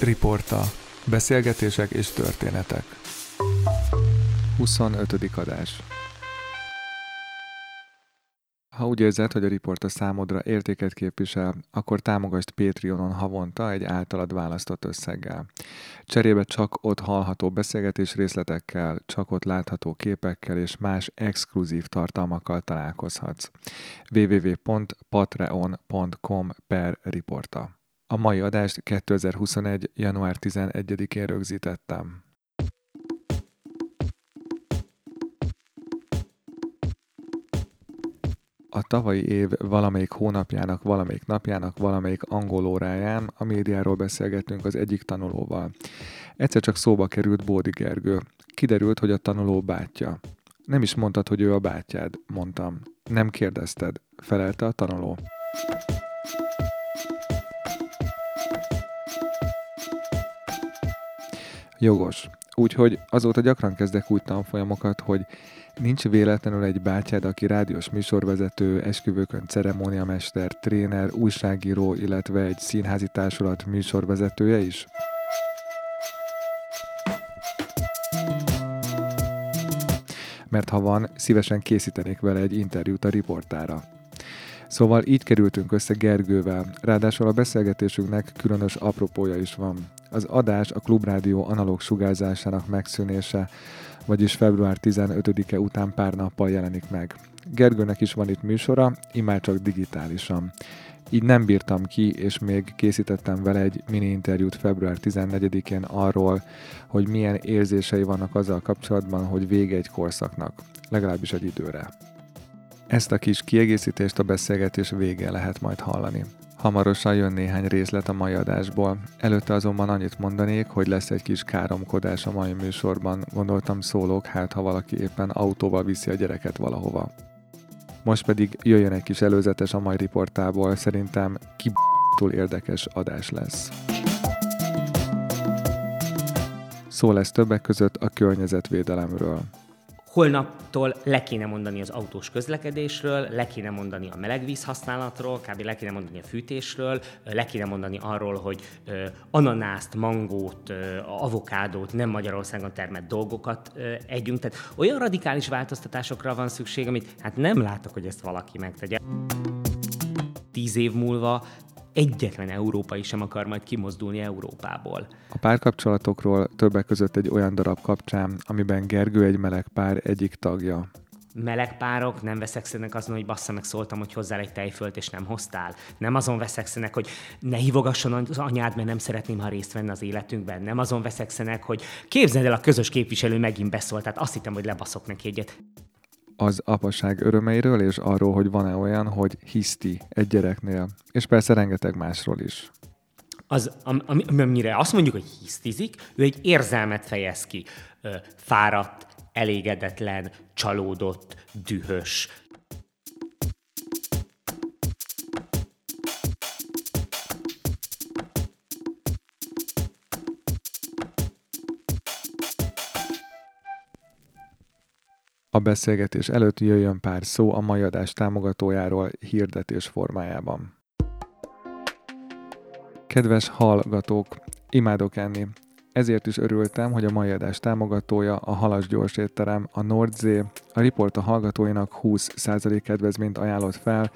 Riporta. Beszélgetések és történetek. 25. adás. Ha úgy érzed, hogy a riporta számodra értéket képvisel, akkor támogasd Patreonon havonta egy általad választott összeggel. Cserébe csak ott hallható beszélgetés részletekkel, csak ott látható képekkel és más exkluzív tartalmakkal találkozhatsz. www.patreon.com per riporta. A mai adást 2021. január 11-én rögzítettem. A tavalyi év valamelyik hónapjának, valamelyik napjának, valamelyik angol óráján a médiáról beszélgettünk az egyik tanulóval. Egyszer csak szóba került Bódi Gergő. Kiderült, hogy a tanuló bátyja. Nem is mondtad, hogy ő a bátyád, mondtam. Nem kérdezted, felelte a tanuló. Jogos. Úgyhogy azóta gyakran kezdek úgy tanfolyamokat, hogy nincs véletlenül egy bátyád, aki rádiós műsorvezető, esküvőkön ceremóniamester, tréner, újságíró, illetve egy színházi társulat műsorvezetője is? Mert ha van, szívesen készítenék vele egy interjút a riportára. Szóval így kerültünk össze Gergővel, ráadásul a beszélgetésünknek különös apropója is van. Az adás a Klubrádió analóg sugárzásának megszűnése, vagyis február 15-e után pár nappal jelenik meg. Gergőnek is van itt műsora, immár csak digitálisan. Így nem bírtam ki, és még készítettem vele egy mini interjút február 14-én arról, hogy milyen érzései vannak azzal kapcsolatban, hogy vége egy korszaknak, legalábbis egy időre. Ezt a kis kiegészítést a beszélgetés végén lehet majd hallani. Hamarosan jön néhány részlet a mai adásból. Előtte azonban annyit mondanék, hogy lesz egy kis káromkodás a mai műsorban. Gondoltam szólók, hát ha valaki éppen autóval viszi a gyereket valahova. Most pedig jöjjön egy kis előzetes a mai riportából, szerintem túl érdekes adás lesz. Szó lesz többek között a környezetvédelemről holnaptól le kéne mondani az autós közlekedésről, le kéne mondani a melegvíz használatról, kb. le kéne mondani a fűtésről, le kéne mondani arról, hogy ananászt, mangót, avokádót, nem Magyarországon termett dolgokat együnk. Tehát olyan radikális változtatásokra van szükség, amit hát nem látok, hogy ezt valaki megtegye. Tíz év múlva egyetlen európai sem akar majd kimozdulni Európából. A párkapcsolatokról többek között egy olyan darab kapcsán, amiben Gergő egy meleg pár egyik tagja meleg párok nem veszekszenek azon, hogy bassza meg szóltam, hogy hozzál egy tejfölt, és nem hoztál. Nem azon veszekszenek, hogy ne hívogasson az anyád, mert nem szeretném, ha részt venne az életünkben. Nem azon veszekszenek, hogy képzeld el, a közös képviselő megint beszólt, tehát azt hittem, hogy lebaszok neki egyet az apaság örömeiről, és arról, hogy van-e olyan, hogy hiszti egy gyereknél, és persze rengeteg másról is. Az, am, am, amire azt mondjuk, hogy hisztizik, ő egy érzelmet fejez ki. Fáradt, elégedetlen, csalódott, dühös, A beszélgetés előtt jöjjön pár szó a mai adás támogatójáról hirdetés formájában. Kedves hallgatók, imádok enni. Ezért is örültem, hogy a mai adás támogatója a Halas Gyors Étterem, a Nordzé, a Riport a hallgatóinak 20% kedvezményt ajánlott fel,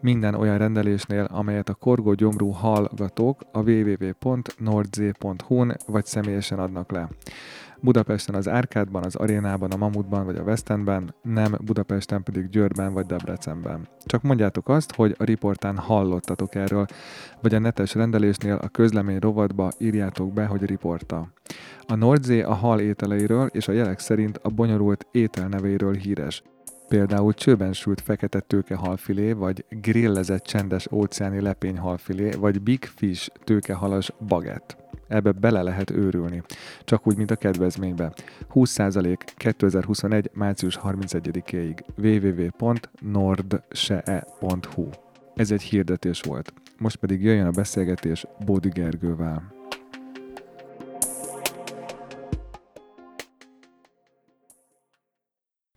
minden olyan rendelésnél, amelyet a Korgó Gyomrú hallgatók a www.nordzé.hu-n vagy személyesen adnak le. Budapesten az Árkádban, az Arénában, a Mamutban vagy a West Endben, nem Budapesten pedig Győrben vagy Debrecenben. Csak mondjátok azt, hogy a riportán hallottatok erről, vagy a netes rendelésnél a közlemény rovatba írjátok be, hogy riporta. A Nordzé a hal ételeiről és a jelek szerint a bonyolult ételneveiről híres például csőben sült fekete tőkehalfilé, vagy grillezett csendes óceáni lepényhalfilé, vagy big fish tőkehalas bagett. Ebbe bele lehet őrülni. Csak úgy, mint a kedvezménybe. 20% 2021. március 31-ig www.nordsee.hu Ez egy hirdetés volt. Most pedig jöjjön a beszélgetés Bódi Gergővel.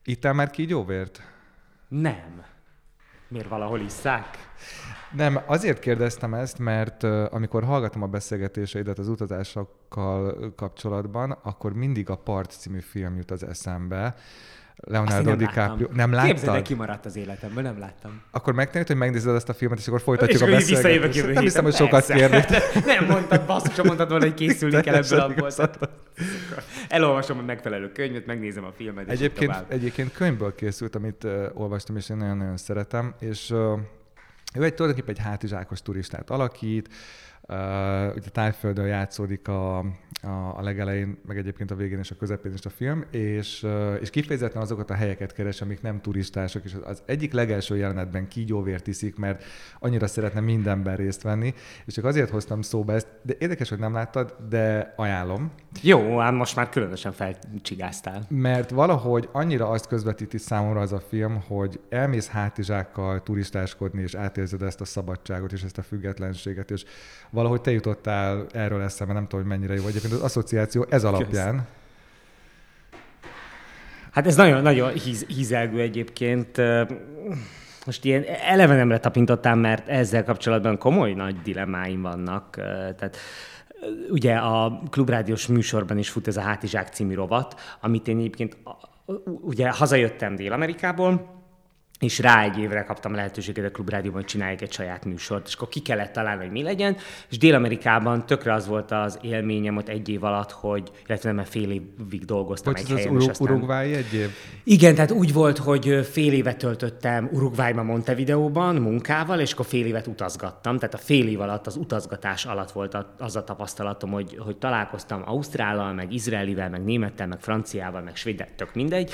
Ittál már kígyóvért? Nem. Miért valahol isszák? Nem, azért kérdeztem ezt, mert amikor hallgatom a beszélgetéseidet az utazásokkal kapcsolatban, akkor mindig a Part című film jut az eszembe. Leonardo nem DiCaprio. láttam. Nem láttad? Képzeld, el, kimaradt az életemből, nem láttam. Akkor megtennéd, hogy megnézed ezt a filmet, és akkor folytatjuk És a beszélgetést. Nem hiszem, hogy héten. sokat kérnék. Nem mondtad, basszus, mondtad volna, hogy készülni kell ebből abból. Elolvasom a megfelelő könyvet, megnézem a filmet, és Egyébként, tovább. egyébként könyvből készült, amit uh, olvastam, és én nagyon-nagyon szeretem, és uh, ő egy tulajdonképpen egy hátizsákos turistát alakít, Uh, ugye Tájföldön játszódik a, a, a legelején, meg egyébként a végén és a közepén is a film, és, uh, és kifejezetten azokat a helyeket keres, amik nem turistások, és az egyik legelső jelenetben kígyóvért iszik, mert annyira szeretne mindenben részt venni, és csak azért hoztam szóba ezt, de érdekes, hogy nem láttad, de ajánlom, Jó, ám most már különösen felcsigáztál. mert valahogy annyira azt közvetíti számomra az a film, hogy elmész hátizsákkal turistáskodni, és átérzed ezt a szabadságot és ezt a függetlenséget, és valahogy te jutottál erről eszembe, nem tudom, hogy mennyire jó. Egyébként az asszociáció ez alapján. Hát ez nagyon-nagyon híz, hízelgő egyébként. Most ilyen elevenemre tapintottam, mert ezzel kapcsolatban komoly nagy dilemmáim vannak. Tehát ugye a klubrádiós műsorban is fut ez a Hátizsák című rovat, amit én egyébként ugye hazajöttem Dél-Amerikából, és rá egy évre kaptam lehetőséget a Klubrádióban, hogy csináljak egy saját műsort, és akkor ki kellett találni, hogy mi legyen, és Dél-Amerikában tökre az volt az élményem ott egy év alatt, hogy, illetve nem, mert fél évig dolgoztam Hogy egy az helyen, és aztán... Uruguay egy év? Igen, tehát úgy volt, hogy fél évet töltöttem Uruguayban, Montevideóban munkával, és akkor fél évet utazgattam. Tehát a fél év alatt, az utazgatás alatt volt az a tapasztalatom, hogy, hogy találkoztam Ausztrállal, meg Izraelivel, meg Némettel, meg Franciával, meg Svéddel, tök mindegy.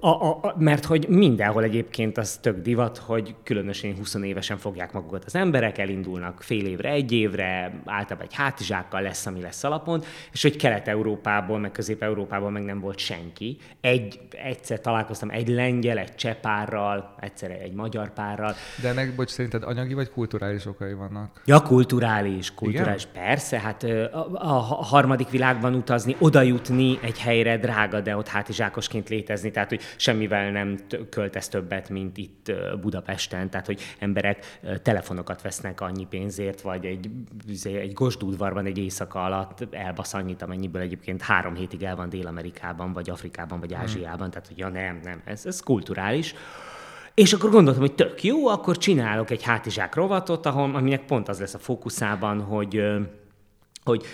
A, a, a, mert hogy mindenhol egyébként az tök divat, hogy különösen 20 évesen fogják magukat az emberek, elindulnak fél évre, egy évre, általában egy hátizsákkal lesz, ami lesz alapon, és hogy Kelet-Európából, meg Közép-Európából meg nem volt senki. Egy, egyszer találkoztam egy lengyel, egy csepárral, egyszer egy magyar párral. De ennek, bocs, szerinted anyagi vagy kulturális okai vannak? Ja, kulturális, kulturális, Igen? persze. Hát a, a harmadik világban utazni, oda jutni egy helyre drága, de ott hátizsákosként létezni, tehát hogy semmivel nem t- költesz többet, mint itt Budapesten, tehát hogy emberek telefonokat vesznek annyi pénzért, vagy egy, egy gosdúdvarban egy éjszaka alatt elbasz annyit, amennyiből egyébként három hétig el van Dél-Amerikában, vagy Afrikában, vagy Ázsiában, tehát hogy ja nem, nem, ez, ez kulturális. És akkor gondoltam, hogy tök jó, akkor csinálok egy hátizsák rovatot, ahol, aminek pont az lesz a fókuszában, hogy hogy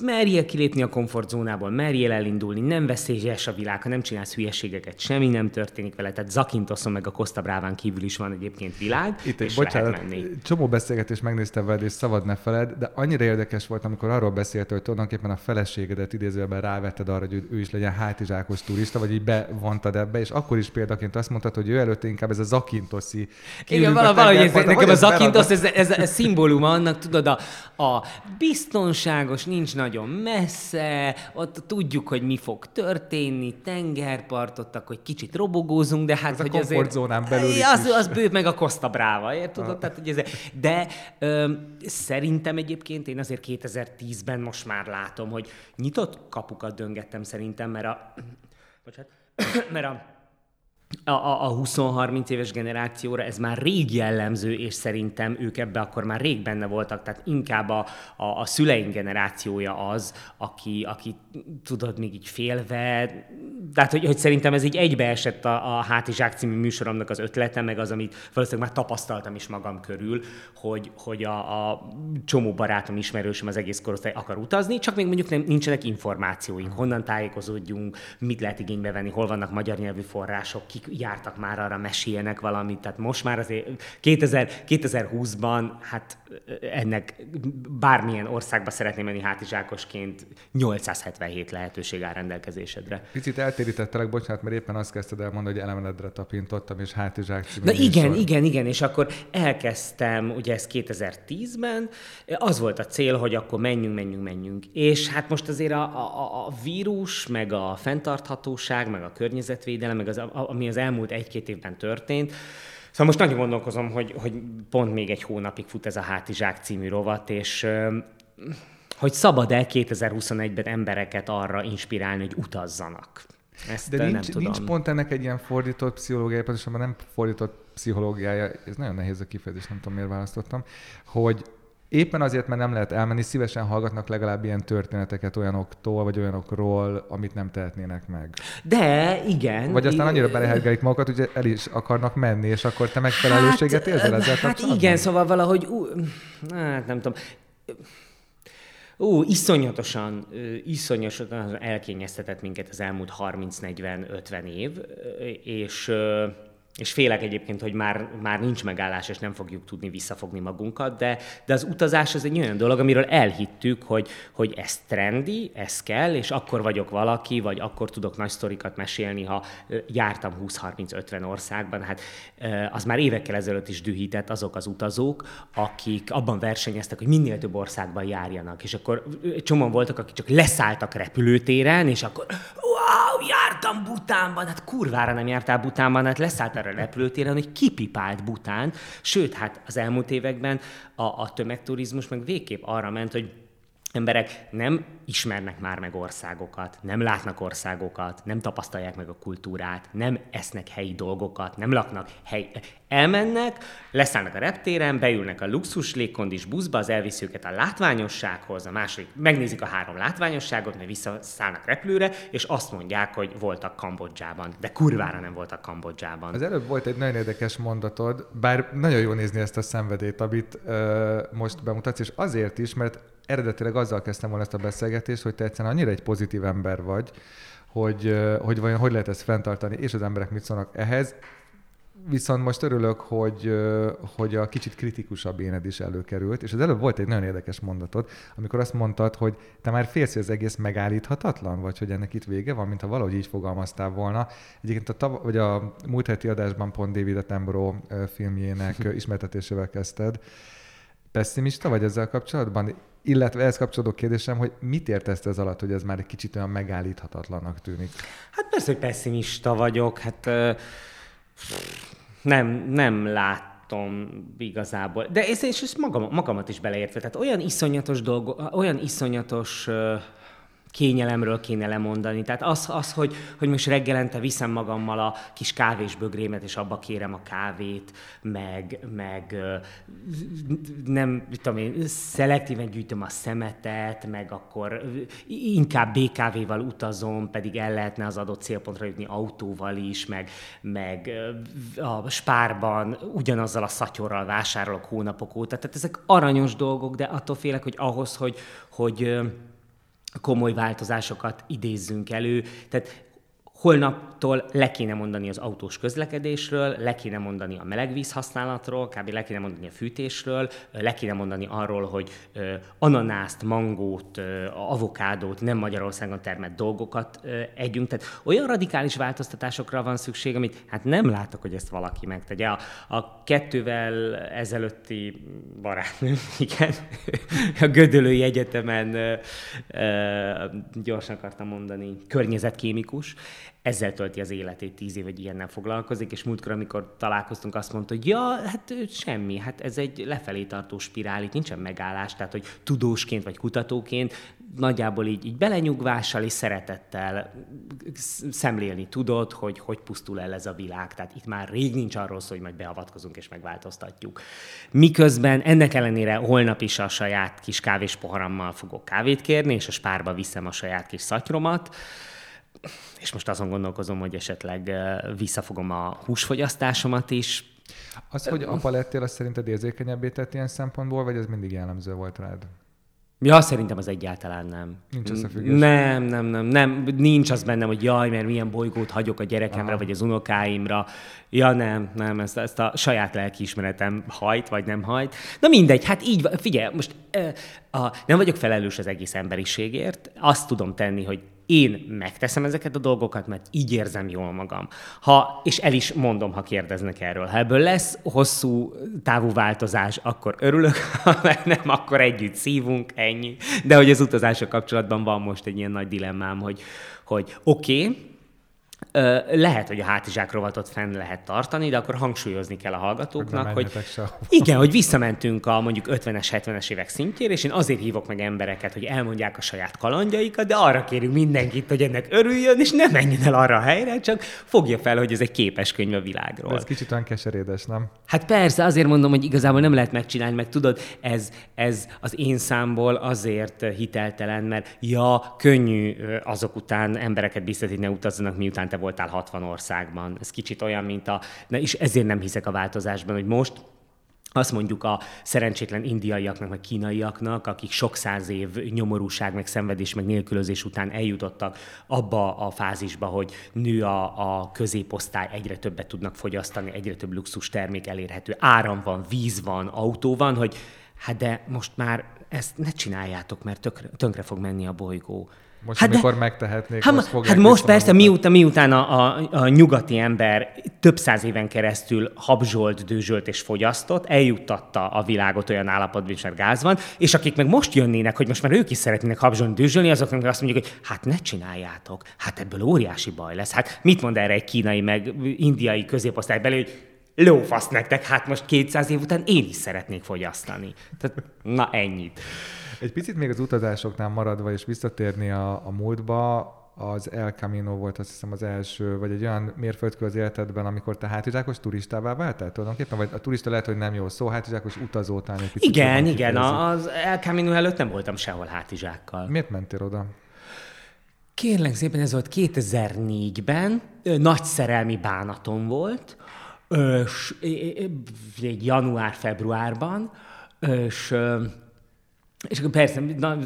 merjél kilépni a komfortzónából, merjél elindulni, nem veszélyes a világ, ha nem csinálsz hülyeségeket, semmi nem történik vele. Tehát Zakintoszon meg a Costa Bráván kívül is van egyébként világ, Itt és bocsánat, lehet menni. csomó beszélgetést megnéztem veled, és szabad ne feled, de annyira érdekes volt, amikor arról beszélt, hogy tulajdonképpen a feleségedet idézőjelben rávetted arra, hogy ő is legyen hátizsákos turista, vagy így bevontad ebbe, és akkor is példaként azt mondtad, hogy ő előtte inkább ez a zakintoszi. Igen, valahogy, ez, nekem a zakintosz, ez, ez, ez szimbóluma annak, tudod, a, a biztonságos, nincs nagyon messze, ott tudjuk, hogy mi fog történni, tengerpart, akkor egy kicsit robogózunk, de hát, Ez a hogy komfortzónán azért... belül is az, is. az bő meg a Costa Brava, érted? Tudod? Tehát, hogy ez, de ö, szerintem egyébként én azért 2010-ben most már látom, hogy nyitott kapukat döngettem szerintem, mert a... Bocsánat, mert a a, a, a 20-30 éves generációra ez már rég jellemző, és szerintem ők ebbe akkor már rég benne voltak, tehát inkább a, a, a szüleink generációja az, aki, aki tudod, még így félve, tehát hogy, hogy szerintem ez így egybeesett a, a Hátizsák című műsoromnak az ötlete, meg az, amit valószínűleg már tapasztaltam is magam körül, hogy, hogy a, a csomó barátom, ismerősöm az egész korosztály akar utazni, csak még mondjuk nem, nincsenek információink, honnan tájékozódjunk, mit lehet igénybe venni, hol vannak magyar nyelvű források, kik jártak már arra, meséljenek valamit. Tehát most már azért 2000, 2020-ban, hát ennek bármilyen országba szeretném menni hátizsákosként, 877 lehetőség áll rendelkezésedre. Picit eltérítettelek, bocsánat, mert éppen azt kezdted el mondani, hogy elemenedre tapintottam, és hátizsák című Na igen, műsor. igen, igen, és akkor elkezdtem, ugye ez 2010-ben, az volt a cél, hogy akkor menjünk, menjünk, menjünk. És hát most azért a, a, a vírus, meg a fenntarthatóság, meg a környezetvédelem, meg az, ami az elmúlt egy-két évben történt, Szóval most nagyon gondolkozom, hogy, hogy pont még egy hónapig fut ez a Hátizsák című rovat, és hogy szabad-e 2021-ben embereket arra inspirálni, hogy utazzanak. Ezt De nem nincs, tudom. nincs pont ennek egy ilyen fordított pszichológiai, pontosabban nem fordított pszichológiája, ez nagyon nehéz a kifejezés, nem tudom miért választottam, hogy éppen azért, mert nem lehet elmenni, szívesen hallgatnak legalább ilyen történeteket olyanoktól, vagy olyanokról, amit nem tehetnének meg. De, igen. Vagy aztán annyira belehergelik magukat, hogy el is akarnak menni, és akkor te megfelelőséget hát, érzel ezzel Hát igen, szóval valahogy, ú, hát nem tudom, Ó, iszonyatosan, iszonyatosan elkényeztetett minket az elmúlt 30-40-50 év, és és félek egyébként, hogy már, már nincs megállás, és nem fogjuk tudni visszafogni magunkat, de, de az utazás az egy olyan dolog, amiről elhittük, hogy, hogy ez trendi, ez kell, és akkor vagyok valaki, vagy akkor tudok nagy sztorikat mesélni, ha jártam 20-30-50 országban. Hát az már évekkel ezelőtt is dühített azok az utazók, akik abban versenyeztek, hogy minél több országban járjanak. És akkor csomóan voltak, akik csak leszálltak repülőtéren, és akkor wow, jártam Butánban, hát kurvára nem jártál Butánban, hát leszálltál a repülőtéren, hogy kipipált Bután, sőt, hát az elmúlt években a, a tömegturizmus meg végképp arra ment, hogy emberek nem ismernek már meg országokat, nem látnak országokat, nem tapasztalják meg a kultúrát, nem esznek helyi dolgokat, nem laknak hely... Elmennek, leszállnak a reptéren, beülnek a luxus légkondis buszba, az elviszi őket a látványossághoz, a második, megnézik a három látványosságot, mert visszaszállnak repülőre, és azt mondják, hogy voltak Kambodzsában. De kurvára nem voltak Kambodzsában. Az előbb volt egy nagyon érdekes mondatod, bár nagyon jó nézni ezt a szenvedét, amit uh, most bemutatsz, és azért is, mert eredetileg azzal kezdtem volna ezt a beszélgetést, hogy te egyszerűen annyira egy pozitív ember vagy, hogy, hogy vajon hogy lehet ezt fenntartani, és az emberek mit szólnak ehhez. Viszont most örülök, hogy, hogy a kicsit kritikusabb éned is előkerült, és az előbb volt egy nagyon érdekes mondatod, amikor azt mondtad, hogy te már félsz, hogy az egész megállíthatatlan, vagy hogy ennek itt vége van, mintha valahogy így fogalmaztál volna. Egyébként a, tav- vagy a múlt heti adásban pont David Attenborough filmjének ismertetésével kezdted. Pessimista vagy ezzel kapcsolatban? Illetve ehhez kapcsolódó kérdésem, hogy mit értesz ez alatt, hogy ez már egy kicsit olyan megállíthatatlanak tűnik? Hát persze, hogy pessimista vagyok. Hát nem, nem látom igazából. De és, és ezt magam, magamat is beleértve. Tehát olyan iszonyatos dolgok, olyan iszonyatos kényelemről kéne lemondani. Tehát az, az hogy, hogy most reggelente viszem magammal a kis kávésbögrémet, és abba kérem a kávét, meg, meg nem, tudom én, szelektíven gyűjtöm a szemetet, meg akkor inkább BKV-val utazom, pedig el lehetne az adott célpontra jutni autóval is, meg, meg a spárban ugyanazzal a szatyorral vásárolok hónapok óta. Tehát ezek aranyos dolgok, de attól félek, hogy ahhoz, hogy, hogy komoly változásokat idézzünk elő. Tehát holnaptól le kéne mondani az autós közlekedésről, le kéne mondani a melegvíz használatról, kb. le kéne mondani a fűtésről, le kéne mondani arról, hogy ananászt, mangót, avokádót, nem Magyarországon termett dolgokat együnk. Tehát olyan radikális változtatásokra van szükség, amit hát nem látok, hogy ezt valaki megtegye. A, a kettővel ezelőtti barátnőm, igen, a Gödölői Egyetemen gyorsan akartam mondani, környezetkémikus, ezzel tölti az életét, tíz év, hogy ilyennel foglalkozik, és múltkor, amikor találkoztunk, azt mondta, hogy ja, hát semmi, hát ez egy lefelé tartó spirál, itt nincsen megállás, tehát hogy tudósként vagy kutatóként nagyjából így, így belenyugvással és szeretettel szemlélni tudod, hogy hogy pusztul el ez a világ. Tehát itt már rég nincs arról szó, hogy majd beavatkozunk és megváltoztatjuk. Miközben ennek ellenére holnap is a saját kis kávés poharammal fogok kávét kérni, és a spárba viszem a saját kis szatyromat, és most azon gondolkozom, hogy esetleg visszafogom a húsfogyasztásomást is. Az, hogy apa lettél, az szerinted érzékenyebbé tett ilyen szempontból, vagy ez mindig jellemző volt rád? Ja, szerintem az egyáltalán nem. Nincs összefüggés? Nem, nem, nem, nem. Nincs az bennem, hogy jaj, mert milyen bolygót hagyok a gyerekemre, Aha. vagy az unokáimra. Ja, nem, nem, ezt, ezt a saját lelkiismeretem hajt, vagy nem hajt. Na mindegy, hát így, figyelj, most uh, a, nem vagyok felelős az egész emberiségért. Azt tudom tenni, hogy én megteszem ezeket a dolgokat, mert így érzem jól magam. Ha, és el is mondom, ha kérdeznek erről. Ha ebből lesz hosszú távú változás, akkor örülök, ha nem, akkor együtt szívunk, ennyi. De hogy az utazások kapcsolatban van most egy ilyen nagy dilemmám, hogy, hogy oké, okay, lehet, hogy a hátizsák rovatot fenn lehet tartani, de akkor hangsúlyozni kell a hallgatóknak, hogy igen, hogy visszamentünk a mondjuk 50-es, 70-es évek szintjére, és én azért hívok meg embereket, hogy elmondják a saját kalandjaikat, de arra kérünk mindenkit, hogy ennek örüljön, és ne menjen el arra a helyre, csak fogja fel, hogy ez egy képes könyv a világról. De ez kicsit olyan keserédes, nem? Hát persze, azért mondom, hogy igazából nem lehet megcsinálni, meg tudod, ez, ez az én számból azért hiteltelen, mert ja, könnyű azok után embereket biztatni, ne utazzanak, miután te voltál 60 országban. Ez kicsit olyan, mint a... Na, és ezért nem hiszek a változásban, hogy most azt mondjuk a szerencsétlen indiaiaknak, meg kínaiaknak, akik sok száz év nyomorúság, meg szenvedés, meg nélkülözés után eljutottak abba a fázisba, hogy nő a, a középosztály, egyre többet tudnak fogyasztani, egyre több luxus termék elérhető, áram van, víz van, autó van, hogy hát de most már ezt ne csináljátok, mert tökre, tönkre fog menni a bolygó. Most, hát amikor de, megtehetnék, hát, most Hát most persze, miután, miután a, a, a nyugati ember több száz éven keresztül habzsolt, dőzsölt és fogyasztott, eljuttatta a világot olyan állapotban, is, mert gáz van, és akik meg most jönnének, hogy most már ők is szeretnének habzsolni, dőzsölni, azoknak azt mondjuk, hogy hát ne csináljátok, hát ebből óriási baj lesz. Hát mit mond erre egy kínai, meg indiai középosztály belé, hogy lófasz nektek, hát most 200 év után én is szeretnék fogyasztani. Tehát, na ennyit. Egy picit még az utazásoknál maradva és visszatérni a, a múltba, az El Camino volt azt hiszem az első, vagy egy olyan mérföldkő az életedben, amikor te hátizsákos turistává váltál tulajdonképpen? Vagy a turista lehet, hogy nem jó szó, hátizsákos utazótán egy picit Igen, igen, kifejezik. az El Camino előtt nem voltam sehol hátizsákkal. Miért mentél oda? Kérlek szépen, ez volt 2004-ben, nagy szerelmi bánatom volt, és, egy január-februárban, és és akkor persze, na,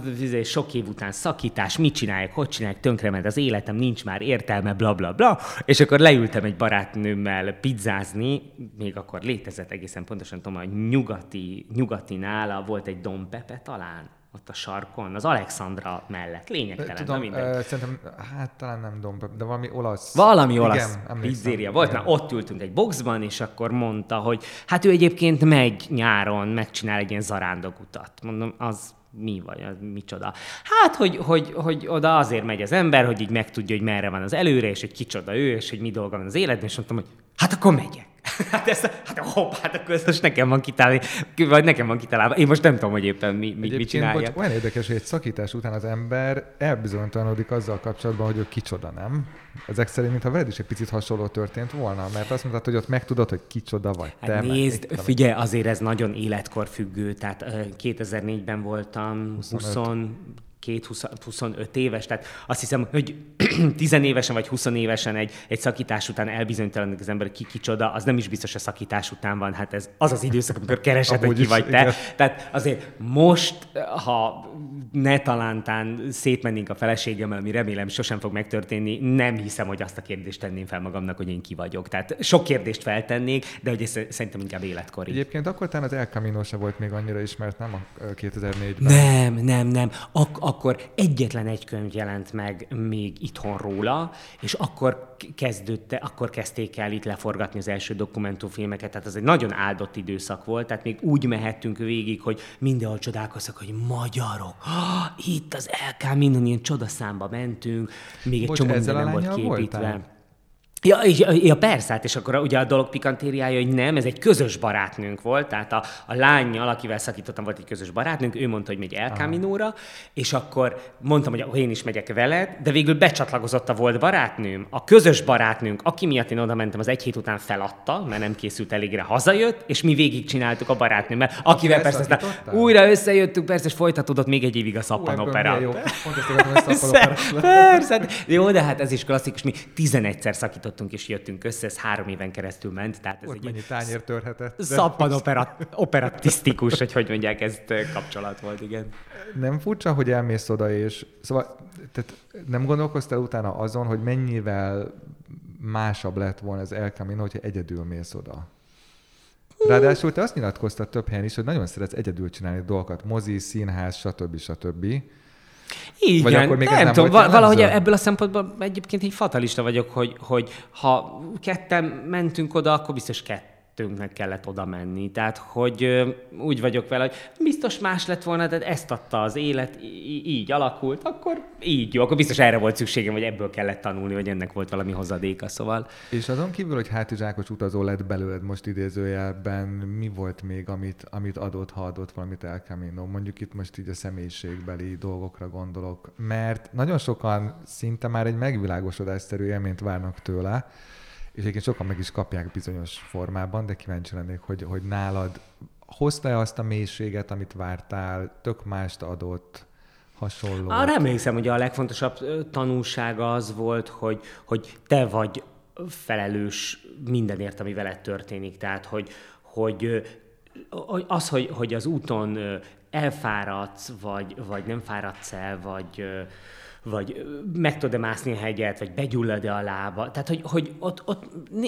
sok év után szakítás, mit csinálják, hogy csinálják, tönkrement az életem, nincs már értelme, bla bla bla. És akkor leültem egy barátnőmmel pizzázni, még akkor létezett egészen pontosan, tudom, a nyugati, nyugati nála volt egy Don Pepe talán ott a sarkon, az Alexandra mellett. Lényegtelen, Tudom, na mindegy. Szerintem, hát talán nem Dom, de valami olasz. Valami olasz Igen, pizzéria volt. Na, ott ültünk egy boxban, és akkor mondta, hogy hát ő egyébként megy nyáron, megcsinál egy ilyen zarándogutat. Mondom, az mi vagy, az micsoda. Hát, hogy, hogy, hogy oda azért megy az ember, hogy így megtudja, hogy merre van az előre, és hogy kicsoda ő, és hogy mi dolga van az életben, és mondtam, hogy hát akkor megyek. Hát, ez, hát hopp, hát akkor ez most nekem van kitalálni, vagy nekem van kitalálva. Én most nem tudom, hogy éppen mi, mi, mit csinálja. olyan érdekes, hogy egy szakítás után az ember elbizonytalanodik azzal kapcsolatban, hogy ő kicsoda, nem? Ezek szerint, mintha veled is egy picit hasonló történt volna, mert azt mondtad, hogy ott megtudod, hogy kicsoda vagy te. Hát nézd, figyelj, azért ez nagyon életkor függő, tehát 2004-ben voltam 25. 20 két 20, 25 éves, tehát azt hiszem, hogy tizenévesen vagy 20 évesen egy, egy szakítás után elbizonytalanodik az ember, ki kicsoda, az nem is biztos, hogy szakítás után van, hát ez az az időszak, amikor keresed, hogy ki vagy te. Igen. Tehát azért most, ha ne talántán szétmennénk a feleségemmel, ami remélem sosem fog megtörténni, nem hiszem, hogy azt a kérdést tenném fel magamnak, hogy én ki vagyok. Tehát sok kérdést feltennék, de hogy ez szerintem inkább életkori. Egyébként akkor talán az El Camino se volt még annyira ismert, nem a 2004-ben? Nem, nem, nem. Ak- akkor egyetlen egy könyv jelent meg még itthon róla, és akkor kezdődte, akkor kezdték el itt leforgatni az első dokumentumfilmeket, tehát ez egy nagyon áldott időszak volt, tehát még úgy mehettünk végig, hogy mindenhol csodálkoztak, hogy magyarok, ah, itt az LK, minden ilyen csodaszámba mentünk, még egy Bocs, csomó minden nem volt képítve. Voltál? Ja, ja, persze, hát és akkor ugye a dolog pikantériája, hogy nem, ez egy közös barátnőnk volt, tehát a, a lányjal, akivel szakítottam, volt egy közös barátnőnk, ő mondta, hogy megy El Camino-ra, és akkor mondtam, hogy én is megyek veled, de végül becsatlakozott a volt barátnőm, a közös barátnőnk, aki miatt én oda mentem, az egy hét után feladta, mert nem készült elégre, hazajött, és mi végig csináltuk a barátnőmmel, akivel persze aztán újra összejöttünk, persze, és folytatódott még egy évig a szappanopera. Jó, persze, persze, jó, de hát ez is klasszikus, mi 11-szer szakítottunk játszottunk és jöttünk össze, ez három éven keresztül ment. Tehát ez Ott egy mennyi tányér törhetett. De... Szappan opera, operatisztikus, hogy hogy mondják, ez kapcsolat volt, igen. Nem furcsa, hogy elmész oda, és szóval tehát nem gondolkoztál utána azon, hogy mennyivel másabb lett volna ez El Camino, hogyha egyedül mész oda? Ráadásul te azt nyilatkoztad több helyen is, hogy nagyon szeretsz egyedül csinálni dolgokat, mozi, színház, stb. stb. Igen, Vagy akkor még nem, nem tudom, val- valahogy ebből a szempontból egyébként egy fatalista vagyok, hogy, hogy ha ketten mentünk oda, akkor biztos kettő kettőnknek kellett oda menni. Tehát, hogy úgy vagyok vele, hogy biztos más lett volna, de ezt adta az élet, így alakult, akkor így jó, akkor biztos erre volt szükségem, hogy ebből kellett tanulni, hogy ennek volt valami hozadéka, szóval. És azon kívül, hogy hátizsákos utazó lett belőled most idézőjelben, mi volt még, amit, amit adott, ha adott valamit El Camino? Mondjuk itt most így a személyiségbeli dolgokra gondolok, mert nagyon sokan szinte már egy megvilágosodásszerű élményt várnak tőle, és egyébként sokan meg is kapják bizonyos formában, de kíváncsi lennék, hogy, hogy nálad hozta-e azt a mélységet, amit vártál, tök mást adott, hasonló? Arra emlékszem, hogy a legfontosabb tanulság az volt, hogy, hogy te vagy felelős mindenért, ami veled történik. Tehát, hogy, hogy az, hogy, hogy az úton elfáradsz, vagy, vagy nem fáradsz el, vagy, vagy meg tudod mászni a hegyet, vagy begyullad-e a lába. Tehát, hogy, hogy ott, ott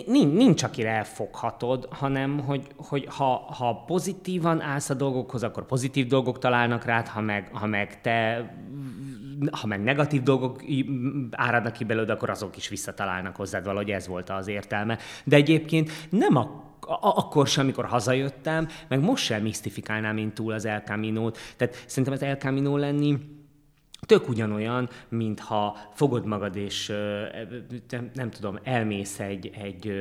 nincs, akire elfoghatod, hanem, hogy, hogy ha, ha pozitívan állsz a dolgokhoz, akkor pozitív dolgok találnak rád, ha meg, ha meg te ha meg negatív dolgok áradnak ki belőled, akkor azok is visszatalálnak hozzád, valahogy ez volt az értelme. De egyébként nem a akkor sem, amikor hazajöttem, meg most sem misztifikálnám én túl az El Camino-t. Tehát szerintem az El Camino lenni, tök ugyanolyan, mintha fogod magad, és nem, nem tudom, elmész egy, egy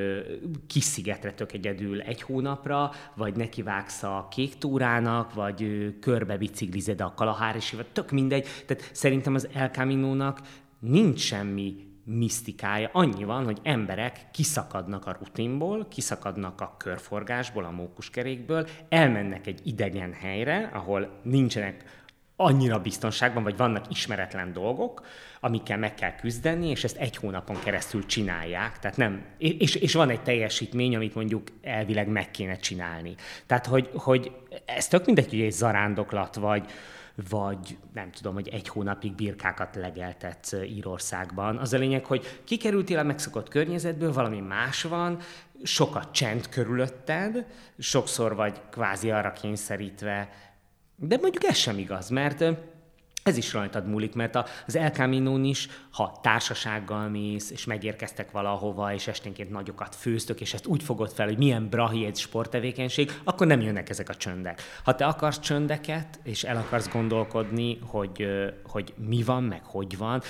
kis szigetre tök egyedül egy hónapra, vagy nekivágsz a kék túrának, vagy körbe biciklized a Kalahárisival, tök mindegy. Tehát szerintem az El Camino-nak nincs semmi misztikája. Annyi van, hogy emberek kiszakadnak a rutinból, kiszakadnak a körforgásból, a mókuskerékből, elmennek egy idegen helyre, ahol nincsenek annyira biztonságban, vagy vannak ismeretlen dolgok, amikkel meg kell küzdeni, és ezt egy hónapon keresztül csinálják. Tehát nem, és, és van egy teljesítmény, amit mondjuk elvileg meg kéne csinálni. Tehát, hogy, hogy ez tök mindegy, hogy egy zarándoklat, vagy, vagy nem tudom, hogy egy hónapig birkákat legeltetsz Írországban. Az a lényeg, hogy kikerültél a megszokott környezetből, valami más van, sokat csend körülötted, sokszor vagy kvázi arra kényszerítve, de mondjuk ez sem igaz, mert ez is rajtad múlik, mert az El camino is, ha társasággal mész, és megérkeztek valahova, és esténként nagyokat főztök, és ezt úgy fogod fel, hogy milyen brahi egy sporttevékenység, akkor nem jönnek ezek a csöndek. Ha te akarsz csöndeket, és el akarsz gondolkodni, hogy, hogy mi van, meg hogy van,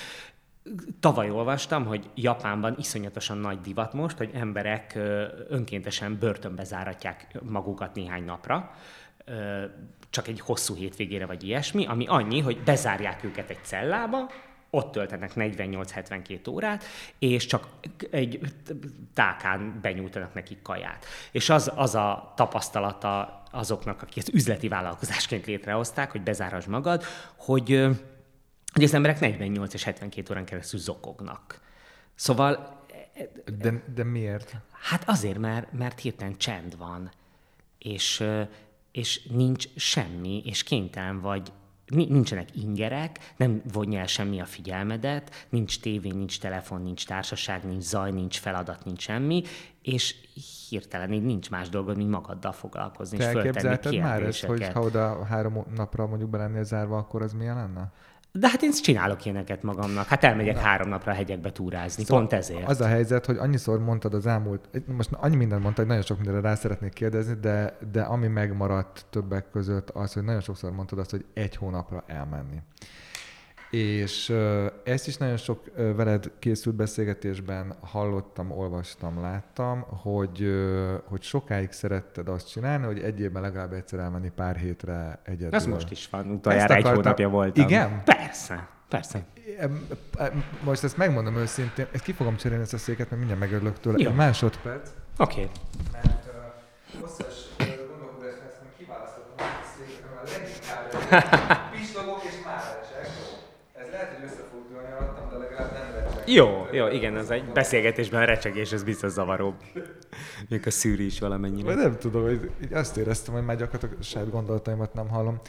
Tavaly olvastam, hogy Japánban iszonyatosan nagy divat most, hogy emberek önkéntesen börtönbe záratják magukat néhány napra, csak egy hosszú hétvégére vagy ilyesmi, ami annyi, hogy bezárják őket egy cellába, ott töltenek 48-72 órát, és csak egy tákán benyújtanak nekik kaját. És az, az a tapasztalata azoknak, akik ezt üzleti vállalkozásként létrehozták, hogy bezárasd magad, hogy, hogy az emberek 48 és 72 órán keresztül zokognak. Szóval... De, de miért? Hát azért, mert, mert hirtelen csend van. És, és nincs semmi, és kénytelen vagy nincsenek ingerek, nem vonja el semmi a figyelmedet, nincs tévé, nincs telefon, nincs társaság, nincs zaj, nincs feladat, nincs semmi, és hirtelen így nincs más dolgod, mint magaddal foglalkozni, Te és föltenni már ezt, hogy ha oda három napra mondjuk be lennél zárva, akkor az milyen lenne? De hát én csinálok ilyeneket magamnak. Hát elmegyek Na. három napra a hegyekbe túrázni, szóval pont ezért. Az a helyzet, hogy annyiszor mondtad az elmúlt, most annyi mindent mondtad, hogy nagyon sok mindenre rá szeretnék kérdezni, de, de ami megmaradt többek között az, hogy nagyon sokszor mondtad azt, hogy egy hónapra elmenni. És ezt is nagyon sok veled készült beszélgetésben hallottam, olvastam, láttam, hogy, hogy sokáig szeretted azt csinálni, hogy egy évben legalább egyszer elmenni pár hétre egyedül. Ez most is van, utoljára egy hónapja voltam. Igen? Persze. Persze. Most ezt megmondom őszintén, ezt ki fogom cserélni ezt a széket, mert mindjárt megörülök tőle. Jó. Egy másodperc. Oké. Okay. Mert uh, hosszas gondolkodás kiválasztottam a széket, mert leginkább Jó, jó, igen, az egy beszélgetésben a recsegés, ez biztos zavaróbb. Még a szűri is valamennyire. Nem tudom, hogy azt éreztem, hogy már gyakorlatilag saját gondolataimat nem hallom.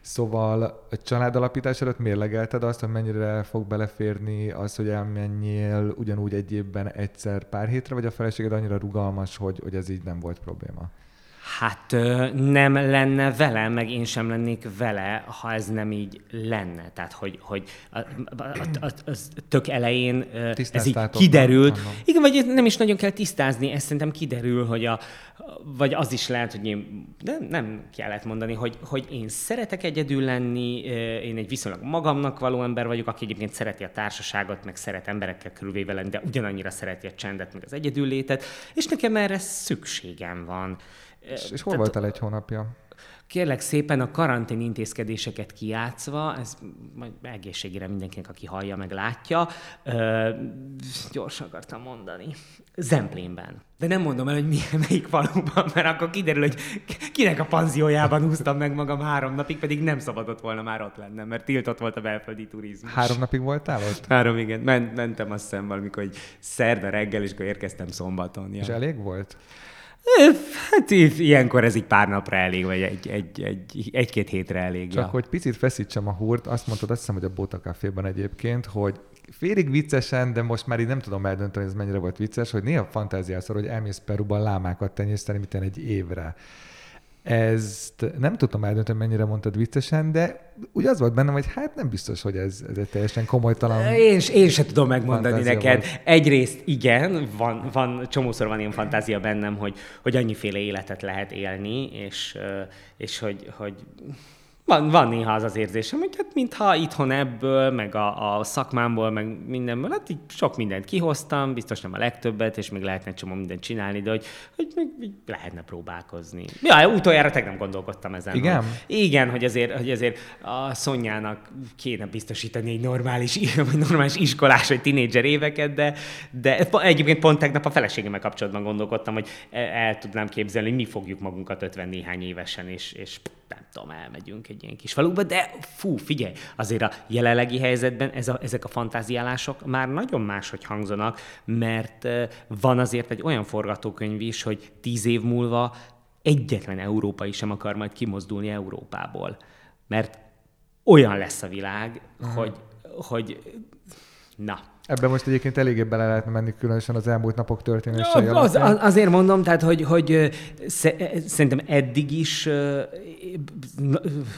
Szóval a családalapítás előtt mérlegelted azt, hogy mennyire fog beleférni az, hogy elmenjél ugyanúgy egy évben egyszer pár hétre, vagy a feleséged annyira rugalmas, hogy, hogy ez így nem volt probléma? Hát nem lenne vele, meg én sem lennék vele, ha ez nem így lenne. Tehát, hogy, hogy a, a, a, a, tök elején ez így kiderült. Nem, Igen, vagy nem is nagyon kell tisztázni, ez szerintem kiderül, hogy a, vagy az is lehet, hogy én nem, nem kellett mondani, hogy, hogy én szeretek egyedül lenni, én egy viszonylag magamnak való ember vagyok, aki egyébként szereti a társaságot, meg szeret emberekkel körülvéve lenni, de ugyanannyira szereti a csendet, meg az egyedüllétet, és nekem erre szükségem van. És, és hol Tehát, voltál egy hónapja? Kérlek szépen a karantén intézkedéseket kiátszva, ez majd egészségére mindenkinek, aki hallja, meg látja, ö, gyorsan akartam mondani, Zemplénben. De nem mondom el, hogy milyen, melyik faluban, mert akkor kiderül, hogy kinek a panziójában húztam meg magam három napig, pedig nem szabadott volna már ott lennem, mert tiltott volt a belföldi turizmus. Három napig voltál ott? Három, igen. Ment, mentem azt hiszem valamikor, hogy szerda reggel, és akkor érkeztem szombaton. Ja. És elég volt? Hát ilyenkor ez így pár napra elég, vagy egy, egy, egy, egy-két hétre elég. Csak ja. hogy picit feszítsem a húrt, azt mondtad, azt hiszem, hogy a Bóta Caféban egyébként, hogy félig viccesen, de most már így nem tudom eldönteni, ez mennyire volt vicces, hogy néha fantáziászor, hogy elmész Peruban lámákat tenyészteni, mint egy évre. Ezt nem tudtam eldönteni, mennyire mondtad viccesen, de úgy az volt bennem, hogy hát nem biztos, hogy ez, ez egy teljesen komolytalan Én, én sem tudom megmondani neked. Volt. Egyrészt igen, van, van, csomószor van ilyen fantázia bennem, hogy, hogy annyiféle életet lehet élni, és, és hogy, hogy van, van néha az az érzésem, hogy hát mintha itthon ebből, meg a, a szakmámból, meg mindenből, hát így sok mindent kihoztam, biztos nem a legtöbbet, és még lehetne csomó mindent csinálni, de hogy, hogy még, még lehetne próbálkozni. Ja, utoljára tegnap gondolkodtam ezen. Igen? Hogy, igen, hogy azért, hogy azért a Szonyának kéne biztosítani egy normális, normális iskolás vagy tinédzser éveket, de, de egyébként pont tegnap a feleségemmel kapcsolatban gondolkodtam, hogy el, el tudnám képzelni, hogy mi fogjuk magunkat 50 néhány évesen, és, és nem tudom, elmegyünk egy ilyen kis faluba, de fú, figyelj, azért a jelenlegi helyzetben ez a, ezek a fantáziálások már nagyon máshogy hangzanak, mert van azért egy olyan forgatókönyv is, hogy tíz év múlva egyetlen európai sem akar majd kimozdulni Európából. Mert olyan lesz a világ, uh-huh. hogy, hogy na, Ebben most egyébként eléggé bele lehetne menni, különösen az elmúlt napok történései ja, az, az, Azért mondom, tehát, hogy, hogy szerintem eddig is,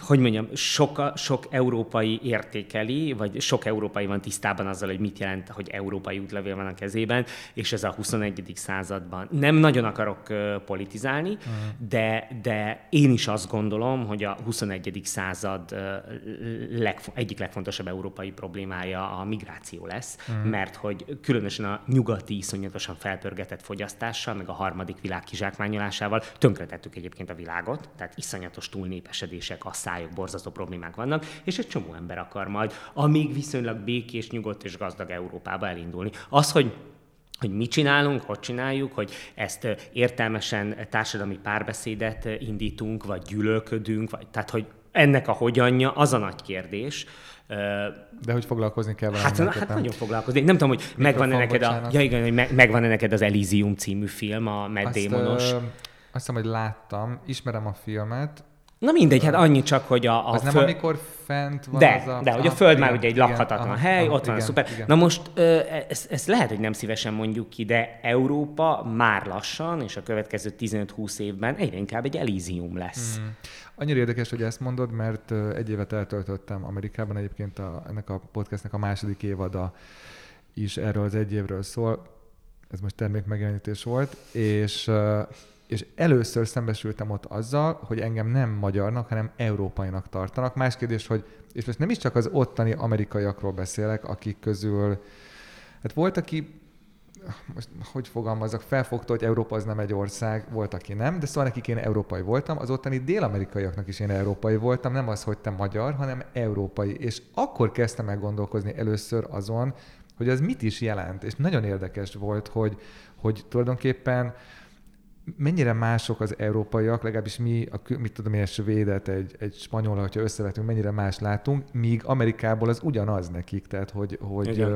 hogy mondjam, sok, sok európai értékeli, vagy sok európai van tisztában azzal, hogy mit jelent, hogy európai útlevél van a kezében, és ez a 21. században. Nem nagyon akarok politizálni, uh-huh. de, de én is azt gondolom, hogy a 21. század leg, egyik legfontosabb európai problémája a migráció lesz. Uh-huh mert hogy különösen a nyugati iszonyatosan felpörgetett fogyasztással, meg a harmadik világ kizsákmányolásával tönkretettük egyébként a világot, tehát iszonyatos túlnépesedések, asszályok, borzasztó problémák vannak, és egy csomó ember akar majd, amíg viszonylag békés, nyugodt és gazdag Európába elindulni. Az, hogy hogy mit csinálunk, hogy csináljuk, hogy ezt értelmesen társadalmi párbeszédet indítunk, vagy gyűlölködünk, vagy, tehát hogy ennek a hogyanja, az a nagy kérdés, de hogy foglalkozni kell vele? Hát, hát nagyon foglalkozni. Nem tudom, hogy megvan-e neked, a, ja, igen, hogy me, megvan-e neked az Elysium című film, a Matt azt, Damonos. Ö, azt hiszem, hogy láttam, ismerem a filmet. Na mindegy, hát annyi csak, hogy a... a az föl... nem amikor fent van de, az a... De, hogy a Föld igen, már ugye egy igen, lakhatatlan igen, hely, aha, ott van igen, a szuper. Igen. Na most ezt, ezt lehet, hogy nem szívesen mondjuk ki, de Európa már lassan, és a következő 15-20 évben egyre inkább egy Elysium lesz. Hmm. Annyira érdekes, hogy ezt mondod, mert egy évet eltöltöttem Amerikában, egyébként a, ennek a podcastnek a második évada is erről az egy évről szól. Ez most termékmegjelenítés volt, és és először szembesültem ott azzal, hogy engem nem magyarnak, hanem európainak tartanak. Más kérdés, hogy, és most nem is csak az ottani amerikaiakról beszélek, akik közül, hát volt, aki most hogy fogalmazok, felfogta, hogy Európa az nem egy ország, volt, aki nem, de szóval nekik én európai voltam, az ottani dél-amerikaiaknak is én európai voltam, nem az, hogy te magyar, hanem európai. És akkor kezdtem el gondolkozni először azon, hogy az mit is jelent. És nagyon érdekes volt, hogy, hogy tulajdonképpen mennyire mások az európaiak, legalábbis mi, a, mit tudom én, svédet, egy, egy spanyol, hogyha összevetünk, mennyire más látunk, míg Amerikából az ugyanaz nekik, tehát hogy, hogy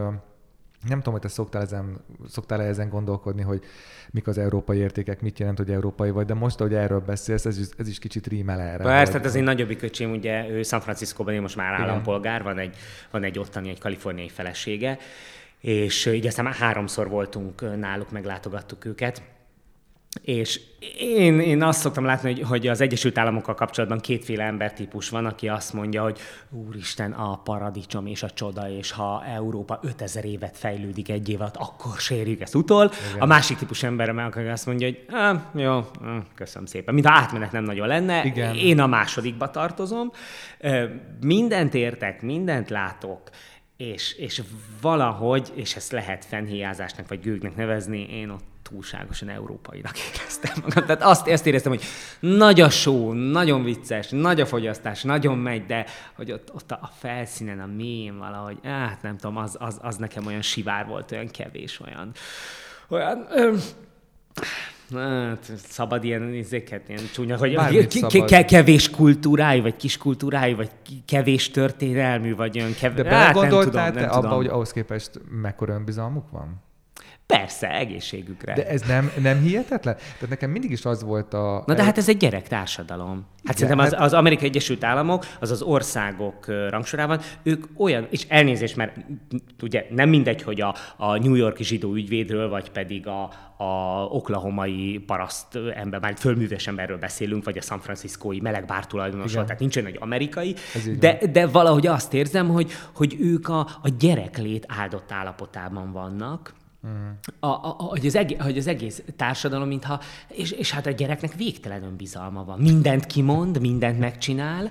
nem tudom, hogy te szoktál ezen, szoktál ezen gondolkodni, hogy mik az európai értékek, mit jelent, hogy európai vagy, de most, hogy erről beszélsz, ez, ez is kicsit rímel erre. Persze, tehát az én nagyobbik öcsém, ugye ő San Franciscóban én most már állampolgár, van egy, van egy ottani, egy kaliforniai felesége, és így aztán már háromszor voltunk náluk, meglátogattuk őket, És én, én azt szoktam látni, hogy, hogy az Egyesült Államokkal kapcsolatban kétféle embertípus van, aki azt mondja, hogy úristen, a paradicsom és a csoda, és ha Európa 5000 évet fejlődik egy év alatt, akkor sérjük ezt utol. Igen. A másik típus ember meg azt mondja, hogy ah, jó, köszönöm szépen. Mint átmenet nem nagyon lenne. Igen. Én a másodikba tartozom. Mindent értek, mindent látok, és, és valahogy, és ezt lehet fennhéjázásnak vagy gőgnek nevezni, én ott túlságosan európainak éreztem magam. Tehát azt, azt éreztem, hogy nagy a só, nagyon vicces, nagy a fogyasztás, nagyon megy, de hogy ott, ott a felszínen, a mélyén valahogy, hát nem tudom, az, az, az nekem olyan sivár volt, olyan kevés, olyan, olyan, öm, Hát, szabad ilyen izéket, ilyen csúnya, hogy ke- ke- kevés kultúrájú, vagy kis kultúrájú, vagy kevés történelmű, vagy olyan kevés... De hát, belegondoltál te abba, hogy ahhoz képest mekkora önbizalmuk van? Persze, egészségükre. De ez nem, nem hihetetlen? Tehát nekem mindig is az volt a... Na de hát ez egy gyerek társadalom. Hát Igen, szerintem az, hát- az Amerikai Egyesült Államok, az az országok rangsorában, ők olyan, és elnézést, mert ugye nem mindegy, hogy a, a New Yorki zsidó ügyvédről, vagy pedig a, a oklahomai paraszt ember, már fölműves emberről beszélünk, vagy a San Franciscói melegbár tulajdonosról, tehát nincs egy amerikai, de, de valahogy azt érzem, hogy, hogy ők a, a gyereklét áldott állapotában vannak, a, a, hogy, az egész, hogy az egész társadalom, mintha, és, és hát a gyereknek végtelen önbizalma van. Mindent kimond, mindent megcsinál,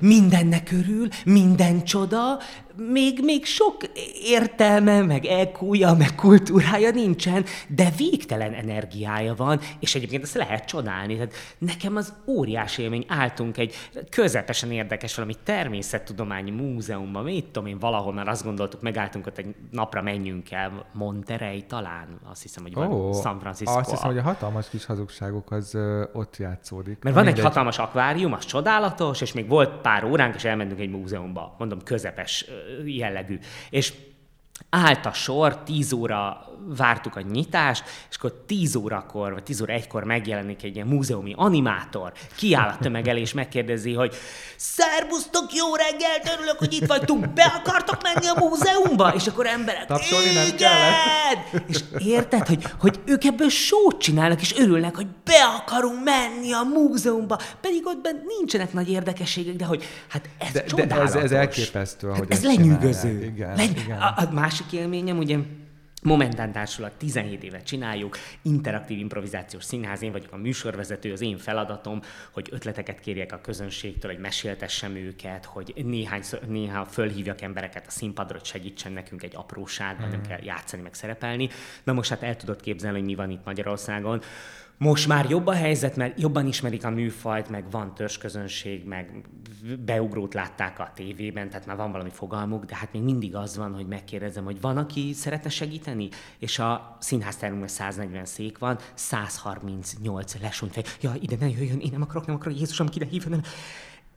mindennek örül, minden csoda, még, még sok értelme, meg elkúja, meg kultúrája nincsen, de végtelen energiája van, és egyébként ezt lehet csodálni. Tehát nekem az óriási élmény, álltunk egy közepesen érdekes valami természettudományi múzeumban, mit tudom én, valahonnan azt gondoltuk, megálltunk ott egy napra menjünk el, Monterey talán, azt hiszem, hogy van oh, San Francisco. Azt hiszem, hogy a hatalmas kis hazugságok az ö, ott játszódik. Mert van egy hatalmas akvárium, az csodálatos, és még volt pár óránk, és elmentünk egy múzeumba, mondom, közepes jellegű. És állt a sor, 10 óra vártuk a nyitást, és akkor 10 órakor, vagy 10 óra egykor megjelenik egy ilyen múzeumi animátor, kiáll a tömeg elé, és megkérdezi, hogy Szerbusztok, jó reggelt, örülök, hogy itt vagytok, be akartok menni a múzeumba? És akkor emberek, Tapsolni nem kellett. És érted, hogy, hogy ők ebből sót csinálnak, és örülnek, hogy be akarunk menni a múzeumba, pedig ott bent nincsenek nagy érdekességek, de hogy hát ez de, de ez, ez elképesztő, hát ez lenyűgöző. Igen, Legy... igen. A, a másik élményem, ugye Momentán társulat 17 évet csináljuk, interaktív improvizációs színház, én vagyok a műsorvezető, az én feladatom, hogy ötleteket kérjek a közönségtől, hogy meséltessem őket, hogy néhány, néha fölhívjak embereket a színpadra, hogy segítsen nekünk egy apróságban, mm. kell játszani, meg szerepelni. Na most hát el tudod képzelni, hogy mi van itt Magyarországon. Most már jobb a helyzet, mert jobban ismerik a műfajt, meg van törzsközönség, meg beugrót látták a tévében, tehát már van valami fogalmuk, de hát még mindig az van, hogy megkérdezem, hogy van, aki szeretne segíteni? És a színháztermünkben 140 szék van, 138 lesúnyt fej. Ja, ide ne jöjjön, én nem akarok, nem akarok, Jézusom, ide hívjon.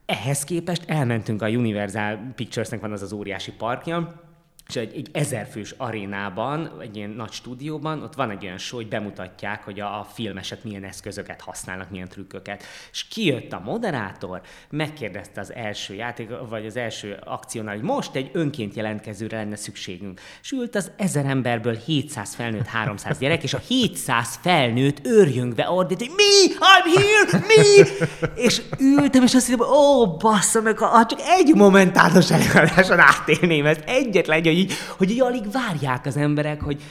Ehhez képest elmentünk a Universal Picturesnek van az az óriási parkja, és egy, egy ezerfős arénában, egy ilyen nagy stúdióban, ott van egy olyan show, hogy bemutatják, hogy a, a filmesek milyen eszközöket használnak, milyen trükköket. És kijött a moderátor, megkérdezte az első játék, vagy az első akciónál, hogy most egy önként jelentkezőre lenne szükségünk. És ült az ezer emberből 700 felnőtt, 300 gyerek, és a 700 felnőtt őrjöngve ordít, hogy mi? I'm here! Mi? És ültem, és azt hittem, ó, bassza meg, ha csak egy momentános előadáson átélném ezt, egyetlen egy, hogy így, hogy így alig várják az emberek, hogy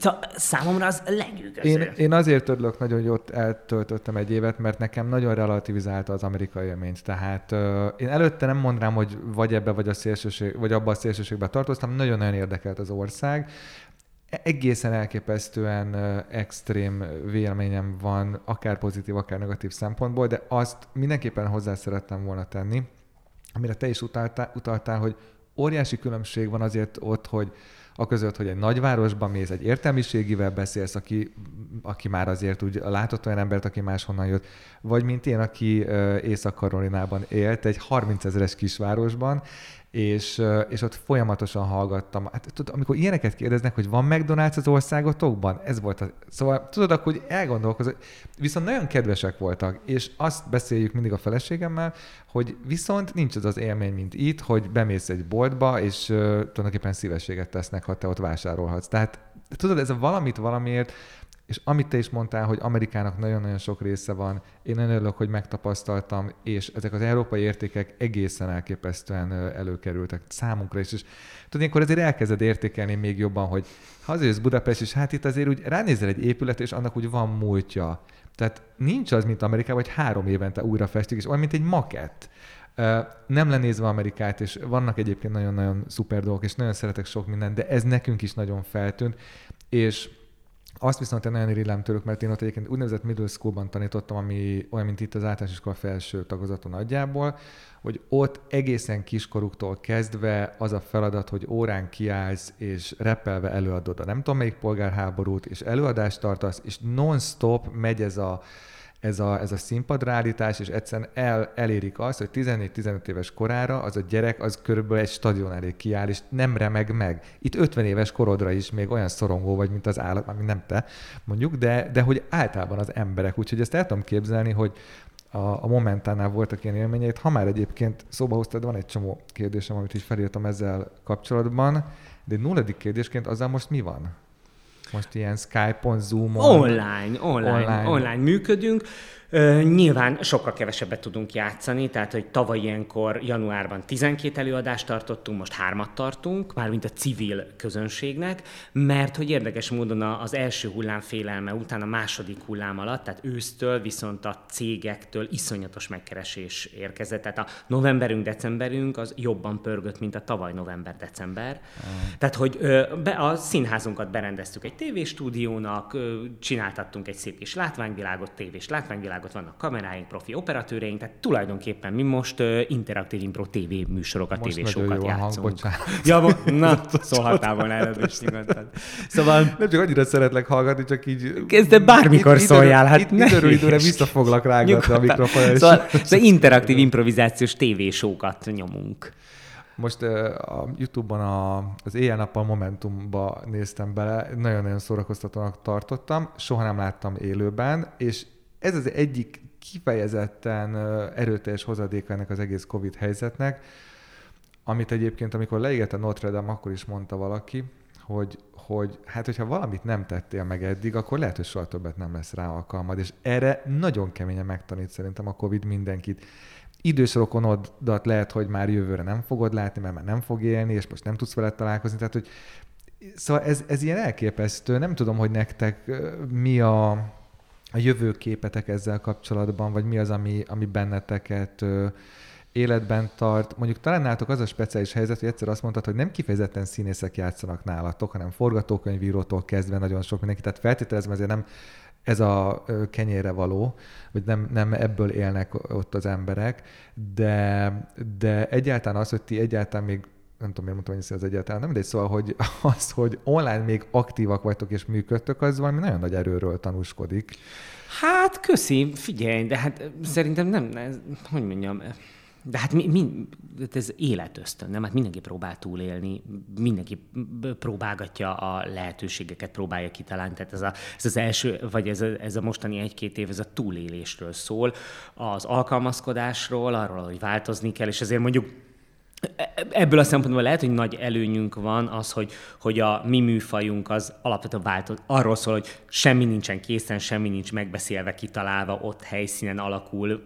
Szóval számomra az lenyűgöző. Én, én azért örülök nagyon, hogy ott eltöltöttem egy évet, mert nekem nagyon relativizálta az amerikai élményt. Tehát uh, én előtte nem mondanám, hogy vagy ebbe, vagy, a szélsőség, vagy abba a szélsőségbe tartoztam, nagyon-nagyon érdekelt az ország. Egészen elképesztően uh, extrém véleményem van, akár pozitív, akár negatív szempontból, de azt mindenképpen hozzá szerettem volna tenni, amire te is utaltál, utaltál hogy óriási különbség van azért ott, hogy a között, hogy egy nagyvárosban mész, egy értelmiségivel beszélsz, aki, aki már azért úgy látott olyan embert, aki máshonnan jött, vagy mint én, aki Észak-Karolinában élt, egy 30 ezeres kisvárosban, és, és ott folyamatosan hallgattam. Hát, tudod, amikor ilyeneket kérdeznek, hogy van McDonald's az országotokban, ez volt a... Szóval tudod, akkor elgondolkozol, viszont nagyon kedvesek voltak, és azt beszéljük mindig a feleségemmel, hogy viszont nincs az az élmény, mint itt, hogy bemész egy boltba, és uh, tulajdonképpen szívességet tesznek, ha te ott vásárolhatsz. Tehát tudod, ez a valamit valamiért és amit te is mondtál, hogy Amerikának nagyon-nagyon sok része van, én nagyon örülök, hogy megtapasztaltam, és ezek az európai értékek egészen elképesztően előkerültek számunkra is. És tudod, ilyenkor azért elkezded értékelni még jobban, hogy ha azért Budapest, és hát itt azért úgy ránézel egy épület, és annak úgy van múltja. Tehát nincs az, mint Amerikában, hogy három évente újra festik, és olyan, mint egy makett. Nem lenézve Amerikát, és vannak egyébként nagyon-nagyon szuper dolgok, és nagyon szeretek sok mindent, de ez nekünk is nagyon feltűnt, és azt viszont én nagyon irigylem tőlük, mert én ott egyébként úgynevezett middle schoolban tanítottam, ami olyan, mint itt az általános iskola felső tagozaton nagyjából, hogy ott egészen kiskoruktól kezdve az a feladat, hogy órán kiállsz, és repelve előadod a nem tudom melyik polgárháborút, és előadást tartasz, és non-stop megy ez a ez a, ez a színpadrállítás, és egyszerűen el, elérik azt, hogy 14-15 éves korára az a gyerek az körülbelül egy stadion elé kiáll, és nem remeg meg. Itt 50 éves korodra is még olyan szorongó vagy, mint az állat, ami nem te, mondjuk, de, de hogy általában az emberek. Úgyhogy ezt el tudom képzelni, hogy a, a Momentánál voltak ilyen élményeit. Ha már egyébként szóba hoztad, van egy csomó kérdésem, amit is felírtam ezzel kapcsolatban, de egy nulladik kérdésként azzal most mi van? Most ilyen Skype-on, Zoom-on? Online, online, online, online működünk. Nyilván sokkal kevesebbet tudunk játszani, tehát hogy tavaly ilyenkor januárban 12 előadást tartottunk, most hármat tartunk, mármint a civil közönségnek, mert hogy érdekes módon az első hullám félelme után a második hullám alatt, tehát ősztől viszont a cégektől iszonyatos megkeresés érkezett. Tehát a novemberünk, decemberünk az jobban pörgött, mint a tavaly november-december. Uh. Tehát, hogy be, a színházunkat berendeztük egy tévéstúdiónak, csináltattunk egy szép kis látványvilágot, tévés látványvilágot, világot, vannak kameráink, profi operatőreink, tehát tulajdonképpen mi most uh, interaktív impro TV műsorokat, most tévésókat játszunk. Hang, ja, mo- na, szólhatál volna előbb is nyugodtan. Szóval... Nem csak annyira szeretlek hallgatni, csak így... De bármikor itt, szóljál, hát itt, ne időről időre visszafoglak rágatni a mikrofonra. Szóval, szóval interaktív improvizációs tévésókat nyomunk. Most a Youtube-ban a, az éjjel-nappal Momentumba néztem bele, nagyon-nagyon szórakoztatónak tartottam, soha nem láttam élőben, és ez az egyik kifejezetten erőteljes hozadéka ennek az egész Covid helyzetnek, amit egyébként, amikor leégett a Notre Dame, akkor is mondta valaki, hogy, hogy hát, hogyha valamit nem tettél meg eddig, akkor lehet, hogy soha többet nem lesz rá alkalmad, és erre nagyon keményen megtanít szerintem a Covid mindenkit. Idős rokonodat lehet, hogy már jövőre nem fogod látni, mert már nem fog élni, és most nem tudsz vele találkozni, tehát, hogy Szóval ez, ez ilyen elképesztő. Nem tudom, hogy nektek mi a, a jövőképetek ezzel kapcsolatban, vagy mi az, ami, ami benneteket ö, életben tart. Mondjuk talán nálatok az a speciális helyzet, hogy egyszer azt mondtad, hogy nem kifejezetten színészek játszanak nálatok, hanem forgatókönyvírótól kezdve nagyon sok mindenki. Tehát feltételezem azért nem ez a kenyére való, vagy nem, nem ebből élnek ott az emberek, de, de egyáltalán az, hogy ti egyáltalán még nem tudom, miért mondtam, hogy ez egyáltalán nem, de szóval, hogy az, hogy online még aktívak vagytok és működtök, az valami nagyon nagy erőről tanúskodik. Hát, köszi, figyelj, de hát szerintem nem, ez, hogy mondjam, de hát mi, mi, ez életösztön, nem? Hát mindenki próbál túlélni, mindenki próbálgatja a lehetőségeket, próbálja kitalálni. Tehát ez, a, ez az első, vagy ez a, ez a mostani egy-két év, ez a túlélésről szól, az alkalmazkodásról, arról, hogy változni kell, és ezért mondjuk Ebből a szempontból lehet, hogy nagy előnyünk van az, hogy, hogy a mi műfajunk az alapvetően változott. Arról szól, hogy semmi nincsen készen, semmi nincs megbeszélve, kitalálva, ott helyszínen alakul.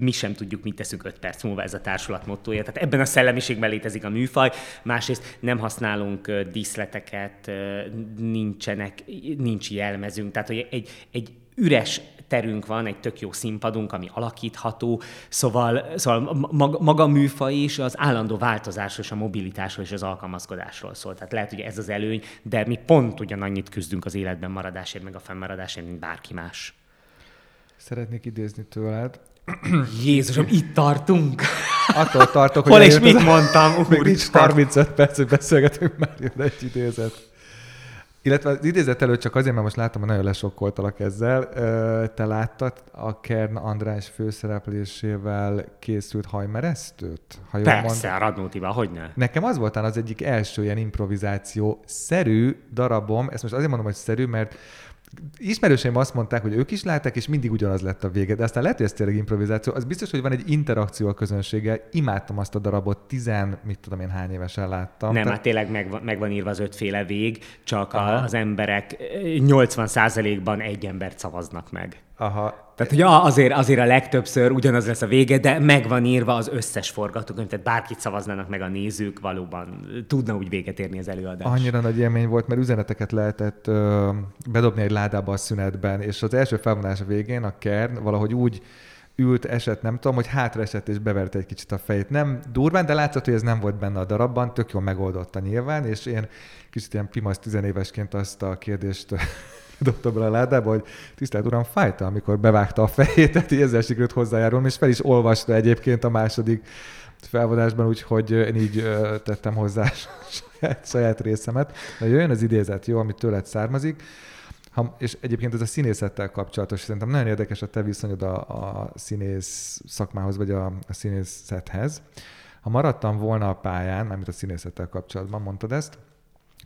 Mi sem tudjuk, mit teszünk öt perc múlva, ez a társulat mottója. Tehát ebben a szellemiségben létezik a műfaj. Másrészt nem használunk díszleteket, nincsenek, nincs jelmezünk. Tehát, hogy egy, egy üres terünk van, egy tök jó színpadunk, ami alakítható, szóval, szóval maga, műfaj is az állandó változásról, és a mobilitásról és az alkalmazkodásról szól. Tehát lehet, hogy ez az előny, de mi pont ugyanannyit küzdünk az életben maradásért, meg a fennmaradásért, mint bárki más. Szeretnék idézni tőled. Jézusom, itt tartunk. Attól tartok, hogy... Hol és mit mondtam? Még nincs 35 perc, hogy beszélgetünk, már jön egy idézet. Illetve az idézet előtt csak azért, mert most látom, hogy nagyon lesokkoltalak ezzel. Te láttad a Kern András főszereplésével készült hajmeresztőt? Ha jól Persze, mond... Radnótival, hogy ne? Nekem az voltán az egyik első ilyen improvizáció szerű darabom, ezt most azért mondom, hogy szerű, mert ismerőseim azt mondták, hogy ők is látták, és mindig ugyanaz lett a vége, de aztán lehet, hogy ez tényleg improvizáció. Az biztos, hogy van egy interakció a közönséggel. Imádtam azt a darabot, tizen, mit tudom én, hány évesen láttam. Nem, Tehát... hát tényleg meg, meg van írva az ötféle vég, csak Aha. az emberek 80%-ban egy embert szavaznak meg. Aha. Tehát, hogy azért, azért a legtöbbször ugyanaz lesz a vége, de meg van írva az összes forgatókönyv, tehát bárkit szavaznának meg a nézők, valóban tudna úgy véget érni az előadás. Annyira nagy élmény volt, mert üzeneteket lehetett ö, bedobni egy ládába a szünetben, és az első felvonás a végén a Kern valahogy úgy ült, esett, nem tudom, hogy hátra esett és beverte egy kicsit a fejét. Nem durván, de látszott, hogy ez nem volt benne a darabban, tök jól megoldotta nyilván, és én kicsit ilyen pimasz tizenévesként azt a kérdést dobta bele a ládába, hogy tisztelt uram, fájta, amikor bevágta a fejét, tehát így ezzel sikerült hozzájárulni, és fel is olvasta egyébként a második felvonásban, úgyhogy én így tettem hozzá saját, saját részemet. De jöjjön az idézet, jó, amit tőled származik. Ha, és egyébként ez a színészettel kapcsolatos, szerintem nagyon érdekes a te viszonyod a, a színész szakmához, vagy a, a színészethez. Ha maradtam volna a pályán, mármint a színészettel kapcsolatban, mondtad ezt,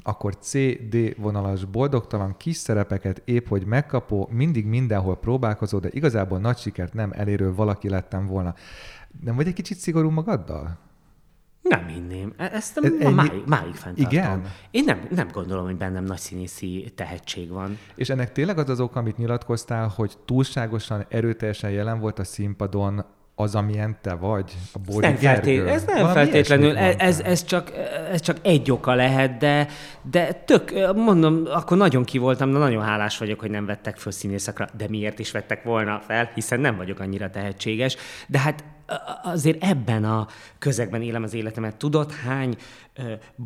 akkor C-D vonalas boldogtalan kis szerepeket épp hogy megkapó, mindig mindenhol próbálkozó, de igazából nagy sikert nem elérő valaki lettem volna. Nem vagy egy kicsit szigorú magaddal? Nem hinném. E- ezt Ez ennyi... máig, máig fenntartom. Igen? Én nem, nem gondolom, hogy bennem nagy színészi tehetség van. És ennek tényleg az az oka, amit nyilatkoztál, hogy túlságosan erőteljesen jelen volt a színpadon az, amilyen te vagy, a Bódi nem feltét, Ez nem Valami feltétlenül, ez, ez, ez, csak, ez csak egy oka lehet, de, de tök, mondom, akkor nagyon ki voltam, de nagyon hálás vagyok, hogy nem vettek föl színészekre, de miért is vettek volna fel, hiszen nem vagyok annyira tehetséges. De hát azért ebben a közegben élem az életemet. Tudod, hány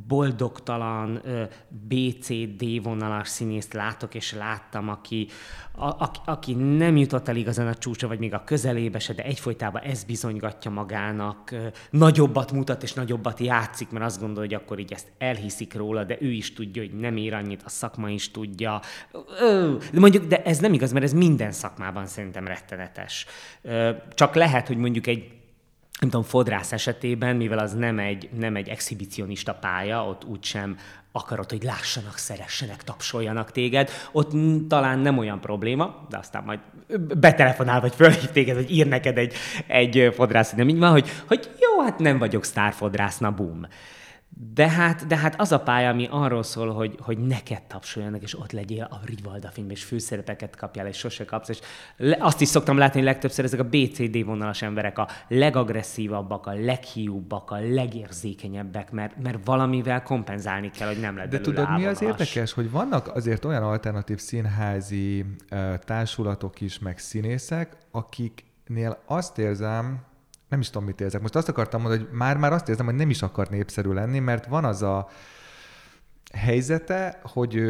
boldogtalan BCD vonalas színészt látok, és láttam, aki, a, a, aki nem jutott el igazán a csúcsra, vagy még a közelébe se, de egyfolytában ez bizonygatja magának, nagyobbat mutat és nagyobbat játszik, mert azt gondolja, hogy akkor így ezt elhiszik róla, de ő is tudja, hogy nem ér annyit, a szakma is tudja. De mondjuk, de ez nem igaz, mert ez minden szakmában szerintem rettenetes. Csak lehet, hogy mondjuk egy nem tudom, fodrász esetében, mivel az nem egy, nem egy exhibicionista pálya, ott úgysem akarod, hogy lássanak, szeressenek, tapsoljanak téged, ott talán nem olyan probléma, de aztán majd betelefonál, vagy fölhív téged, hogy ír neked egy, egy fodrász, nem így van, hogy, hogy jó, hát nem vagyok sztárfodrász, na bum. De hát, de hát az a pálya, ami arról szól, hogy, hogy neked tapsoljanak, és ott legyél a Rivalda filmben, és főszerepeket kapjál, és sose kapsz. És le, azt is szoktam látni, legtöbbször ezek a BCD vonalas emberek a legagresszívabbak, a leghiúbbak, a legérzékenyebbek, mert, mert valamivel kompenzálni kell, hogy nem lehet De tudod, mi az érdekes, hogy vannak azért olyan alternatív színházi uh, társulatok is, meg színészek, akiknél azt érzem, nem is tudom, mit érzek. Most azt akartam mondani, hogy már-már azt érzem, hogy nem is akar népszerű lenni, mert van az a helyzete, hogy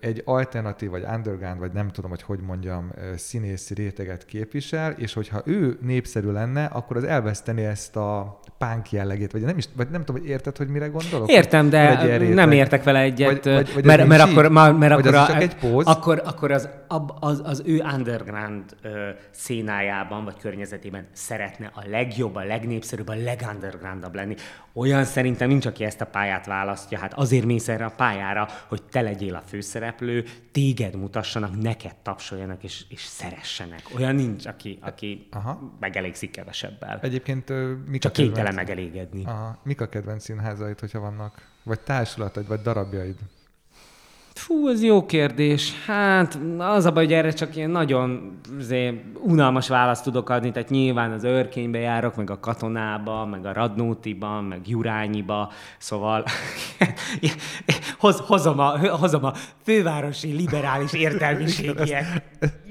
egy alternatív, vagy underground, vagy nem tudom, hogy hogy mondjam, színészi réteget képvisel, és hogyha ő népszerű lenne, akkor az elveszteni ezt a punk jellegét, vagy nem is, vagy nem tudom, hogy érted, hogy mire gondolok? Értem, de nem értek vele egyet, vagy, vagy, vagy mert, mert, akkor, mert akkor, az a, egy póz? akkor, akkor az, az, az ő underground ö, szénájában, vagy környezetében szeretne a legjobb, a legnépszerűbb, a legundergroundabb lenni. Olyan szerintem nincs, aki ezt a pályát választja. Hát azért mész erre a pályára, hogy te legyél a főszereplő, téged mutassanak, neked tapsoljanak és, és szeressenek. Olyan nincs, aki, aki Aha. megelégszik kevesebbel. Egyébként mik Csak kénytelen megelégedni. Aha. Mik a kedvenc színházaid, hogyha vannak? Vagy társulataid, vagy darabjaid? Fú, ez jó kérdés. Hát az a baj, hogy erre csak ilyen nagyon azért, unalmas választ tudok adni, tehát nyilván az őrkénybe járok, meg a katonába, meg a radnótiba, meg Jurányiba, szóval hoz, hozom, a, hozom a fővárosi liberális értelmiségiek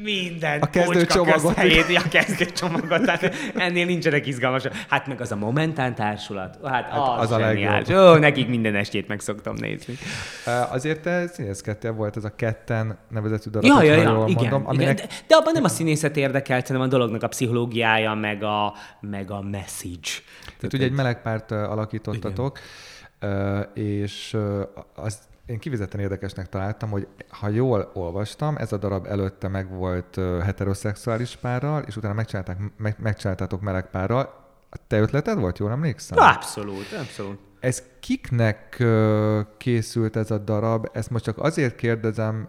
minden a kezdőcsomagot. A kezdőcsomagot, tehát ennél nincsenek izgalmas. Hát meg az a Momentán társulat, hát, hát az, az a legjobb. Ó, nekik minden estét meg szoktam nézni. Azért te színészkedtél, volt ez a ketten nevezetű darab, ja, ja, ja, jól igen, mondom. Aminek... igen. De, de abban nem a színészet érdekelt, hanem a dolognak a pszichológiája, meg a, meg a message. Tehát, Tehát ugye egy meleg párt alakítottatok, igen. és az én kivizetten érdekesnek találtam, hogy ha jól olvastam, ez a darab előtte meg volt heteroszexuális párral, és utána megcsinálták, meg, megcsináltátok meleg párral. Te ötleted volt, jól emlékszem? Abszolút, abszolút. Ez kiknek készült ez a darab? Ezt most csak azért kérdezem,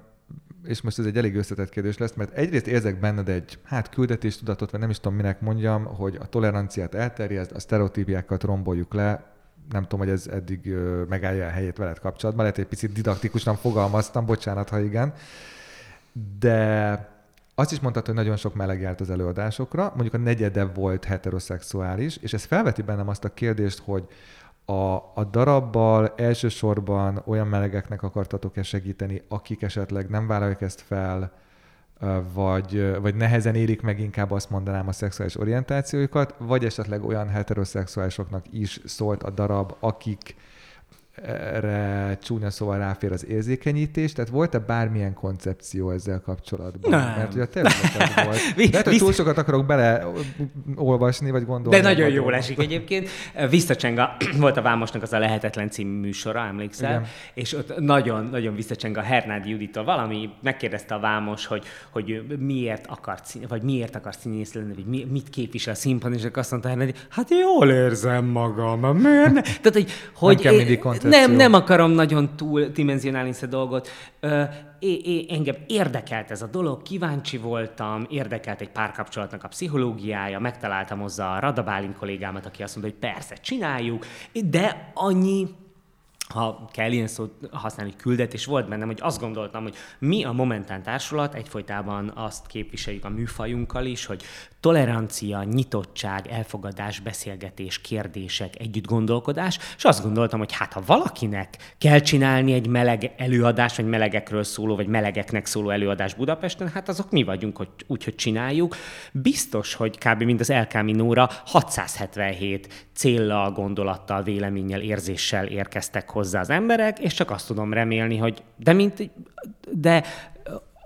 és most ez egy elég összetett kérdés lesz, mert egyrészt érzek benned egy, hát küldetéstudatot, vagy nem is tudom, minek mondjam, hogy a toleranciát elterjeszt, a sztereotípiákat romboljuk le, nem tudom, hogy ez eddig megállja a helyét veled kapcsolatban, lehet, hogy egy picit didaktikusan fogalmaztam, bocsánat, ha igen, de azt is mondtad, hogy nagyon sok meleg járt az előadásokra, mondjuk a negyede volt heteroszexuális, és ez felveti bennem azt a kérdést, hogy a, a darabbal elsősorban olyan melegeknek akartatok-e segíteni, akik esetleg nem vállalják ezt fel, vagy, vagy nehezen érik meg inkább azt mondanám a szexuális orientációjukat, vagy esetleg olyan heteroszexuálisoknak is szólt a darab, akik erre csúnya szóval ráfér az érzékenyítés, tehát volt-e bármilyen koncepció ezzel kapcsolatban? Nem. Mert ugye tényleg volt. Lehet, hogy túl sokat akarok beleolvasni, vagy gondolni. De nagyon jól esik egyébként. Visszacsenga volt a Vámosnak az a Lehetetlen című műsora, emlékszel? Igen. És ott nagyon-nagyon visszacsenga Hernádi Juditól valami, megkérdezte a Vámos, hogy, hogy miért akar, vagy miért akar színész lenni, vagy mit képvisel a színpadon, és azt mondta Hernádi, hát jól érzem magam, miért ne? Tehát, hogy, hogy nem kell mindig nem, nem akarom nagyon túl dimenzionálni ezt a dolgot. Ö, é, é, engem érdekelt ez a dolog, kíváncsi voltam, érdekelt egy párkapcsolatnak a pszichológiája, megtaláltam hozzá a Radabálin kollégámat, aki azt mondta, hogy persze, csináljuk, de annyi ha kell ilyen szót használni, küldetés volt bennem, hogy azt gondoltam, hogy mi a Momentán Társulat egyfolytában azt képviseljük a műfajunkkal is, hogy tolerancia, nyitottság, elfogadás, beszélgetés, kérdések, együtt gondolkodás, és azt gondoltam, hogy hát ha valakinek kell csinálni egy meleg előadás, vagy melegekről szóló, vagy melegeknek szóló előadás Budapesten, hát azok mi vagyunk, hogy úgy, hogy csináljuk. Biztos, hogy kb. mint az El Camino-ra 677 céllal, gondolattal, véleménnyel, érzéssel érkeztek hozzá az emberek, és csak azt tudom remélni, hogy de mint de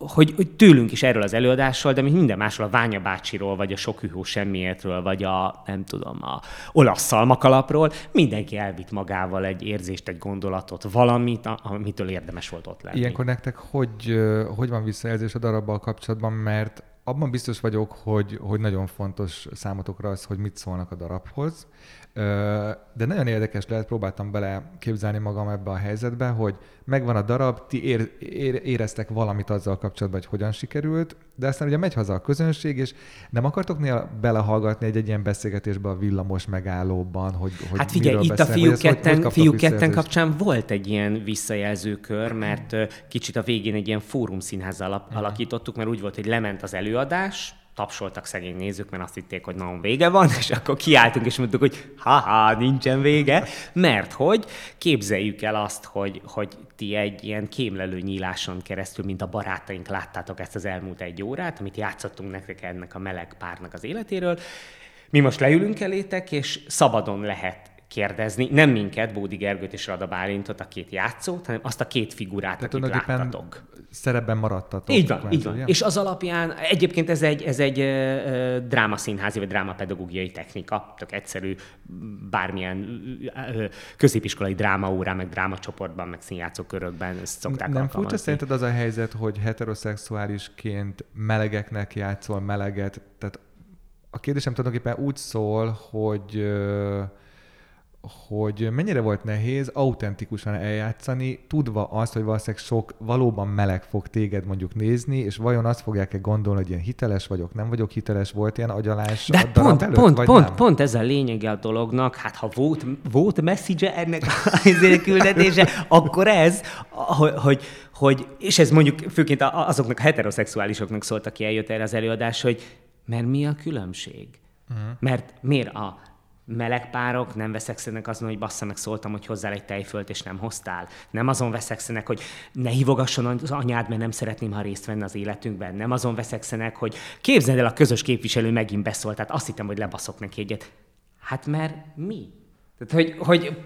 hogy, hogy tőlünk is erről az előadásról, de mint minden másról, a Ványa bácsiról, vagy a Sok semmiértről, vagy a, nem tudom, a olasz szalmakalapról, mindenki elvitt magával egy érzést, egy gondolatot, valamit, amitől érdemes volt ott lenni. Ilyenkor nektek hogy, hogy van visszajelzés a darabbal kapcsolatban, mert abban biztos vagyok, hogy, hogy nagyon fontos számotokra az, hogy mit szólnak a darabhoz, de nagyon érdekes lehet, próbáltam bele képzelni magam ebbe a helyzetbe, hogy megvan a darab, ti ér, ér, éreztek valamit azzal kapcsolatban, hogy hogyan sikerült, de aztán ugye megy haza a közönség, és nem akartok néha belehallgatni egy, egy ilyen beszélgetésbe a villamos megállóban, hogy, hogy Hát figyelj, itt a fiúk ketten, fiúk ketten kapcsán volt egy ilyen visszajelzőkör, mert kicsit a végén egy ilyen fórum színházzal mhm. alakítottuk, mert úgy volt, hogy lement az előadás, tapsoltak szegény nézők, mert azt hitték, hogy nagyon vége van, és akkor kiálltunk, és mondtuk, hogy haha, nincsen vége, mert hogy képzeljük el azt, hogy, hogy ti egy ilyen kémlelő nyíláson keresztül, mint a barátaink láttátok ezt az elmúlt egy órát, amit játszottunk nektek ennek a meleg párnak az életéről, mi most leülünk elétek, és szabadon lehet kérdezni, nem minket, Bódi Gergőt és Rada Bálintot, a két játszót, hanem azt a két figurát, Tehát akit láttatok. Szerepben maradtatok. Így van, kvázi, így van. Ugye? És az alapján, egyébként ez egy, ez egy uh, drámaszínházi vagy drámapedagógiai technika, tök egyszerű, bármilyen uh, középiskolai drámaórán, meg drámacsoportban, meg színjátszókörökben ezt szokták Nem furcsa szerinted az a helyzet, hogy heteroszexuálisként melegeknek játszol meleget, tehát a kérdésem tulajdonképpen úgy szól, hogy uh, hogy mennyire volt nehéz autentikusan eljátszani, tudva azt, hogy valószínűleg sok valóban meleg fog téged mondjuk nézni, és vajon azt fogják-e gondolni, hogy ilyen hiteles vagyok, nem vagyok hiteles, volt ilyen agyalás De a pont, előtt, pont, vagy pont, nem? pont ez a lényege a dolognak, hát ha volt, volt message ennek a küldetése, akkor ez, hogy, hogy, és ez mondjuk főként azoknak a heteroszexuálisoknak szólt, aki eljött erre az előadás, hogy mert mi a különbség? Uh-huh. Mert miért a meleg párok nem veszekszenek azon, hogy bassza meg szóltam, hogy hozzál egy tejfölt, és nem hoztál. Nem azon veszekszenek, hogy ne hívogasson az anyád, mert nem szeretném, ha részt venne az életünkben. Nem azon veszekszenek, hogy képzeld el, a közös képviselő megint beszólt, tehát azt hittem, hogy lebaszok neki egyet. Hát mert mi? Tehát, hogy, hogy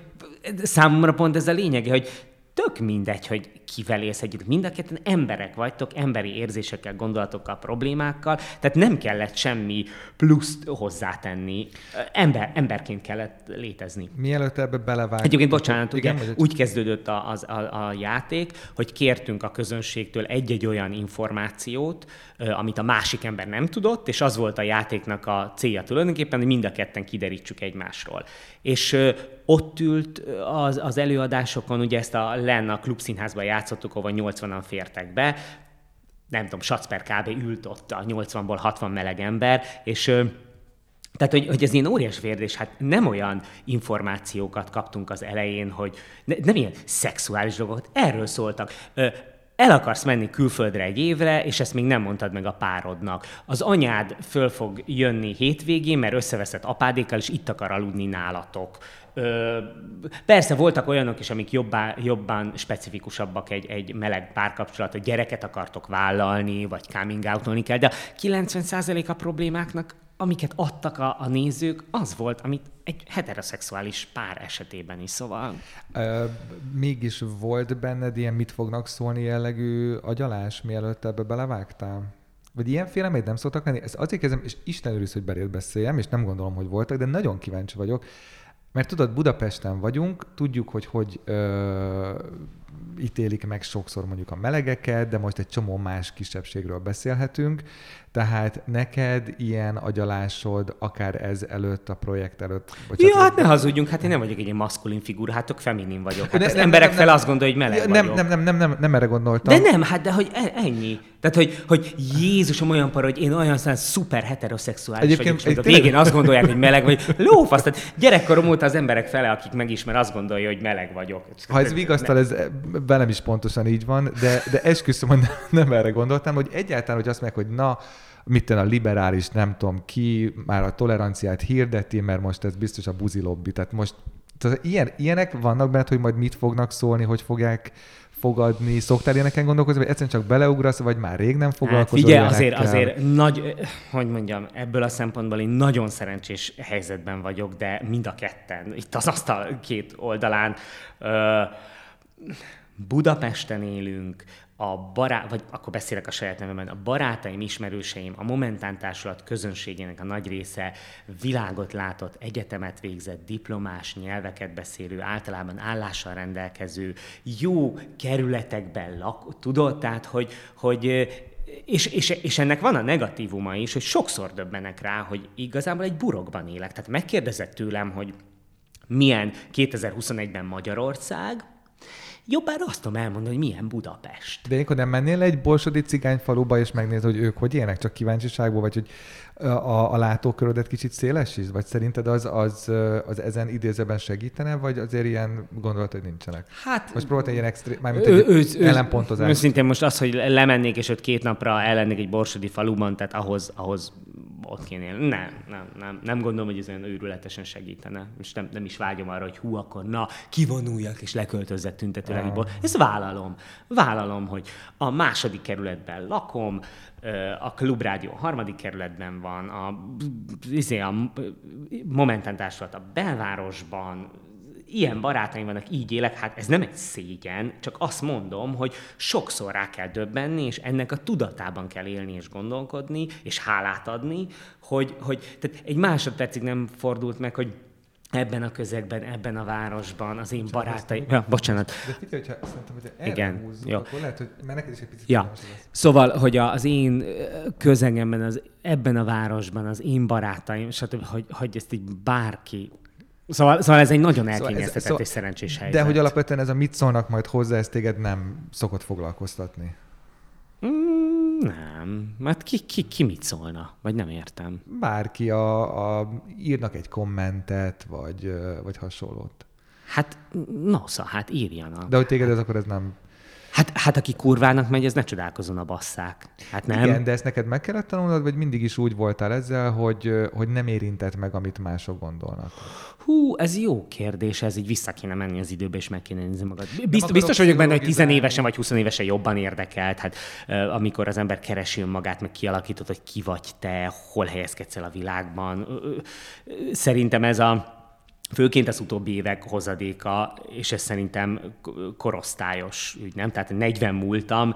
számomra pont ez a lényege, hogy tök mindegy, hogy kivel élsz együtt. Mind a ketten emberek vagytok, emberi érzésekkel, gondolatokkal, problémákkal, tehát nem kellett semmi pluszt hozzátenni. Ember, emberként kellett létezni. Mielőtt ebbe belevágunk. Egyébként, bocsánat, ugye, Igen, úgy kezdődött a, a, a, a játék, hogy kértünk a közönségtől egy-egy olyan információt, amit a másik ember nem tudott, és az volt a játéknak a célja tulajdonképpen, hogy mind a ketten kiderítsük egymásról. És ott ült az, az előadásokon, ugye ezt a Len klubszínházban játszottuk, ahol 80-an fértek be, nem tudom, sac per kb. ült ott a 80-ból 60 meleg ember, és tehát, hogy, hogy ez ilyen óriás kérdés, hát nem olyan információkat kaptunk az elején, hogy ne, nem ilyen szexuális dolgokat, erről szóltak el akarsz menni külföldre egy évre, és ezt még nem mondtad meg a párodnak. Az anyád föl fog jönni hétvégén, mert összeveszett apádékkal, és itt akar aludni nálatok. Persze voltak olyanok is, amik jobbá, jobban specifikusabbak egy, egy meleg párkapcsolat, hogy gyereket akartok vállalni, vagy coming out kell, de 90% a problémáknak amiket adtak a, a nézők, az volt, amit egy heteroszexuális pár esetében is, szóval... Ö, mégis volt benned ilyen mit fognak szólni jellegű agyalás, mielőtt ebbe belevágtál? Vagy ilyen féleméd nem szoktak lenni? Ez azért kezdem, és Isten őriz, hogy beréd beszéljem, és nem gondolom, hogy voltak, de nagyon kíváncsi vagyok. Mert tudod, Budapesten vagyunk, tudjuk, hogy hogy ö, ítélik meg sokszor mondjuk a melegeket, de most egy csomó más kisebbségről beszélhetünk. Tehát neked ilyen agyalásod, akár ez előtt, a projekt előtt? Bocsánat, ja, hát ne hazudjunk, hát én nem vagyok egy ilyen maszkulin figura, hát tök feminin vagyok. Hát ne, az nem, emberek nem, fel azt gondolja, hogy meleg nem, vagyok. Nem, nem, nem, nem, nem erre gondoltam. De nem, hát de hogy e- ennyi. Tehát, hogy, hogy Jézusom olyan par, hogy én olyan szán szuper heteroszexuális Egyébként, vagyok, és egy a végén azt gondolják, hogy meleg vagy. Lófasz, tehát gyerekkorom óta az emberek fele, akik megismer, azt gondolja, hogy meleg vagyok. Ha ez vigasztal, ez velem is pontosan így van, de, de esküszöm, hogy nem erre gondoltam, hogy egyáltalán, hogy azt meg, hogy na, mit a liberális, nem tudom ki, már a toleranciát hirdeti, mert most ez biztos a buzi lobby. Tehát most tehát ilyen, ilyenek vannak benne, hogy majd mit fognak szólni, hogy fogják fogadni? Szoktál ilyeneken gondolkozni, vagy egyszerűen csak beleugrasz, vagy már rég nem foglalkozol hát Figyelj, azért, azért nagy, hogy mondjam, ebből a szempontból én nagyon szerencsés helyzetben vagyok, de mind a ketten, itt az asztal két oldalán, Budapesten élünk, a barát, vagy akkor beszélek a saját nevemben, a barátaim, ismerőseim, a Momentán Társulat közönségének a nagy része világot látott, egyetemet végzett, diplomás, nyelveket beszélő, általában állással rendelkező, jó kerületekben lak, tudod? Tehát, hogy, hogy és, és, és ennek van a negatívuma is, hogy sokszor döbbenek rá, hogy igazából egy burokban élek. Tehát megkérdezett tőlem, hogy milyen 2021-ben Magyarország, Jobbára azt tudom elmondani, hogy milyen Budapest. De akkor nem mennél egy borsodi cigányfaluba, és megnézed, hogy ők hogy élnek, csak kíváncsiságból, vagy hogy a, a látókörödet kicsit szélesítsd? Vagy szerinted az, az, az ezen idézőben segítene, vagy azért ilyen gondolat, hogy nincsenek? Hát... Most próbáltam ilyen extrém, mármint egy ő, ő, ellenpontozást. Őszintén most az, hogy lemennék, és ott két napra ellennék egy borsodi faluban, tehát ahhoz, ahhoz ott kéne élni. Nem, nem, nem, nem gondolom, hogy ez olyan őrületesen segítene. És nem, nem is vágyom arra, hogy hú, akkor na, kivonuljak és leköltözzek tüntetőlegiből. Ezt vállalom. Vállalom, hogy a második kerületben lakom, a Klubrádió a harmadik kerületben van, a, izé, a Momentan Társulat a belvárosban, ilyen barátaim vannak, így élek, hát ez nem egy szégyen, csak azt mondom, hogy sokszor rá kell döbbenni, és ennek a tudatában kell élni és gondolkodni, és hálát adni, hogy, hogy tehát egy másodpercig nem fordult meg, hogy ebben a közegben, ebben a városban, az én barátaim... Ja, bocsánat. De figyelj, hogyha szerintem, hogy Igen, húzzuk, jó. akkor lehet, hogy mert neked is egy picit ja. Szóval, hogy az én közegemben, az, ebben a városban, az én barátaim, stb., hogy, hogy ezt így bárki Szóval, szóval ez egy nagyon elkényeztetett szóval szóval, és szerencsés helyzet. De hogy alapvetően ez a mit szólnak majd hozzá, ez téged nem szokott foglalkoztatni? Mm, nem. Mert ki, ki, ki mit szólna? Vagy nem értem. Bárki a, a, írnak egy kommentet, vagy, vagy hasonlót. Hát, nosza, hát írjanak. De hogy téged ez akkor ez nem Hát, hát aki kurvának megy, ez ne csodálkozon a basszák. Hát nem. Igen, de ezt neked meg kellett tanulnod, vagy mindig is úgy voltál ezzel, hogy, hogy nem érintett meg, amit mások gondolnak? Hú, ez jó kérdés, ez így vissza kéne menni az időbe, és meg kéne nézni magad. Bizt, biztos vagyok benne, hogy tizenévesen vagy 20 évesen jobban érdekelt, hát amikor az ember keresi önmagát, meg kialakított, hogy ki vagy te, hol helyezkedsz el a világban. Szerintem ez a Főként az utóbbi évek hozadéka, és ez szerintem korosztályos ügy, nem? Tehát 40 múltam,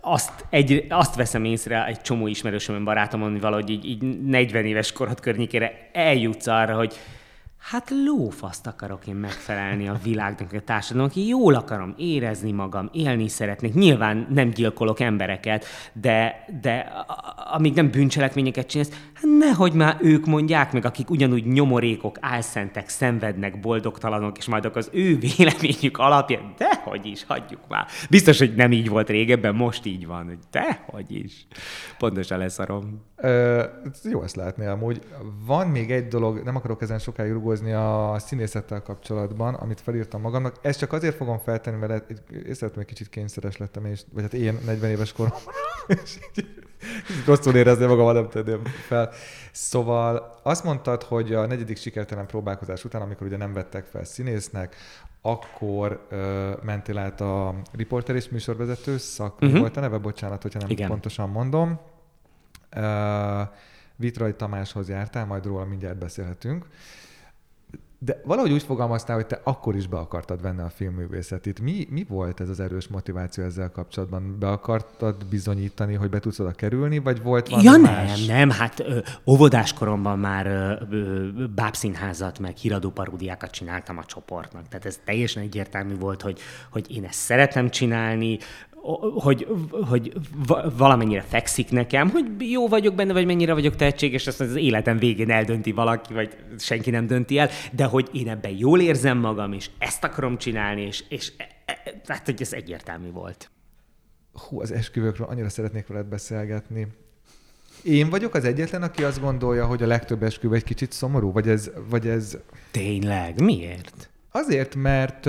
azt, egy, azt veszem észre egy csomó ismerősöm, barátomon, hogy valahogy így, így 40 éves korod környékére eljutsz arra, hogy Hát lófaszt akarok én megfelelni a világnak, a társadalomnak, jól akarom érezni magam, élni szeretnék. Nyilván nem gyilkolok embereket, de, de amíg nem bűncselekményeket csinálsz, nehogy már ők mondják meg, akik ugyanúgy nyomorékok, álszentek, szenvednek, boldogtalanok, és majd az ő véleményük alapján, dehogy is, hagyjuk már. Biztos, hogy nem így volt régebben, most így van, hogy dehogy is. Pontosan leszarom. Ö, jó ezt látni amúgy. Van még egy dolog, nem akarok ezen sokáig rugózni a színészettel kapcsolatban, amit felírtam magamnak. Ezt csak azért fogom feltenni, mert észrevettem, egy kicsit kényszeres lettem, és, vagy hát én 40 éves korom. rosszul érezni magam, nem tenném fel. Szóval azt mondtad, hogy a negyedik sikertelen próbálkozás után, amikor ugye nem vettek fel színésznek, akkor ö, mentél át a riporter és műsorvezető szak, uh-huh. volt a neve? Bocsánat, hogyha nem Igen. pontosan mondom. Uh, Vitrai Tamáshoz jártál, majd róla mindjárt beszélhetünk. De valahogy úgy fogalmaztál, hogy te akkor is be akartad venni a filmművészetit. Mi, mi volt ez az erős motiváció ezzel kapcsolatban? Be akartad bizonyítani, hogy be tudsz oda kerülni, vagy volt valami Ja más? nem, nem, hát ö, óvodáskoromban már ö, ö, bábszínházat, meg híradó paródiákat csináltam a csoportnak. Tehát ez teljesen egyértelmű volt, hogy, hogy én ezt szeretem csinálni, hogy, hogy valamennyire fekszik nekem, hogy jó vagyok benne, vagy mennyire vagyok tehetséges, azt az életem végén eldönti valaki, vagy senki nem dönti el, de hogy én ebben jól érzem magam, és ezt akarom csinálni, és, és e, e, hát, hogy ez egyértelmű volt. Hú, az esküvőkről annyira szeretnék veled beszélgetni. Én vagyok az egyetlen, aki azt gondolja, hogy a legtöbb esküvő egy kicsit szomorú, vagy ez... Vagy ez... Tényleg? Miért? Azért, mert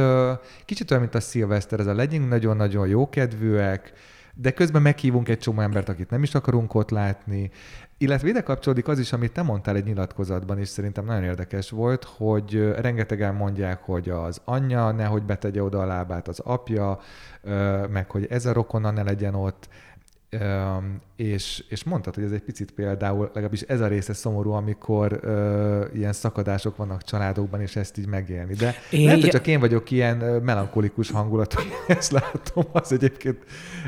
kicsit olyan, mint a szilveszter, ez a legyünk nagyon-nagyon jókedvűek, de közben meghívunk egy csomó embert, akit nem is akarunk ott látni. Illetve ide kapcsolódik az is, amit te mondtál egy nyilatkozatban, és szerintem nagyon érdekes volt, hogy rengetegen mondják, hogy az anyja nehogy betegye oda a lábát, az apja, meg hogy ez a rokona ne legyen ott, és, és mondtad, hogy ez egy picit például, legalábbis ez a része szomorú, amikor uh, ilyen szakadások vannak családokban, és ezt így megélni. De én... lehet, hogy csak én vagyok ilyen melankolikus hangulatú, ezt látom, az egyébként,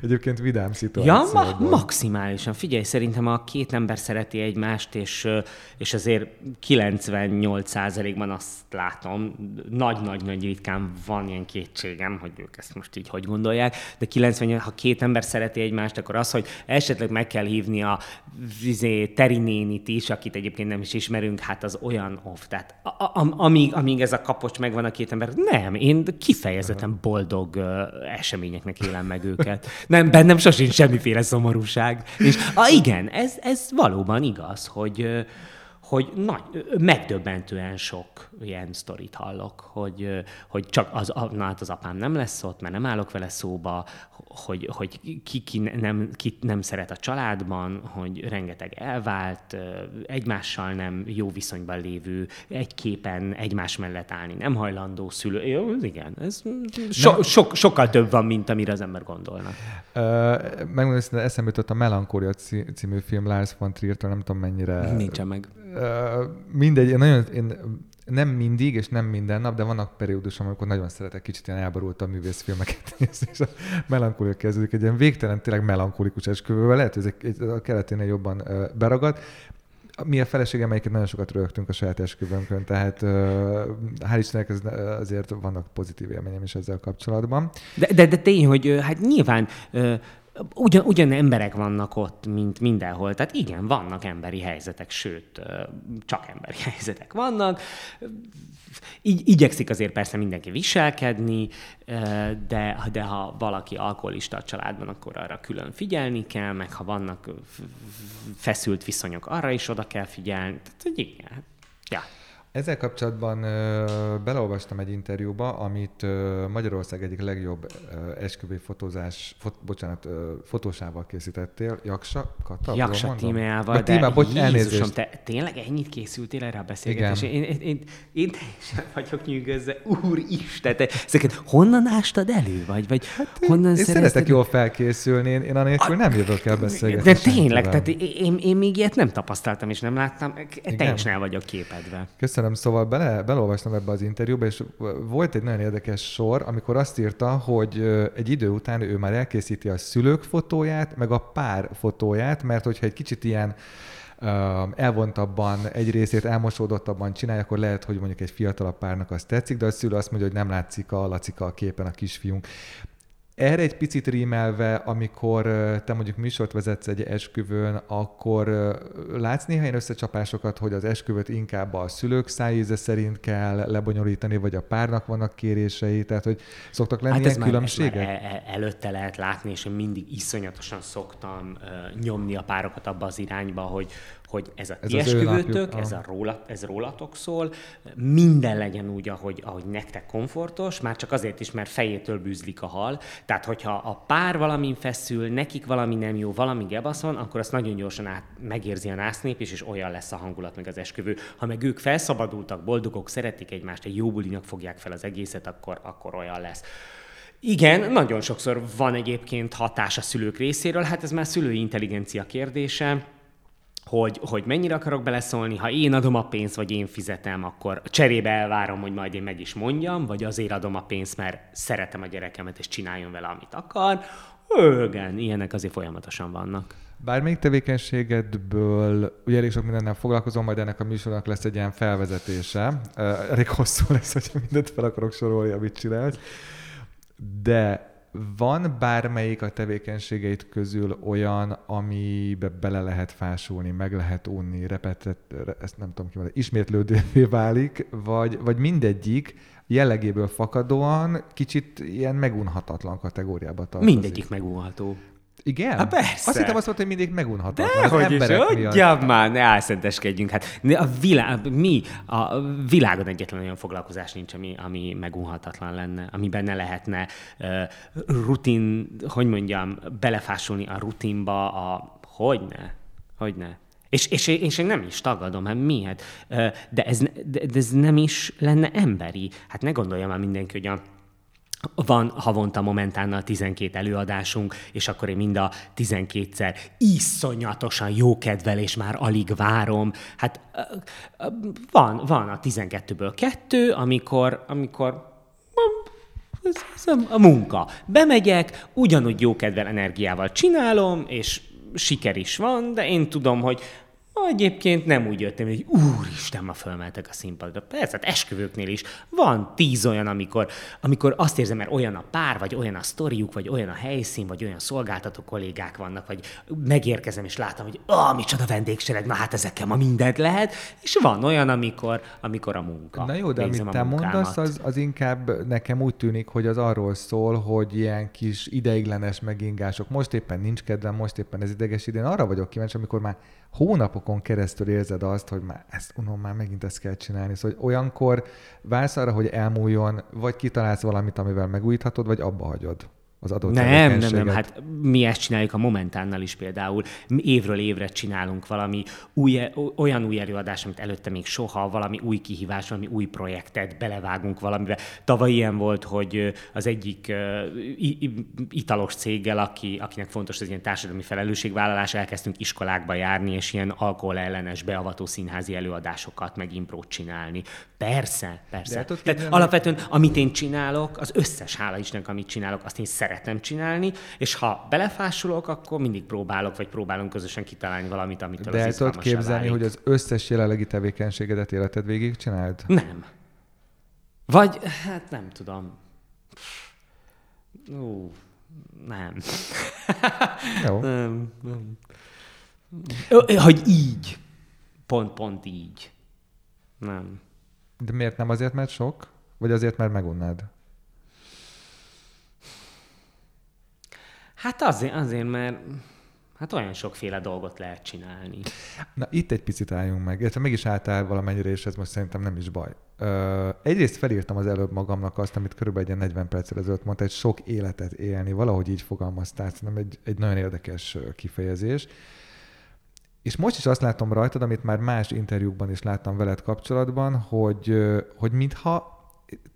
egyébként vidám szituáció. Ja, ma- maximálisan. Figyelj, szerintem a két ember szereti egymást, és, és azért 98%-ban azt látom, nagy-nagy-nagy ritkán van ilyen kétségem, hogy ők ezt most így hogy gondolják, de 98, ha két ember szereti egymást, akkor az, hogy esetleg meg kell hívni a vizé, Terinénit is, akit egyébként nem is ismerünk, hát az olyan off. Tehát a, a, amíg, amíg ez a kapocs megvan a két ember, nem, én kifejezetten boldog uh, eseményeknek élem meg őket. Nem, bennem sosincs semmiféle szomorúság. És a, igen, ez, ez valóban igaz, hogy uh, hogy nagy, megdöbbentően sok ilyen sztorit hallok, hogy, hogy csak az, na, hát az apám nem lesz ott, mert nem állok vele szóba, hogy, hogy ki, ki, nem, ki nem szeret a családban, hogy rengeteg elvált, egymással nem jó viszonyban lévő, egy képen egymás mellett állni, nem hajlandó szülő. Jó, igen, ez so, so, sokkal több van, mint amire az ember gondolna. Megmondom, hogy eszembe jutott a Melankória című film Lars von trier nem tudom mennyire... Nincsen meg. Mindegy, én nagyon, én nem mindig, és nem minden nap, de vannak periódusok, amikor nagyon szeretek kicsit ilyen elborult művészfilmeket nézni, és a melankólia kezdődik egy ilyen végtelen, tényleg melankolikus esküvővel, lehet, hogy ez a keleténél jobban beragad. Mi a feleségem, melyiket nagyon sokat rögtünk a saját esküvőnkön, tehát hál' Istennek ez, azért vannak pozitív élményem is ezzel kapcsolatban. De, de, de tény, hogy hát nyilván Ugyan, ugyan emberek vannak ott, mint mindenhol. Tehát igen, vannak emberi helyzetek, sőt, csak emberi helyzetek vannak. Így, igyekszik azért persze mindenki viselkedni, de, de ha valaki alkoholista a családban, akkor arra külön figyelni kell, meg ha vannak feszült viszonyok, arra is oda kell figyelni. Tehát, igen, hát, ja. Ezzel kapcsolatban ö, beleolvastam egy interjúba, amit ö, Magyarország egyik legjobb ö, esküvői fotózás, fot, bocsánat, ö, fotósával készítettél, Jaksa Kata? Jaksa tímeával, de tímea, bocs, Jézusom, te tényleg ennyit készültél erre a beszélgetésre? Én, én, én, én teljesen vagyok nyűgözve, úristen, te ezeket honnan ástad elő? Vagy, vagy hát honnan én, én szeretek jól felkészülni, én, én anélkül nem jövök el beszélgetni. De tényleg, tehát én, én még ilyet nem tapasztaltam, és nem láttam, teljesen el vagyok képedve. Köszönöm Köszönöm, szóval bele, belolvastam ebbe az interjúba, és volt egy nagyon érdekes sor, amikor azt írta, hogy egy idő után ő már elkészíti a szülők fotóját, meg a pár fotóját, mert hogyha egy kicsit ilyen elvontabban egy részét elmosódottabban csinálja, akkor lehet, hogy mondjuk egy fiatalabb párnak az tetszik, de a szülő azt mondja, hogy nem látszik a lacika a képen a kisfiunk. Erre egy picit rímelve, amikor te mondjuk műsort vezetsz egy esküvőn, akkor látsz néha ilyen összecsapásokat, hogy az esküvőt inkább a szülők szájíze szerint kell lebonyolítani, vagy a párnak vannak kérései, tehát hogy szoktak lenni hát ilyen már, különbségek? Már e- e- előtte lehet látni, és én mindig iszonyatosan szoktam uh, nyomni a párokat abba az irányba, hogy, hogy ez a ti esküvőtök, ez, a róla, ez rólatok szól, minden legyen úgy, ahogy, ahogy nektek komfortos, már csak azért is, mert fejétől bűzlik a hal. Tehát, hogyha a pár valamin feszül, nekik valami nem jó, valami gebaszon, akkor azt nagyon gyorsan át, megérzi a násznép is, és olyan lesz a hangulat meg az esküvő. Ha meg ők felszabadultak, boldogok, szeretik egymást, egy jó bulinak fogják fel az egészet, akkor, akkor olyan lesz. Igen, nagyon sokszor van egyébként hatás a szülők részéről, hát ez már szülői intelligencia kérdése hogy, hogy mennyire akarok beleszólni, ha én adom a pénzt, vagy én fizetem, akkor cserébe elvárom, hogy majd én meg is mondjam, vagy azért adom a pénzt, mert szeretem a gyerekemet, és csináljon vele, amit akar. Igen, ilyenek azért folyamatosan vannak. Bármelyik tevékenységedből, ugye elég sok mindennel foglalkozom, majd ennek a műsornak lesz egy ilyen felvezetése. Elég hosszú lesz, hogy mindent fel akarok sorolni, amit csinálsz. De van bármelyik a tevékenységeit közül olyan, amibe bele lehet fásulni, meg lehet unni, repetet, ezt nem tudom ki van, ismétlődővé válik, vagy, vagy mindegyik jellegéből fakadóan kicsit ilyen megunhatatlan kategóriába tartozik. Mindegyik megunható. Igen? Hát persze. Azt hittem azt mondta, hogy mindig megunhatatlan. De hogy is, ja, már, ne álszenteskedjünk. Hát a világ, mi, a világon egyetlen olyan foglalkozás nincs, ami, ami megunhatatlan lenne, amiben ne lehetne uh, rutin, hogy mondjam, belefásulni a rutinba, a hogyne, hogyne. És, és, és én nem is tagadom, hát miért? De ez, de, de ez nem is lenne emberi. Hát ne gondolja már mindenki, hogy a van havonta momentánnal 12 előadásunk, és akkor én mind a 12-szer iszonyatosan jókedvel, és már alig várom. Hát van, van a 12-ből kettő, amikor, amikor ez, ez a munka. Bemegyek, ugyanúgy jókedvel energiával csinálom, és siker is van, de én tudom, hogy Egyébként nem úgy jöttem, hogy úristen, ma fölmeltek a színpadra. Persze, hát esküvőknél is van tíz olyan, amikor, amikor azt érzem, mert olyan a pár, vagy olyan a sztoriuk, vagy olyan a helyszín, vagy olyan szolgáltató kollégák vannak, vagy megérkezem és látom, hogy ah, micsoda vendégsereg, na hát ezekkel ma mindent lehet, és van olyan, amikor, amikor a munka. Na jó, de amit te mondasz, az, az inkább nekem úgy tűnik, hogy az arról szól, hogy ilyen kis ideiglenes megingások. Most éppen nincs kedvem, most éppen ez ideges idén. Arra vagyok kíváncsi, amikor már hónapokon keresztül érzed azt, hogy már ezt unom, már megint ezt kell csinálni. Szóval hogy olyankor válsz arra, hogy elmúljon, vagy kitalálsz valamit, amivel megújíthatod, vagy abba hagyod az adott Nem, nem, nem, hát mi ezt csináljuk a Momentánnal is például. Évről évre csinálunk valami új, olyan új előadás, amit előtte még soha, valami új kihívás, valami új projektet, belevágunk valamibe. Tavaly ilyen volt, hogy az egyik italos céggel, aki, akinek fontos ez ilyen társadalmi felelősségvállalás, elkezdtünk iskolákba járni, és ilyen alkoholellenes beavató színházi előadásokat, meg imprót csinálni. Persze, persze. Tehát alapvetően, amit én csinálok, az összes hála Istennek, amit csinálok, azt én szeretem szeretem csinálni, és ha belefásulok, akkor mindig próbálok, vagy próbálunk közösen kitalálni valamit, amit De el tudod képzelni, válik. hogy az összes jelenlegi tevékenységedet életed végig csináld? Nem. Vagy, hát nem tudom. Ú, nem. Jó. nem, nem. Hogy így. Pont, pont így. Nem. De miért nem azért, mert sok? Vagy azért, mert megunnád? Hát azért, azért, mert hát olyan sokféle dolgot lehet csinálni. Na itt egy picit álljunk meg, illetve meg is álltál valamennyire, és ez most szerintem nem is baj. Ö, egyrészt felírtam az előbb magamnak azt, amit körülbelül egy 40 perccel ezelőtt mondta, egy sok életet élni, valahogy így fogalmaztál, szerintem egy, egy nagyon érdekes kifejezés. És most is azt látom rajtad, amit már más interjúkban is láttam veled kapcsolatban, hogy, hogy mintha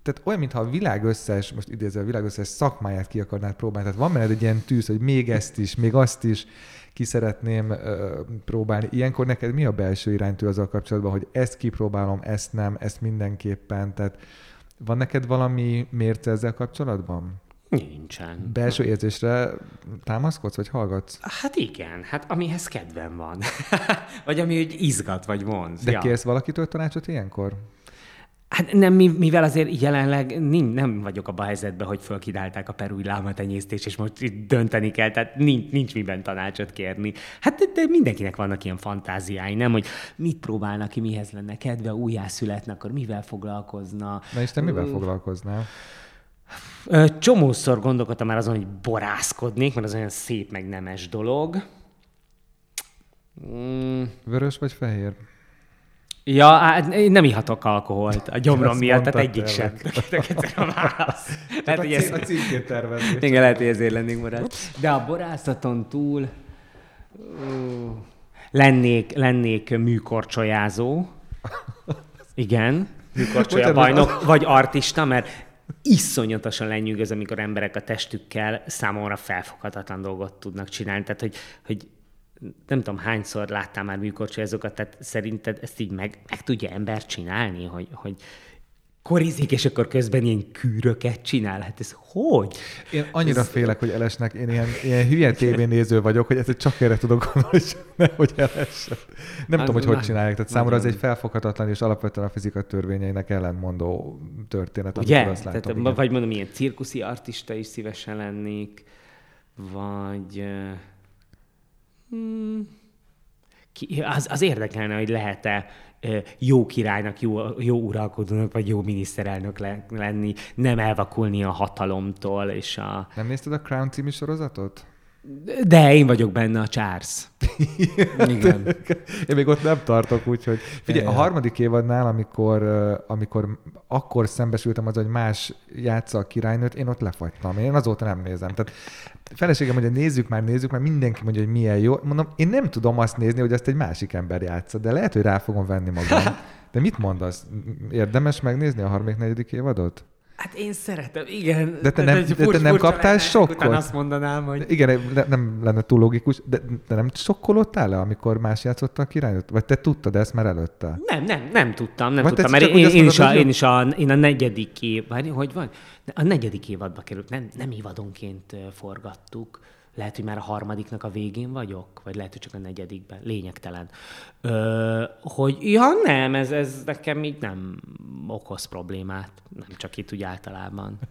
tehát olyan, mintha a világ összes, most idézve a világ összes szakmáját ki akarnád próbálni. Tehát van benned egy ilyen tűz, hogy még ezt is, még azt is ki szeretném ö, próbálni. Ilyenkor neked mi a belső iránytű azzal kapcsolatban, hogy ezt kipróbálom, ezt nem, ezt mindenképpen. Tehát van neked valami mérce ezzel kapcsolatban? Nincsen. Belső érzésre támaszkodsz, vagy hallgatsz? Hát igen, hát amihez kedvem van. vagy ami úgy izgat, vagy vonz. De ja. kérsz valakitől tanácsot ilyenkor? Hát nem, mivel azért jelenleg nincs, nem vagyok abban a helyzetben, hogy fölkidálták a perúj lámatenyésztés, és most itt dönteni kell, tehát nincs, nincs miben tanácsot kérni. Hát de, de mindenkinek vannak ilyen fantáziái, nem, hogy mit próbálnak ki, mihez lenne kedve, újjászületne, akkor mivel foglalkozna. Na és te mivel uh, foglalkoznál? Csomószor gondolkodtam már azon, hogy borászkodnék, mert az olyan szép, meg nemes dolog. Mm. Vörös vagy fehér? Ja, hát én nem ihatok alkoholt a gyomrom miatt, tehát egyik sem. a válasz. Lehet, hogy ez... A címkét tervezni. Igen, lehet, hogy ezért lennék marad. De a borászaton túl uh, lennék, lennék műkorcsolyázó. Igen, műkorcsolya bajnok, vagy artista, mert iszonyatosan lenyűgöz, amikor emberek a testükkel számomra felfoghatatlan dolgot tudnak csinálni. Tehát, hogy, hogy nem tudom, hányszor láttál már műkorcsolyázókat, tehát szerinted ezt így meg, meg tudja ember csinálni, hogy, hogy korizik, és akkor közben ilyen kűröket csinál. Hát ez hogy? Én annyira ez... félek, hogy elesnek. Én ilyen, ilyen hülye tévénéző vagyok, hogy ezt csak erre tudok gondolni, hogy nehogy elessen. Nem az tudom, hogy hogy csinálják. Tehát számomra ez egy felfoghatatlan és alapvetően a fizika törvényeinek ellentmondó történet. Ugye? Azt látom, Tehát, vagy mondom, ilyen cirkuszi artista is szívesen lennék, vagy Hmm. Ki, az, az érdekelne, hogy lehet-e jó királynak, jó, jó uralkodónak, vagy jó miniszterelnök lenni, nem elvakulni a hatalomtól. És a... Nem nézted a Crown című sorozatot? De én vagyok benne a Charles. Igen. Én még ott nem tartok, úgyhogy... Figyelj, a harmadik évadnál, amikor, amikor akkor szembesültem az, hogy más játsza a királynőt, én ott lefagytam. Én azóta nem nézem. Tehát feleségem mondja, nézzük már, nézzük már, mindenki mondja, hogy milyen jó. Mondom, én nem tudom azt nézni, hogy ezt egy másik ember játsza, de lehet, hogy rá fogom venni magam. De mit mondasz? Érdemes megnézni a harmadik, negyedik évadot? Hát én szeretem, igen. De te nem, de te nem kaptál sokkot? Azt mondanám, hogy... Igen, nem lenne túl logikus, de te nem sokkolódtál le, amikor más játszotta a királyot? Vagy te tudtad ezt már előtte? Nem, nem, nem tudtam, nem Vagy tudtam, mert én, én, mondod, is a, én is a, én a negyedik év, várj, hogy van? A negyedik évadba került, nem, nem évadonként forgattuk lehet, hogy már a harmadiknak a végén vagyok, vagy lehet, hogy csak a negyedikben, lényegtelen. Ö, hogy ja, nem, ez, ez nekem így nem okoz problémát, nem csak itt úgy általában.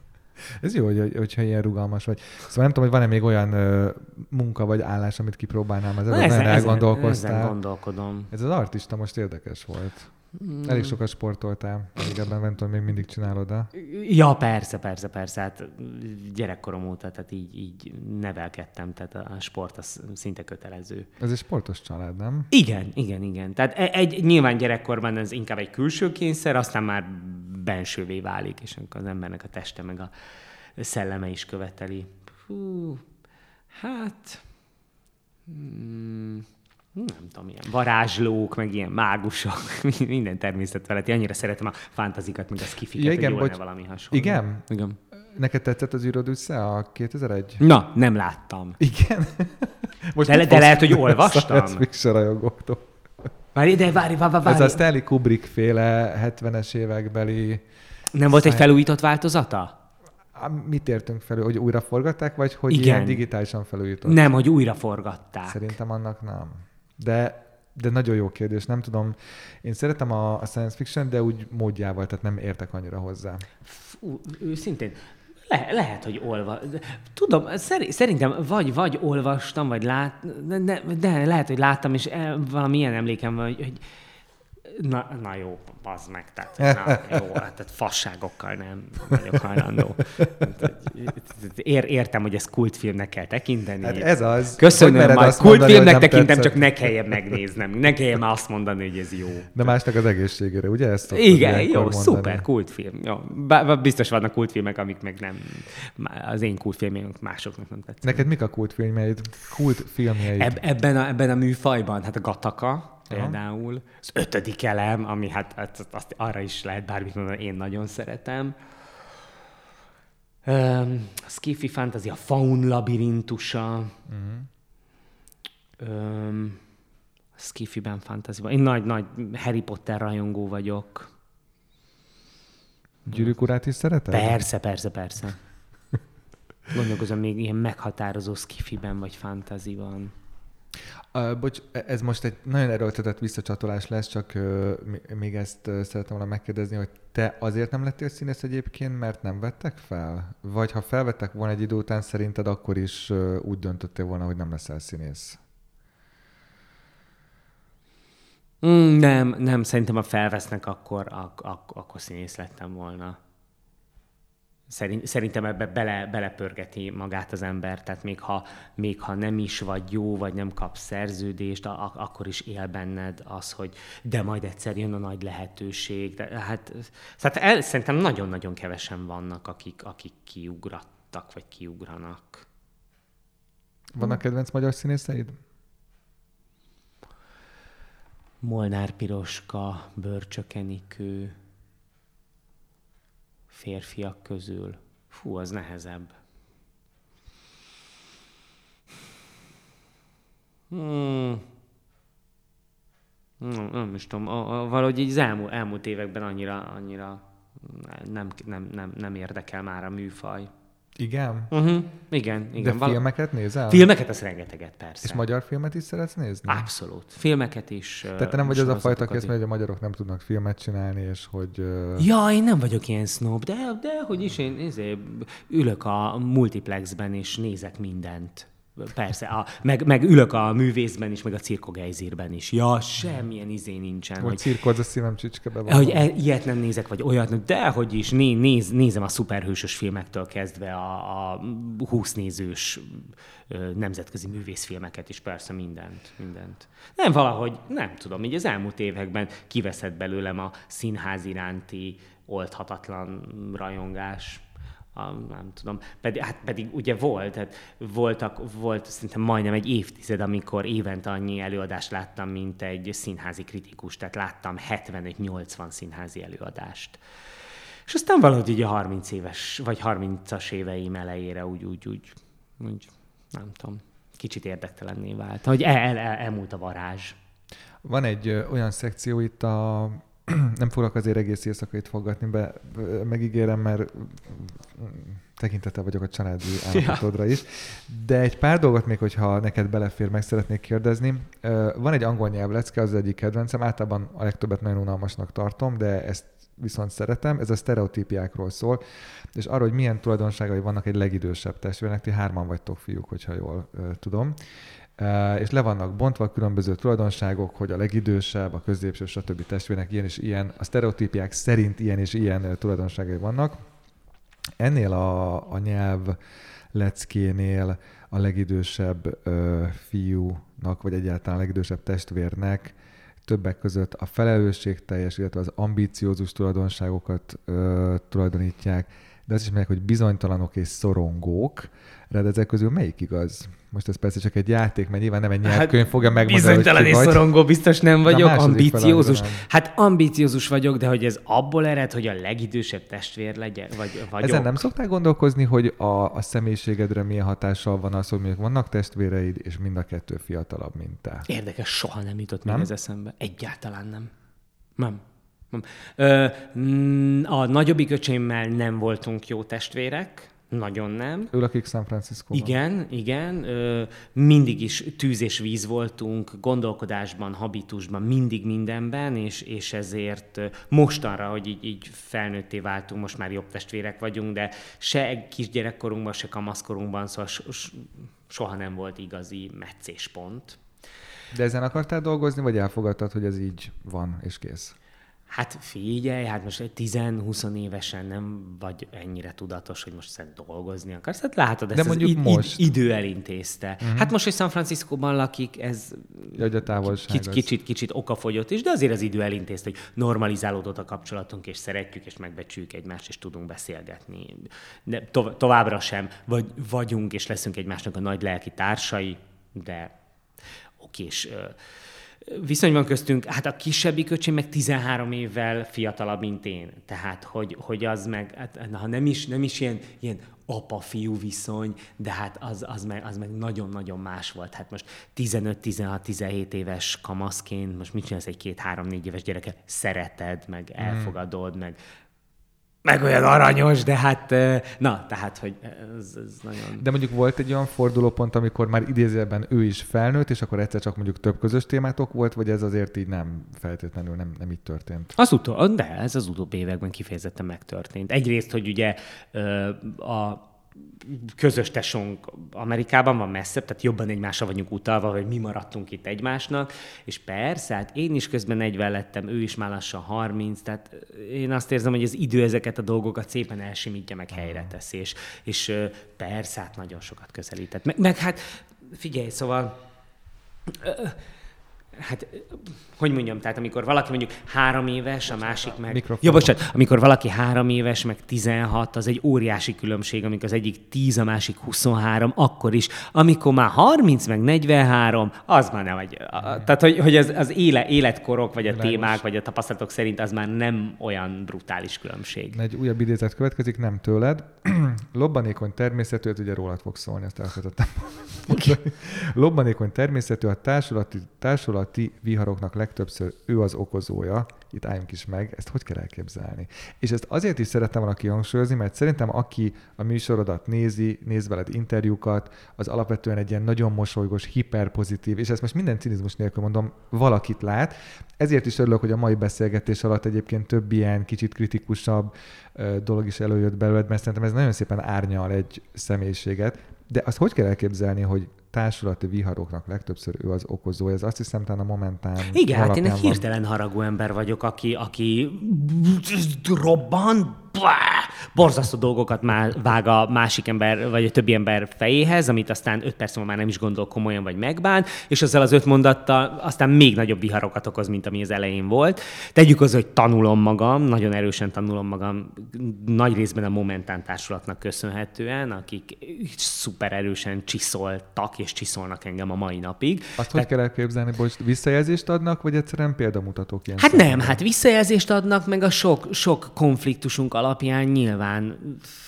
Ez jó, hogy, hogyha ilyen rugalmas vagy. Szóval nem tudom, hogy van-e még olyan ö, munka vagy állás, amit kipróbálnám, az ezen, ezen, elgondolkoztál. Ezen gondolkodom. Ez az artista most érdekes volt. Mm. Elég sokat sportoltál, még ebben nem tudom, még mindig csinálod de... Ja, persze, persze, persze. Hát gyerekkorom óta, tehát így, így nevelkedtem, tehát a sport az szinte kötelező. Ez egy sportos család, nem? Igen, igen, igen. Tehát e- egy, nyilván gyerekkorban ez inkább egy külső kényszer, aztán már bensővé válik, és akkor az embernek a teste meg a szelleme is követeli. Hú, hát... Hmm, nem tudom, ilyen varázslók, meg ilyen mágusok, minden természet feletti. Annyira szeretem a fantazikat, meg a skifiket, ja, igen, hogy valami hasonló. Igen? Igen. Neked tetszett az űrod össze a 2001? Na, nem láttam. Igen? Most de, de lehet, hogy olvastam. Várj, de várj, várj, várj. Ez a Stanley Kubrick féle 70-es évekbeli... Nem volt egy felújított változata? Mit értünk felül? Hogy újra forgatták, vagy hogy Igen. ilyen digitálisan felújított? Nem, hogy újra forgatták. Szerintem annak nem. De de nagyon jó kérdés, nem tudom. Én szeretem a, a science fiction, de úgy módjával, tehát nem értek annyira hozzá. Fú, őszintén, le, lehet, hogy olva. Tudom, szerintem vagy, vagy olvastam, vagy lát, de, de lehet, hogy láttam, és valami ilyen emlékem van, hogy, hogy Na, na jó, bazd meg, tehát na, jó, hát, tehát fasságokkal nem vagyok hajlandó. Ér, értem, hogy ezt kultfilmnek kell tekinteni. Hát ez az. Köszönöm, majd kultfilmnek tekintem, tetszett. csak ne kelljen megnéznem. Ne kelljen már azt mondani, hogy ez jó. De másnak az egészségére, ugye? Ezt Igen, jó, mondani. szuper, kultfilm. Jó. Biztos vannak kultfilmek, amik meg nem, az én kultfilmjeim másoknak nem tetszik. Neked mik a kultfilmjeid? Kultfilmjeid? Eb- ebben, a, ebben a műfajban, hát a Gataka, például. Az ötödik elem, ami hát, hát azt, arra is lehet bármit mondani, én nagyon szeretem. Um, a Skiffy Fantasy, a Faun labirintusa. Uh-huh. Um, a Skiffy-ben fantasy Én nagy-nagy Harry Potter rajongó vagyok. Gyűrűk urát is szereted? Persze, persze, persze. Gondolkozom még ilyen meghatározó skifiben vagy fantaziban. Uh, bocs, e- ez most egy nagyon erőltetett visszacsatolás lesz, csak uh, még ezt uh, szeretem volna megkérdezni, hogy te azért nem lettél színész egyébként, mert nem vettek fel? Vagy ha felvettek volna egy idő után, szerinted akkor is uh, úgy döntöttél volna, hogy nem leszel színész? Mm, nem, nem, szerintem ha felvesznek, akkor, ak- ak- akkor színész lettem volna. Szerint, szerintem ebbe bele, belepörgeti magát az ember, tehát még ha, még ha nem is vagy jó, vagy nem kapsz szerződést, a, akkor is él benned az, hogy de majd egyszer jön a nagy lehetőség. De, hát, tehát el, szerintem nagyon-nagyon kevesen vannak, akik, akik kiugrattak, vagy kiugranak. Vannak kedvenc magyar színészeid? Molnár Piroska, Börcsökenikő, férfiak közül. Fú, az nehezebb. Hmm. Nem, nem is tudom, a, a, valahogy így elmúlt, elmúlt években annyira, annyira nem, nem, nem, nem érdekel már a műfaj. Igen? Uh-huh. Igen, igen. De Val- filmeket nézel? Filmeket, az rengeteget, persze. És magyar filmet is szeretsz nézni? Abszolút. Filmeket is. Tehát te nem vagy az a fajta, aki hogy a magyarok nem tudnak filmet csinálni, és hogy... Uh... Ja, én nem vagyok ilyen snob, de, de hogy is én én ülök a multiplexben, és nézek mindent. Persze, a, meg, meg ülök a művészben is, meg a cirkogejzírben is. Ja, semmilyen izé nincsen. Hogy, hogy cirkodz a szívem csicskebe van. Hogy e, ilyet nem nézek, vagy olyat, de hogy is, né, néz, nézem a szuperhősös filmektől kezdve a, a 20 nézős nemzetközi művészfilmeket is, persze mindent, mindent. Nem valahogy, nem tudom, így az elmúlt években kiveszett belőlem a színház iránti oldhatatlan rajongás a, nem tudom, pedig, hát pedig ugye volt, tehát voltak, volt szerintem majdnem egy évtized, amikor évente annyi előadást láttam, mint egy színházi kritikus, tehát láttam 75-80 színházi előadást. És aztán valahogy ugye a 30 éves, vagy 30-as éveim elejére úgy, úgy, úgy, úgy nem tudom, kicsit érdektelenné vált, hogy el, el, el, elmúlt a varázs. Van egy olyan szekció itt a nem fogok azért egész éjszakait fogadni be, megígérem, mert tekintete vagyok a családi állapotodra is. De egy pár dolgot még, hogyha neked belefér, meg szeretnék kérdezni. Van egy angol nyelvlecke, az egyik kedvencem, általában a legtöbbet nagyon unalmasnak tartom, de ezt viszont szeretem. Ez a sztereotípiákról szól, és arról, hogy milyen tulajdonságai vannak egy legidősebb testvérnek. Ti hárman vagytok fiúk, hogyha jól tudom és le vannak bontva különböző tulajdonságok, hogy a legidősebb, a középső, stb. testvérnek ilyen és ilyen, a sztereotípiák szerint ilyen és ilyen tulajdonságai vannak. Ennél a, a nyelv leckénél a legidősebb ö, fiúnak, vagy egyáltalán a legidősebb testvérnek többek között a felelősségteljes, illetve az ambíciózus tulajdonságokat ö, tulajdonítják, de azt is mondják, hogy bizonytalanok és szorongók, de ezek közül melyik igaz? Most ez persze csak egy játék, mert nyilván nem egy nyelvkönyv hát fogja megmondani, Bizonytalan és szorongó biztos nem vagyok, ambiciózus. Hát ambiciózus vagyok, de hogy ez abból ered, hogy a legidősebb testvér legyen, vagy vagyok. Ezen nem szoktál gondolkozni, hogy a, a személyiségedre milyen hatással van az, hogy mondjuk vannak testvéreid, és mind a kettő fiatalabb, mint te? Érdekes, soha nem jutott nem? még ez eszembe. Egyáltalán nem. Nem. nem. Ö, a nagyobbik öcsémmel nem voltunk jó testvérek, nagyon nem. Ő lakik San francisco Igen, igen. Ö, mindig is tűz és víz voltunk, gondolkodásban, habitusban, mindig mindenben, és, és ezért mostanra, hogy így, így felnőtté váltunk, most már jobb testvérek vagyunk, de se kisgyerekkorunkban, se kamaszkorunkban, szóval soha nem volt igazi meccéspont. De ezen akartál dolgozni, vagy elfogadtad, hogy ez így van, és kész? Hát figyelj, hát most egy 10-20 évesen nem vagy ennyire tudatos, hogy most szed dolgozni akarsz. Hát látod, ezt De mondjuk az most. idő elintézte. Uh-huh. Hát most, hogy San Franciscóban lakik, ez a távolság kicsit, kicsit, kicsit okafogyott is, de azért az idő elintézte, hogy normalizálódott a kapcsolatunk, és szeretjük, és megbecsüljük egymást, és tudunk beszélgetni. De to- továbbra sem vagy, vagyunk, és leszünk egymásnak a nagy lelki társai, de oké, és viszony van köztünk, hát a kisebbik öcsém meg 13 évvel fiatalabb, mint én. Tehát, hogy, hogy az meg, hát, ha nem is, nem is ilyen, ilyen apa-fiú viszony, de hát az, az, meg, az meg nagyon-nagyon más volt. Hát most 15-16-17 éves kamaszként, most mit csinálsz egy két-három-négy éves gyereke? Szereted, meg hmm. elfogadod, meg meg olyan aranyos, de hát, na, tehát, hogy ez, ez nagyon... De mondjuk volt egy olyan fordulópont, amikor már idézőben ő is felnőtt, és akkor egyszer csak mondjuk több közös témátok volt, vagy ez azért így nem feltétlenül nem, nem így történt? Az utó, de ez az utóbbi években kifejezetten megtörtént. Egyrészt, hogy ugye a közös tesónk Amerikában van messzebb, tehát jobban egymásra vagyunk utalva, hogy mi maradtunk itt egymásnak, és persze, hát én is közben 40 lettem, ő is már lassan 30, tehát én azt érzem, hogy az idő ezeket a dolgokat szépen elsimítja, meg helyre teszi, és, és persze, hát nagyon sokat közelített. Meg, meg hát figyelj, szóval hát, hogy mondjam, tehát amikor valaki mondjuk három éves, a másik meg... Mikrofon. Jó, bocsánat, amikor valaki három éves, meg 16, az egy óriási különbség, amikor az egyik 10, a másik 23, akkor is. Amikor már 30, meg 43, az már nem vagy. Tehát, hogy, hogy az, az éle, életkorok, vagy a Világos. témák, vagy a tapasztalatok szerint az már nem olyan brutális különbség. Egy újabb idézet következik, nem tőled. Lobbanékony természetű, ugye rólad fog szólni, ezt elfelejtettem. Lobbanékony természetű, a társulati, társulati viharoknak legtöbbször ő az okozója, itt álljunk is meg, ezt hogy kell elképzelni. És ezt azért is szerettem volna kihangsúlyozni, mert szerintem aki a műsorodat nézi, néz veled interjúkat, az alapvetően egy ilyen nagyon mosolygós, hiperpozitív, és ezt most minden cinizmus nélkül mondom, valakit lát. Ezért is örülök, hogy a mai beszélgetés alatt egyébként több ilyen kicsit kritikusabb dolog is előjött belőled, mert szerintem ez nagyon szépen árnyal egy személyiséget. De azt hogy kell elképzelni, hogy társulati viharoknak legtöbbször ő az okozója. Ez azt hiszem, talán a momentán Igen, hát én egy hirtelen haragú ember vagyok, aki, aki robban, borzasztó dolgokat má, vág a másik ember, vagy a többi ember fejéhez, amit aztán öt perc múlva már nem is gondol komolyan, vagy megbán, és ezzel az öt mondattal aztán még nagyobb viharokat okoz, mint ami az elején volt. Tegyük az, hogy tanulom magam, nagyon erősen tanulom magam, nagy részben a Momentán társulatnak köszönhetően, akik szuper erősen csiszoltak, és csiszolnak engem a mai napig. Azt Tehát... hogy kell elképzelni, hogy visszajelzést adnak, vagy egyszerűen példamutatók ilyen Hát szemben? nem, hát visszajelzést adnak, meg a sok, sok konfliktusunk alapján nyilván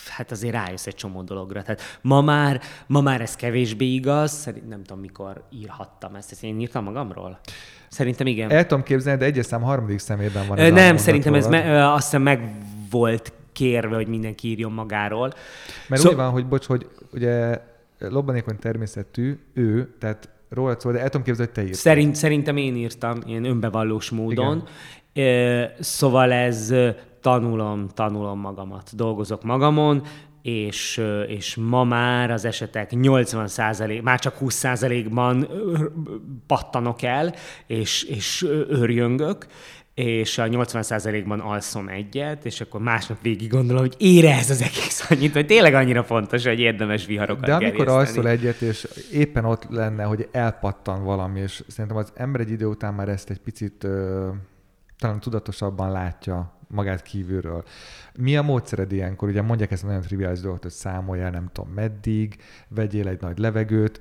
hát azért rájössz egy csomó dologra. Tehát ma már, ma már ez kevésbé igaz, szerint nem tudom, mikor írhattam ezt. Ezt én írtam magamról? Szerintem igen. El tudom képzelni, de egyes szám harmadik szemében van. Ez nem, szerintem ez me, azt hiszem meg volt kérve, hogy mindenki írjon magáról. Mert szó... úgy van, hogy bocs, hogy ugye lobbanékony természetű ő, tehát róla szól, de el tudom képzelni, hogy te írtad. Szerint, szerintem én írtam, ilyen önbevallós módon. Igen. Szóval ez tanulom, tanulom magamat, dolgozok magamon, és, és ma már az esetek 80 már csak 20 ban pattanok el, és, és örjöngök, és a 80%-ban alszom egyet, és akkor másnap végig gondolom, hogy ére ez az egész annyit, hogy tényleg annyira fontos, hogy érdemes viharokat De amikor gerjeszteni. alszol egyet, és éppen ott lenne, hogy elpattan valami, és szerintem az ember egy idő után már ezt egy picit ö, talán tudatosabban látja magát kívülről. Mi a módszered ilyenkor? Ugye mondják ezt nagyon triviális dolgot, hogy számoljál nem tudom meddig, vegyél egy nagy levegőt,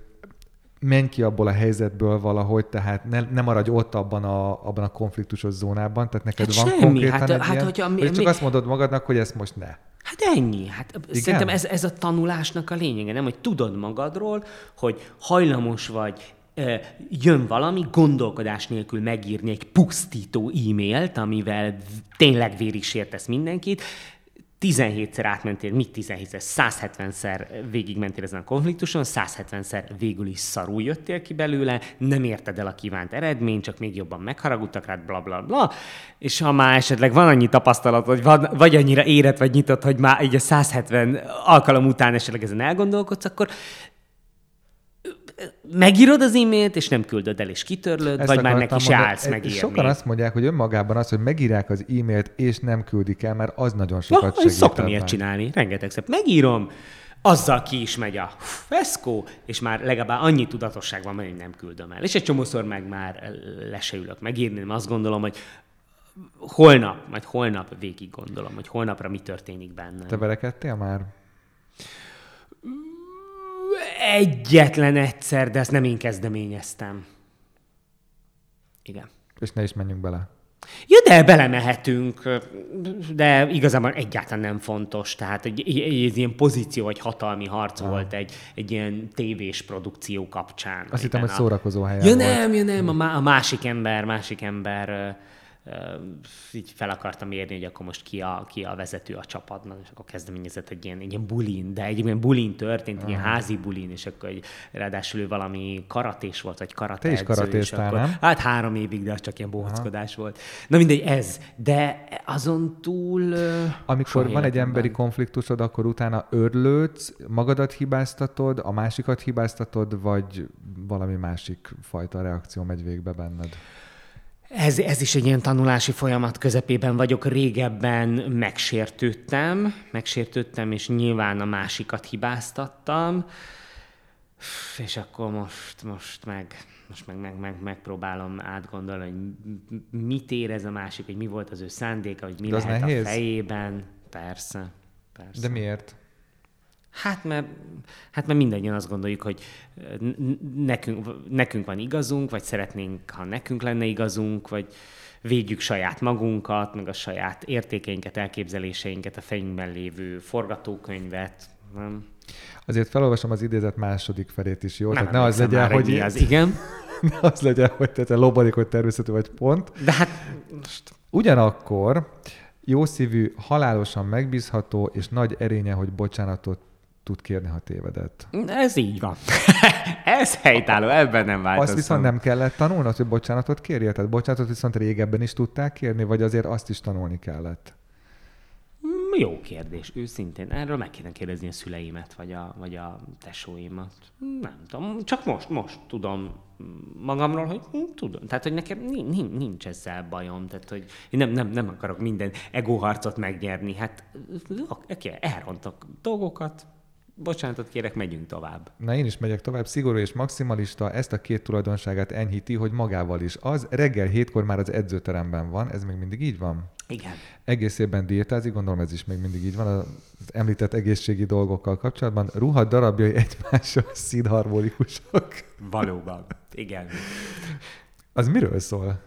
menj ki abból a helyzetből valahogy, tehát ne, ne maradj ott abban a, abban a konfliktusos zónában, tehát neked hát van semmi. konkrétan hát, egy hát, ilyen, hogyha mi, csak mi... azt mondod magadnak, hogy ezt most ne. Hát ennyi. Hát Igen? szerintem ez, ez a tanulásnak a lényege, nem? Hogy tudod magadról, hogy hajlamos vagy jön valami, gondolkodás nélkül megírni egy pusztító e-mailt, amivel tényleg vérig sértesz mindenkit, 17-szer átmentél, mit 17-szer? 170-szer végigmentél ezen a konfliktuson, 170-szer végül is szarul jöttél ki belőle, nem érted el a kívánt eredményt, csak még jobban megharagudtak rád, bla bla bla. És ha már esetleg van annyi tapasztalat, vagy, van, vagy annyira érett vagy nyitott, hogy már így a 170 alkalom után esetleg ezen elgondolkodsz, akkor megírod az e-mailt, és nem küldöd el, és kitörlöd, Ezt vagy már neki se állsz megírni. Sokan azt mondják, hogy önmagában az, hogy megírják az e-mailt, és nem küldik el, mert az nagyon sokat ja, segít. Szoktam ilyet csinálni, rengeteg szép. Megírom, azzal ki is megy a feszkó, és már legalább annyi tudatosság van, hogy nem küldöm el. És egy csomószor meg már le se ülök megírni, mert azt gondolom, hogy holnap, majd holnap végig gondolom, hogy holnapra mi történik benne. Te verekedtél már? Egyetlen egyszer, de ezt nem én kezdeményeztem. Igen. És ne is menjünk bele. Ja, de belemehetünk, de igazából egyáltalán nem fontos. Tehát egy, egy, egy ilyen pozíció vagy hatalmi harc ah. volt egy, egy ilyen tévés produkció kapcsán. Azt hittem, hogy szórakozó helyen Ja volt. nem, ja nem, a, a másik ember, másik ember így fel akartam érni, hogy akkor most ki a, ki a vezető a csapatnak, és akkor kezdeményezett egy ilyen, egy ilyen bulin, de egy ilyen bulin történt, egy ilyen házi bulin, és akkor egy, ráadásul ő valami karatés volt, vagy karate Te is karatéztál, nem? Hát három évig, de az csak ilyen bohockodás volt. Na mindegy, ez. De azon túl... Amikor van egy emberi konfliktusod, akkor utána örlődsz, magadat hibáztatod, a másikat hibáztatod, vagy valami másik fajta reakció megy végbe benned? Ez, ez is egy ilyen tanulási folyamat közepében vagyok. Régebben megsértődtem, megsértődtem, és nyilván a másikat hibáztattam, és akkor most, most meg, most meg, meg, meg megpróbálom átgondolni, hogy mit érez a másik, hogy mi volt az ő szándéka, hogy mi De lehet a fejében. Persze, persze. De miért? Hát mert, hát mert mindannyian azt gondoljuk, hogy nekünk, nekünk van igazunk, vagy szeretnénk, ha nekünk lenne igazunk, vagy védjük saját magunkat, meg a saját értékeinket, elképzeléseinket, a fejünkben lévő forgatókönyvet. Nem? Azért felolvasom az idézet második felét is, jó? Nem, Tehát ne az legyen, hogy... Mi az, igen. ne az legyen, hogy te lobadik, hogy természetű vagy pont. De hát most... Ugyanakkor jószívű, halálosan megbízható és nagy erénye, hogy bocsánatot tud kérni, ha tévedett. Ez így van. Ez helytálló, ebben nem változtam. Azt viszont nem kellett tanulnod, hogy bocsánatot kérje? Tehát bocsánatot viszont régebben is tudták kérni, vagy azért azt is tanulni kellett? Mm, jó kérdés, őszintén. Erről meg kéne kérdezni a szüleimet, vagy a, vagy a tesóimat. Nem tudom, csak most, most tudom magamról, hogy tudom. Tehát, hogy nekem nincs, nincs ezzel bajom. Tehát, hogy én nem, nem, nem akarok minden egóharcot megnyerni. Hát oké, elrontok dolgokat, bocsánatot kérek, megyünk tovább. Na én is megyek tovább. Szigorú és maximalista ezt a két tulajdonságát enyhíti, hogy magával is. Az reggel hétkor már az edzőteremben van, ez még mindig így van? Igen. Egész évben diétázik, gondolom ez is még mindig így van, az említett egészségi dolgokkal kapcsolatban. Ruhat darabjai egymással színharmonikusak. Valóban, igen. Az miről szól?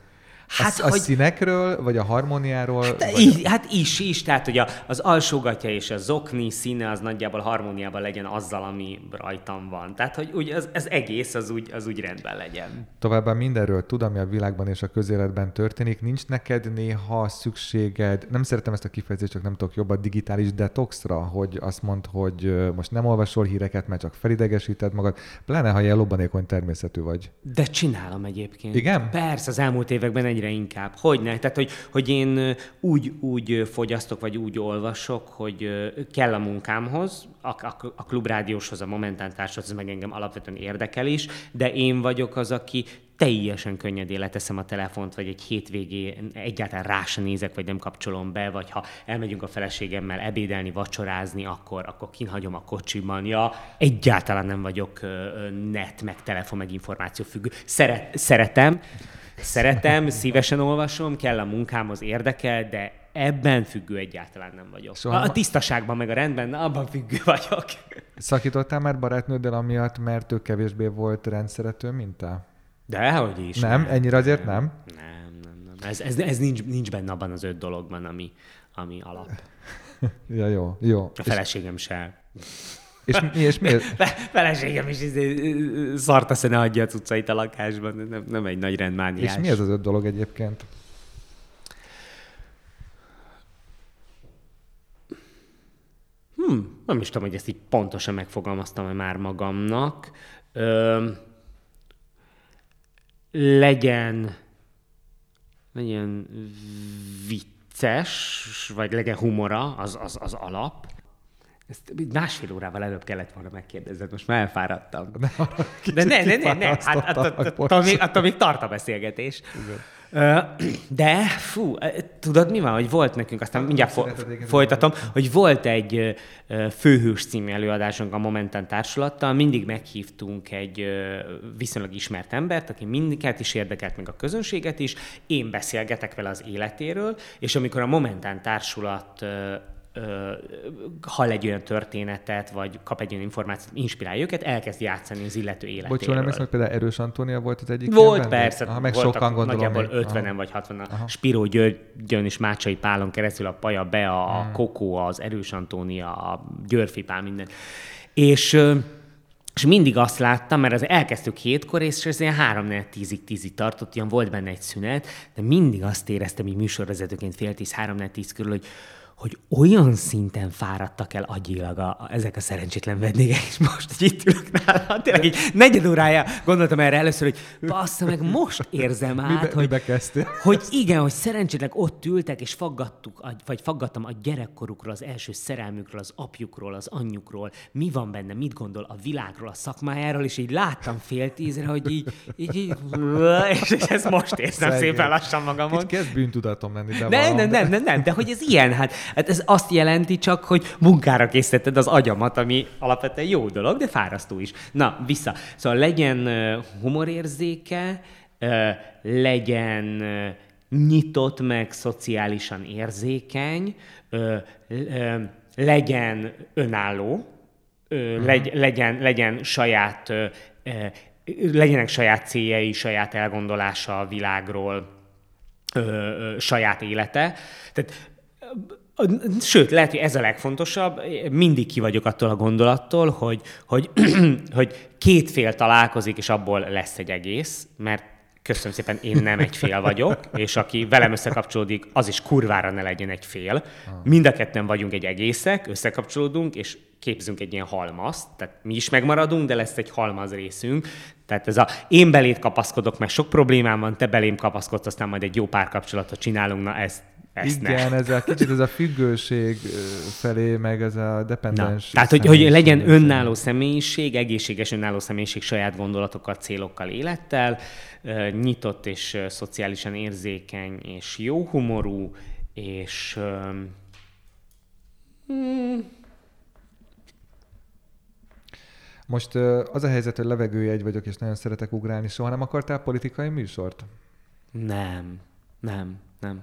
Hát, a, a hogy... színekről, vagy a harmóniáról? Hát, vagy így, hát is, is. Tehát, hogy a, az alsógatja és a zokni színe az nagyjából harmóniában legyen azzal, ami rajtam van. Tehát, hogy úgy az, az egész az úgy, az úgy rendben legyen. Továbbá mindenről tud, ami a világban és a közéletben történik. Nincs neked néha szükséged, nem szeretem ezt a kifejezést, csak nem tudok jobban, digitális detoxra, hogy azt mond, hogy most nem olvasol híreket, mert csak felidegesíted magad, pláne ha ilyen lobbanékony természetű vagy. De csinálom egyébként. Igen? Persze, az elmúlt években egy egyre inkább. Hogy ne? Tehát, hogy, hogy én úgy, úgy fogyasztok, vagy úgy olvasok, hogy kell a munkámhoz, a, a, a klubrádióshoz, a Momentán társhoz, meg engem alapvetően érdekel is, de én vagyok az, aki teljesen könnyedén leteszem a telefont, vagy egy hétvégén egyáltalán rá sem nézek, vagy nem kapcsolom be, vagy ha elmegyünk a feleségemmel ebédelni, vacsorázni, akkor, akkor kinhagyom a kocsiban. Ja, egyáltalán nem vagyok net, meg telefon, meg információ függő. Szeret, szeretem, Szeretem, szívesen olvasom, kell a munkámhoz, érdekel, de ebben függő egyáltalán nem vagyok. Szóval a tisztaságban, meg a rendben, abban függő vagyok. Szakítottál már barátnőddel amiatt, mert ő kevésbé volt rendszerető, mint te? Dehogy is. Nem? nem. Ennyire azért nem? Nem, nem, nem. Ez, ez, ez nincs, nincs benne abban az öt dologban, ami, ami alap. ja, jó, jó. A feleségem se. És, mi, és miért? Feleségem is izé, szart a ne adja a cuccait a lakásban, nem, nem egy nagy rendmániás. És mi ez az öt dolog egyébként? Hmm, nem is tudom, hogy ezt így pontosan megfogalmaztam-e már magamnak. Ö, legyen, legyen vicces, vagy legyen humora, az, az, az alap. Ezt másfél órával előbb kellett volna megkérdezned, most már elfáradtam. De ne, ne, ne, ne, hát attól még, attól még tart a beszélgetés. De, fú, tudod mi van, hogy volt nekünk, aztán mindjárt fo- folytatom, hogy volt egy főhős című előadásunk a Momentan társulattal, mindig meghívtunk egy viszonylag ismert embert, aki mindiket is érdekelt, meg a közönséget is, én beszélgetek vele az életéről, és amikor a Momentan társulat hall egy olyan történetet, vagy kap egy olyan információt, inspirálja őket, elkezd játszani az illető életéről. Bocs, nem hogy például Erős Antónia volt az egyik Volt, persze. Aha, meg sokan gondolom. Nagyjából 50 vagy 60 Aha. Spiró Györgyön és Mácsai Pálon keresztül a Paja Be, a hmm. Kokó, az Erős Antónia, a Györfi Pál, minden. És és mindig azt láttam, mert az elkezdtük hétkor, és ez ilyen három 4 tízig, tízig tartott, ilyen volt benne egy szünet, de mindig azt éreztem, hogy műsorvezetőként fél tíz, három 4 tíz körül, hogy hogy olyan szinten fáradtak el agyilag a, a, ezek a szerencsétlen vendégek, és most, hogy itt ülök nála, tényleg egy negyed órája gondoltam erre először, hogy bassza meg, most érzem át, mibe, hogy, mibe hogy igen, hogy szerencsétlen ott ültek, és faggattuk, vagy faggattam a gyerekkorukról, az első szerelmükről, az apjukról, az anyjukról, mi van benne, mit gondol a világról, a szakmájáról, és így láttam fél tízre, hogy így, így, így és ezt most érzem Szegény. szépen lassan magamon. Kicsit kezd bűntudatom lenni, de Nem, nem, nem, nem, nem, de hogy ez ilyen, hát, hát ez azt jelenti csak, hogy munkára készítetted az agyamat, ami alapvetően jó dolog, de fárasztó is. Na, vissza. Szóval legyen humorérzéke, legyen nyitott meg, szociálisan érzékeny, legyen önálló, legy, legyen, legyen saját, legyenek saját céljai, saját elgondolása a világról, saját élete. Tehát Sőt, lehet, hogy ez a legfontosabb. Mindig ki vagyok attól a gondolattól, hogy, hogy, hogy két fél találkozik, és abból lesz egy egész, mert köszönöm szépen, én nem egy fél vagyok, és aki velem összekapcsolódik, az is kurvára ne legyen egy fél. Mind a ketten vagyunk egy egészek, összekapcsolódunk, és képzünk egy ilyen halmazt, tehát mi is megmaradunk, de lesz egy halmaz részünk. Tehát ez a én belét kapaszkodok, mert sok problémám van, te belém kapaszkodsz, aztán majd egy jó párkapcsolatot csinálunk, na ezt ezt Igen, ne. ez a kicsit ez a függőség felé, meg ez a Na, dependens. tehát, hogy, hogy legyen önálló személyiség, egészséges önálló személyiség saját gondolatokkal, célokkal, élettel, nyitott és szociálisan érzékeny és jó humorú, és ö, Most az a helyzet, hogy levegőjegy vagyok, és nagyon szeretek ugrálni. Soha nem akartál politikai műsort? nem, nem, nem.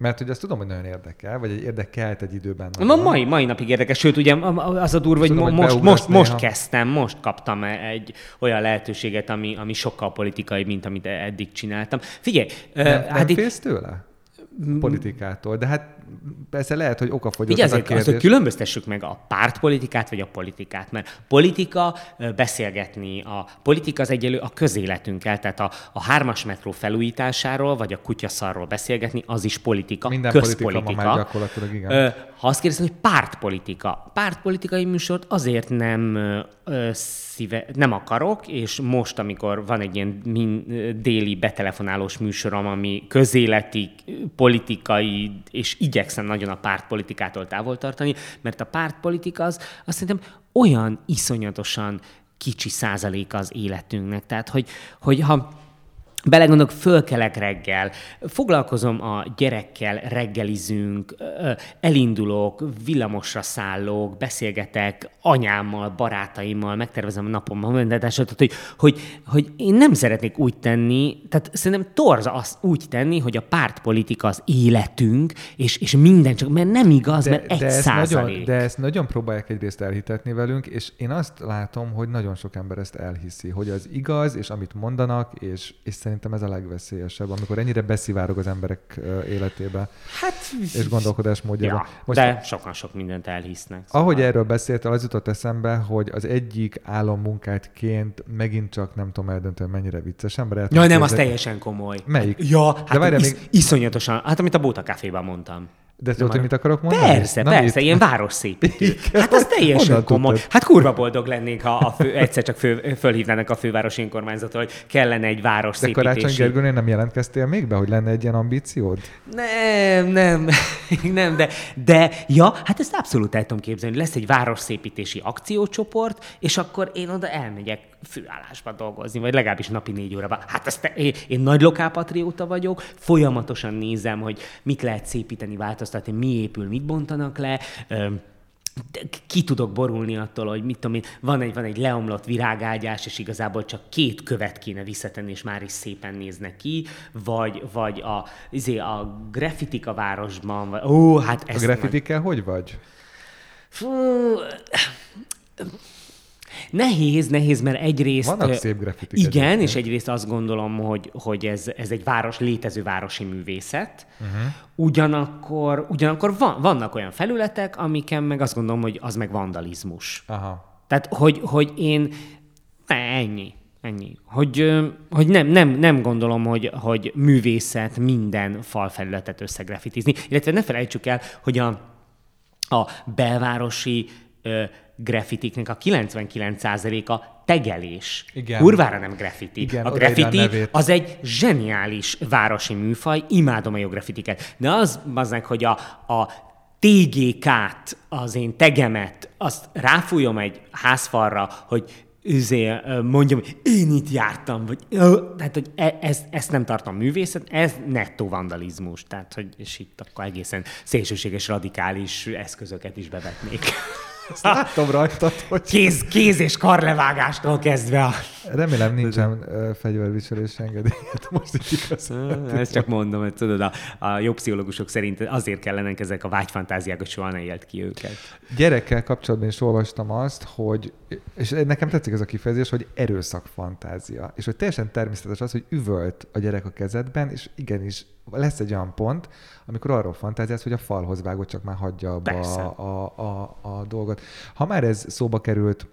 Mert hogy azt tudom, hogy nagyon érdekel, vagy egy érdekelt egy időben. Nagyon. mai, mai napig érdekes, sőt, ugye az a durva, hogy Tudom, mo- hogy most, beugrasz most, most néha. kezdtem, most kaptam egy olyan lehetőséget, ami, ami sokkal politikai, mint amit eddig csináltam. Figyelj, Nem, nem hát itt, félsz tőle? Politikától. De hát persze lehet, hogy okafogyott Ugye ez a kérdés. az, hogy különböztessük meg a pártpolitikát vagy a politikát, mert politika beszélgetni, a politika az egyelő a közéletünkkel, tehát a, a hármas metró felújításáról vagy a kutyaszarról beszélgetni, az is politika, Minden közpolitika. politika ma már gyakorlatilag, igen. Ha azt kérdezed, hogy pártpolitika. Pártpolitikai műsort azért nem ö, ö, szíve, nem akarok, és most, amikor van egy ilyen déli betelefonálós műsorom, ami közéleti, politikai, és igyekszem nagyon a pártpolitikától távol tartani, mert a pártpolitika az azt szerintem olyan iszonyatosan kicsi százaléka az életünknek. Tehát, hogy, hogy ha Belegondolok, fölkelek reggel, foglalkozom a gyerekkel, reggelizünk, elindulok, villamosra szállok, beszélgetek anyámmal, barátaimmal, megtervezem a mindent, tehát hogy, hogy, hogy én nem szeretnék úgy tenni, tehát szerintem torza azt úgy tenni, hogy a pártpolitika az életünk, és, és minden csak, mert nem igaz, mert egy ezt százalék. nagyon, de ezt nagyon próbálják egyrészt elhitetni velünk, és én azt látom, hogy nagyon sok ember ezt elhiszi, hogy az igaz, és amit mondanak, és, és szerintem ez a legveszélyesebb, amikor ennyire beszivárog az emberek életébe Hát, és gondolkodásmódjába. ja, Most de sokan sok mindent elhisznek. szóval. Ahogy erről beszéltél, az jutott eszembe, hogy az egyik álommunkátként megint csak nem tudom eldönteni, mennyire vicces ember. Jaj, nem, az képzelni. teljesen komoly. Melyik? Ja, hát De várjál, is, még- iszonyatosan, hát amit a Bóta Caféban mondtam. De tudod, hogy mit akarok mondani? Persze, Na, persze, mit? ilyen városszépítő. Hát az teljesen komoly. tudtad? Hát kurva boldog lennék, ha a fő, egyszer csak fő, fölhívnának a fővárosi önkormányzatot, hogy kellene egy De Karácsony. Gergőnél nem jelentkeztél még be, hogy lenne egy ilyen ambíciód? Nem, nem, nem, de, de ja, hát ezt abszolút el tudom képzelni. Lesz egy városszépítési akciócsoport, és akkor én oda elmegyek főállásba dolgozni, vagy legalábbis napi négy órában. Hát ezt én, én nagy lokálpatrióta vagyok, folyamatosan nézem, hogy mit lehet szépíteni, változtatni, mi épül, mit bontanak le, ki tudok borulni attól, hogy mit tudom én, van egy, van egy leomlott virágágyás, és igazából csak két követ kéne visszatenni, és már is szépen néznek ki, vagy, vagy a, izé, a graffitik a városban, vagy, ó, hát A ez graffitikkel hogy vagy? Fú, Nehéz, nehéz, mert egyrészt... Vannak szép graffitik Igen, egyébként. és egyrészt azt gondolom, hogy, hogy ez, ez egy város, létező városi művészet. Uh-huh. Ugyanakkor, ugyanakkor van, vannak olyan felületek, amiken meg azt gondolom, hogy az meg vandalizmus. Aha. Tehát, hogy, hogy én... Ne, ennyi. Ennyi. Hogy, hogy nem, nem, nem gondolom, hogy, hogy művészet minden falfelületet összegrafitizni. Illetve ne felejtsük el, hogy a, a belvárosi ö, grafitiknek a 99%-a tegelés. Igen. Kurvára nem graffiti. Igen, a graffiti az egy zseniális városi műfaj, imádom a jó graffitiket. De az, aznak, hogy a, a TGK-t, az én tegemet, azt ráfújom egy házfalra, hogy üzé, mondjam, én itt jártam, vagy tehát, hogy e, ez, ezt nem tartom művészet, ez nettó vandalizmus. Tehát, hogy, és itt akkor egészen szélsőséges, radikális eszközöket is bevetnék. Ezt láttam rajtad, hogy... Kéz, kéz és karlevágástól kezdve a... Remélem nincsen fegyverviselés engedélyet most itt igaz. Ezt csak mondom, hogy tudod, a, a jobb pszichológusok szerint azért kellene ezek a vágyfantáziák, hogy soha ne élt ki őket. Gyerekkel kapcsolatban is olvastam azt, hogy, és nekem tetszik ez a kifejezés, hogy erőszak fantázia. És hogy teljesen természetes az, hogy üvölt a gyerek a kezedben, és igenis lesz egy olyan pont, amikor arról fantáziálsz, hogy a falhoz vágod, csak már hagyja abba a, a, a, a dolgot. Ha már ez szóba került,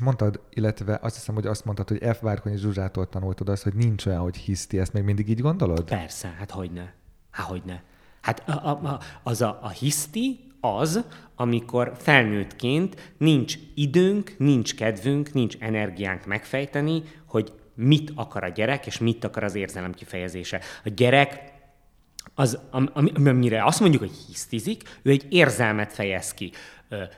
mondtad, illetve azt hiszem, hogy azt mondtad, hogy F. Várkonyi Zsuzsától tanultad azt, hogy nincs olyan, hogy hiszti, ezt még mindig így gondolod? Persze, hát hogyne. Hát hogyne. Hát a, a, a, az a, a hiszti az, amikor felnőttként nincs időnk, nincs kedvünk, nincs energiánk megfejteni, hogy mit akar a gyerek, és mit akar az érzelem kifejezése. A gyerek az, am, amire azt mondjuk, hogy hisztizik, ő egy érzelmet fejez ki.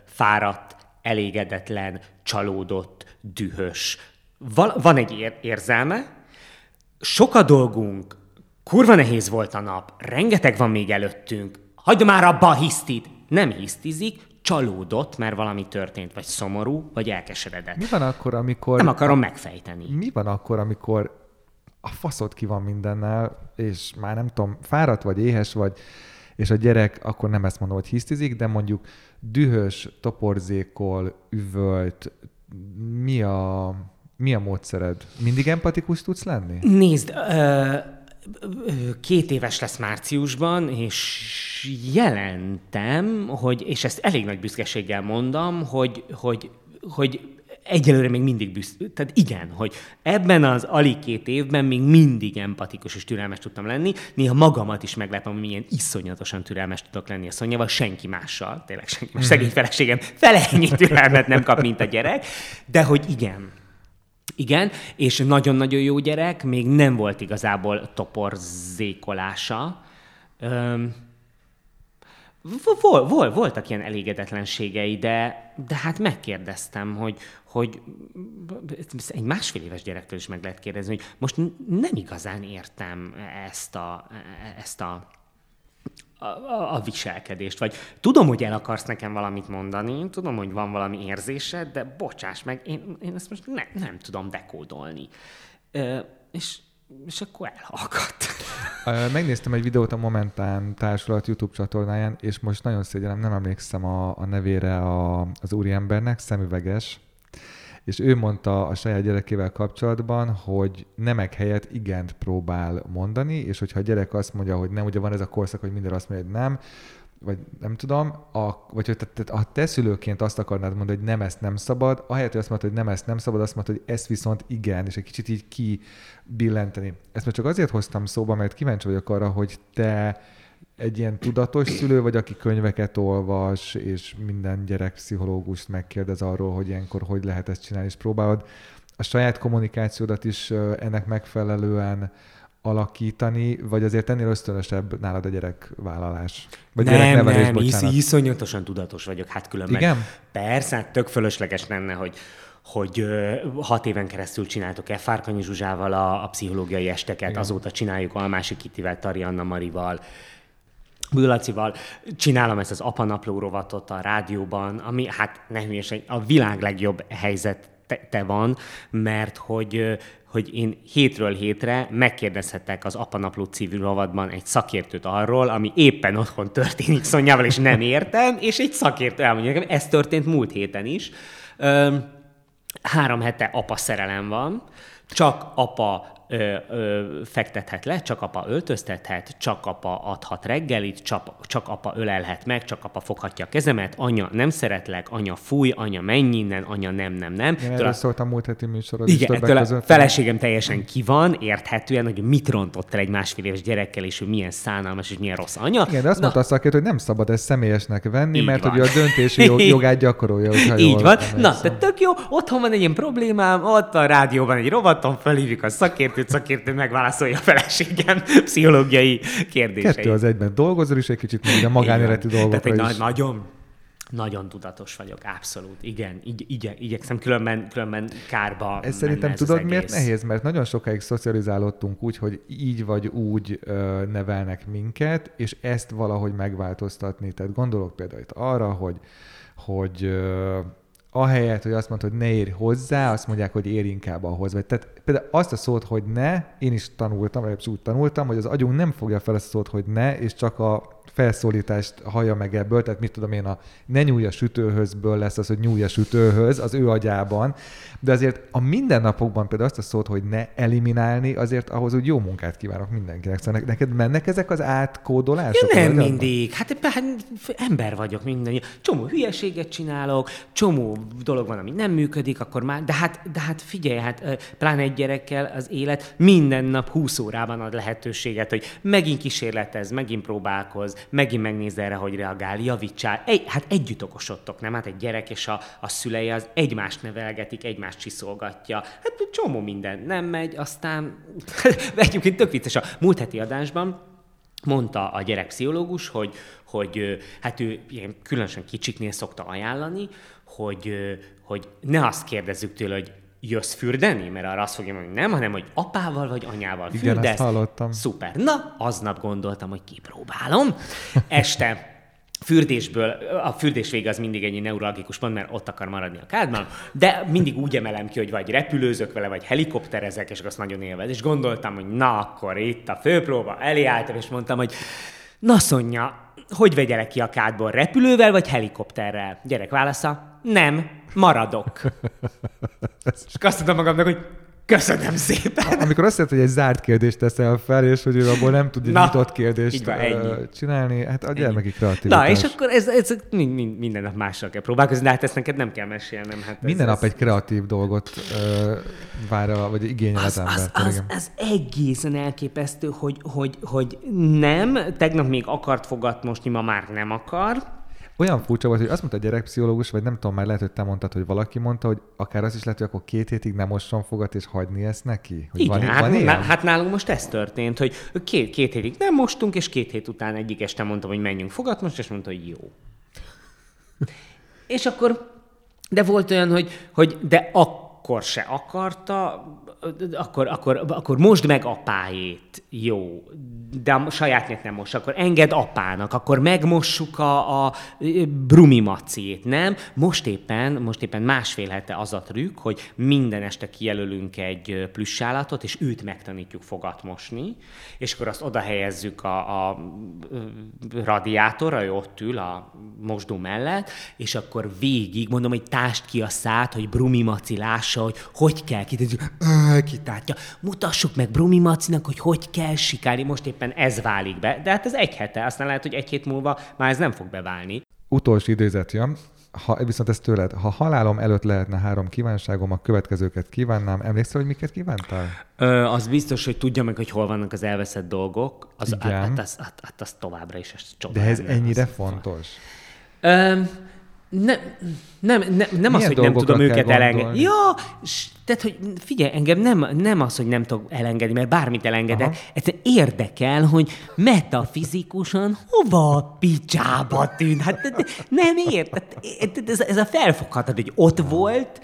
Fáradt, elégedetlen, csalódott, dühös. Val- van egy érzelme, sok a dolgunk, kurva nehéz volt a nap, rengeteg van még előttünk, hagyd már abba a hisztit! Nem hisztizik, csalódott, mert valami történt, vagy szomorú, vagy elkeseredett. Mi van akkor, amikor... Nem akarom megfejteni. Mi van akkor, amikor a faszod ki van mindennel, és már nem tudom, fáradt vagy éhes vagy, és a gyerek, akkor nem ezt mondom, hogy hisztizik, de mondjuk dühös, toporzékol, üvölt, mi a, mi a módszered? Mindig empatikus tudsz lenni? Nézd, ö, két éves lesz márciusban, és jelentem, hogy, és ezt elég nagy büszkeséggel mondom, hogy, hogy, hogy egyelőre még mindig büszke. Tehát igen, hogy ebben az alig két évben még mindig empatikus és türelmes tudtam lenni. Néha magamat is meglepem, hogy milyen iszonyatosan türelmes tudok lenni a Szonyával, senki mással, tényleg senki más. Szegény feleségem fele ennyi türelmet nem kap, mint a gyerek, de hogy igen. Igen, és nagyon-nagyon jó gyerek, még nem volt igazából toporzékolása. Üm, Vol, vol, voltak ilyen elégedetlenségei, de, de hát megkérdeztem, hogy, hogy egy másfél éves gyerektől is meg lehet kérdezni, hogy most nem igazán értem ezt a, ezt a a, a viselkedést, vagy tudom, hogy el akarsz nekem valamit mondani, tudom, hogy van valami érzésed, de bocsáss meg, én, én ezt most ne, nem tudom dekódolni. Ö, és és akkor elhallgatt. Megnéztem egy videót a Momentán társulat YouTube csatornáján, és most nagyon szégyellem, nem emlékszem a, a nevére a, az úriembernek, szemüveges, és ő mondta a saját gyerekével kapcsolatban, hogy nemek helyett igent próbál mondani, és hogyha a gyerek azt mondja, hogy nem, ugye van ez a korszak, hogy minden azt mondja, hogy nem, vagy nem tudom, a, vagy hogy te, te, a te szülőként azt akarnád mondani, hogy nem ezt nem szabad, ahelyett, hogy azt mondod, hogy nem ezt nem szabad, azt mondod, hogy ezt viszont igen, és egy kicsit így kibillenteni. Ezt már csak azért hoztam szóba, mert kíváncsi vagyok arra, hogy te egy ilyen tudatos szülő vagy, aki könyveket olvas, és minden gyerek pszichológust megkérdez arról, hogy ilyenkor hogy lehet ezt csinálni, és próbálod a saját kommunikációdat is ennek megfelelően alakítani, vagy azért ennél ösztönösebb nálad a gyerekvállalás? Vagy nem, gyereknevelés, nem, bocsánat. iszonyatosan tudatos vagyok, hát különben. Igen? Persze, hát tök fölösleges lenne, hogy hogy hat éven keresztül csináltok e Fárkanyi Zsuzsával a, a pszichológiai esteket, Igen. azóta csináljuk Almási Kitivel, Tarianna Marival, Bulacival csinálom ezt az apanapló rovatot a rádióban, ami hát ne hülyes, a világ legjobb helyzet van, mert hogy, hogy én hétről hétre megkérdezhetek az Apanapló civil rovatban egy szakértőt arról, ami éppen otthon történik Szonyával, és nem értem, és egy szakértő elmondja nekem, ez történt múlt héten is. Három hete apa szerelem van, csak apa ö, ö, fektethet le, csak apa öltöztethet, csak apa adhat reggelit, csak, csak apa ölelhet meg, csak apa foghatja a kezemet, anya nem szeretlek, anya fúj, anya menj innen, anya nem, nem, nem. Én erről szóltam múlt heti műsorod Igen, ettől a feleségem teljesen ki van, érthetően, hogy mit rontott el egy másfél éves gyerekkel, és ő milyen szánalmas, és milyen rossz anya. Igen, de azt Na, mondta a szakért, hogy nem szabad ezt személyesnek venni, Így mert van. hogy a döntési jog, jogát gyakorolja. Így van. Na, de tök jó, otthon van egy ilyen problémám, ott a rádióban egy rovaton, felhívjuk a szakértőt, szakértő megválaszolja a feleségem pszichológiai kérdéseit. Kettő az egyben dolgozol, és egy kicsit még a magánéletű dolgokra Tehát egy is. nagyon nagyon tudatos vagyok, abszolút. Igen, igy, igy, igyekszem különben, különben kárba Ez szerintem ez tudod, miért nehéz? Mert nagyon sokáig szocializálódtunk úgy, hogy így vagy úgy ö, nevelnek minket, és ezt valahogy megváltoztatni. Tehát gondolok például itt arra, hogy, hogy ö, ahelyett, hogy azt mondod, hogy ne érj hozzá, azt mondják, hogy ér inkább ahhoz. Vagy tehát például azt a szót, hogy ne, én is tanultam, vagy úgy tanultam, hogy az agyunk nem fogja fel azt a szót, hogy ne, és csak a felszólítást hallja meg ebből, tehát mit tudom én, a ne nyúlj a sütőhözből lesz az, hogy nyúlj a sütőhöz az ő agyában, de azért a mindennapokban például azt a szót, hogy ne eliminálni, azért ahhoz úgy jó munkát kívánok mindenkinek. Szóval neked mennek ezek az átkódolások? Ja, nem mindig. Hát, hát ember vagyok minden. Csomó hülyeséget csinálok, csomó dolog van, ami nem működik, akkor már, de hát, de hát figyelj, hát pláne egy gyerekkel az élet minden nap 20 órában ad lehetőséget, hogy megint kísérletez, megint próbálkoz, megint megnézd erre, hogy reagál, javítsál. Egy, hát együtt okosodtok, nem? Hát egy gyerek és a, a szülei az egymást nevelgetik, egymást csiszolgatja. Hát csomó minden nem megy, aztán egyébként tök vicces. A múlt heti adásban mondta a gyerekpszichológus, hogy, hogy hát ő ilyen különösen kicsiknél szokta ajánlani, hogy, hogy ne azt kérdezzük tőle, hogy jössz fürdeni? Mert arra azt fogja mondani, nem, hanem hogy apával vagy anyával fürdesz. Igen, ezt hallottam. Szuper. Na, aznap gondoltam, hogy kipróbálom. Este fürdésből, a fürdés vége az mindig egy neurologikus pont, mert ott akar maradni a kádban, de mindig úgy emelem ki, hogy vagy repülőzök vele, vagy helikopterezek, és azt nagyon élvez. És gondoltam, hogy na, akkor itt a főpróba, elé álltam, és mondtam, hogy na Szonya, hogy vegyelek ki a kádból, repülővel vagy helikopterrel? Gyerek válasza, nem, maradok. és azt mondtam magamnak, hogy Köszönöm szépen. Amikor azt jelenti, hogy egy zárt kérdést teszel fel, és hogy ő abból nem tud egy nyitott kérdést van, csinálni, hát a gyermeki kreativitás. Na, és akkor ez, ez minden nap mással kell próbálkozni, de hát ezt neked nem kell mesélnem. Hát minden ez, nap egy kreatív dolgot uh, vár, a, vagy igényel az, az ember. Az, az, az egészen elképesztő, hogy, hogy, hogy nem, tegnap még akart fogatmosni, ma már nem akar, olyan furcsa volt, hogy azt mondta a gyerekpszichológus, vagy nem tudom, már lehet, hogy te mondtad, hogy valaki mondta, hogy akár az is lehet, hogy akkor két hétig nem mosson fogat, és hagyni ezt neki? Hogy Igen, van, hát, van ilyen? hát nálunk most ez történt, hogy két, két hétig nem mostunk, és két hét után egyik este mondtam, hogy menjünk fogat most, és mondta, hogy jó. és akkor, de volt olyan, hogy, hogy de akkor se akarta, akkor, akkor, akkor most meg apáét, jó, de a sajátját nem most, akkor enged apának, akkor megmossuk a, a brumi maciét, nem? Most éppen, most éppen másfél hete az a trükk, hogy minden este kijelölünk egy plüssállatot, és őt megtanítjuk fogat mosni, és akkor azt oda helyezzük a, a radiátorra, ő ott ül a mosdó mellett, és akkor végig, mondom, hogy tást ki a szát, hogy brumi maci lássa, hogy hogy kell kitérni, kitátja. Mutassuk meg Brumi Macinak, hogy hogy kell sikálni. Most éppen ez válik be. De hát ez egy hete, aztán lehet, hogy egy hét múlva már ez nem fog beválni. Utolsó idézet jön. Ha, viszont ez tőled, ha halálom előtt lehetne három kívánságom, a következőket kívánnám. Emlékszel, hogy miket kívántál? Ö, az biztos, hogy tudja meg, hogy hol vannak az elveszett dolgok. Az, Igen. Hát, hát, az, hát, hát az továbbra is ez De ez ennyire fontos? Ö, nem, nem, nem, nem az, hogy nem tudom őket elengedni. Ja, tehát, hogy figyelj, engem nem, nem az, hogy nem tudok elengedni, mert bármit elengedek. Ez érdekel, hogy metafizikusan hova picsába tűnt. Hát nem ért. Ez, ez a felfoghatod, hogy ott volt,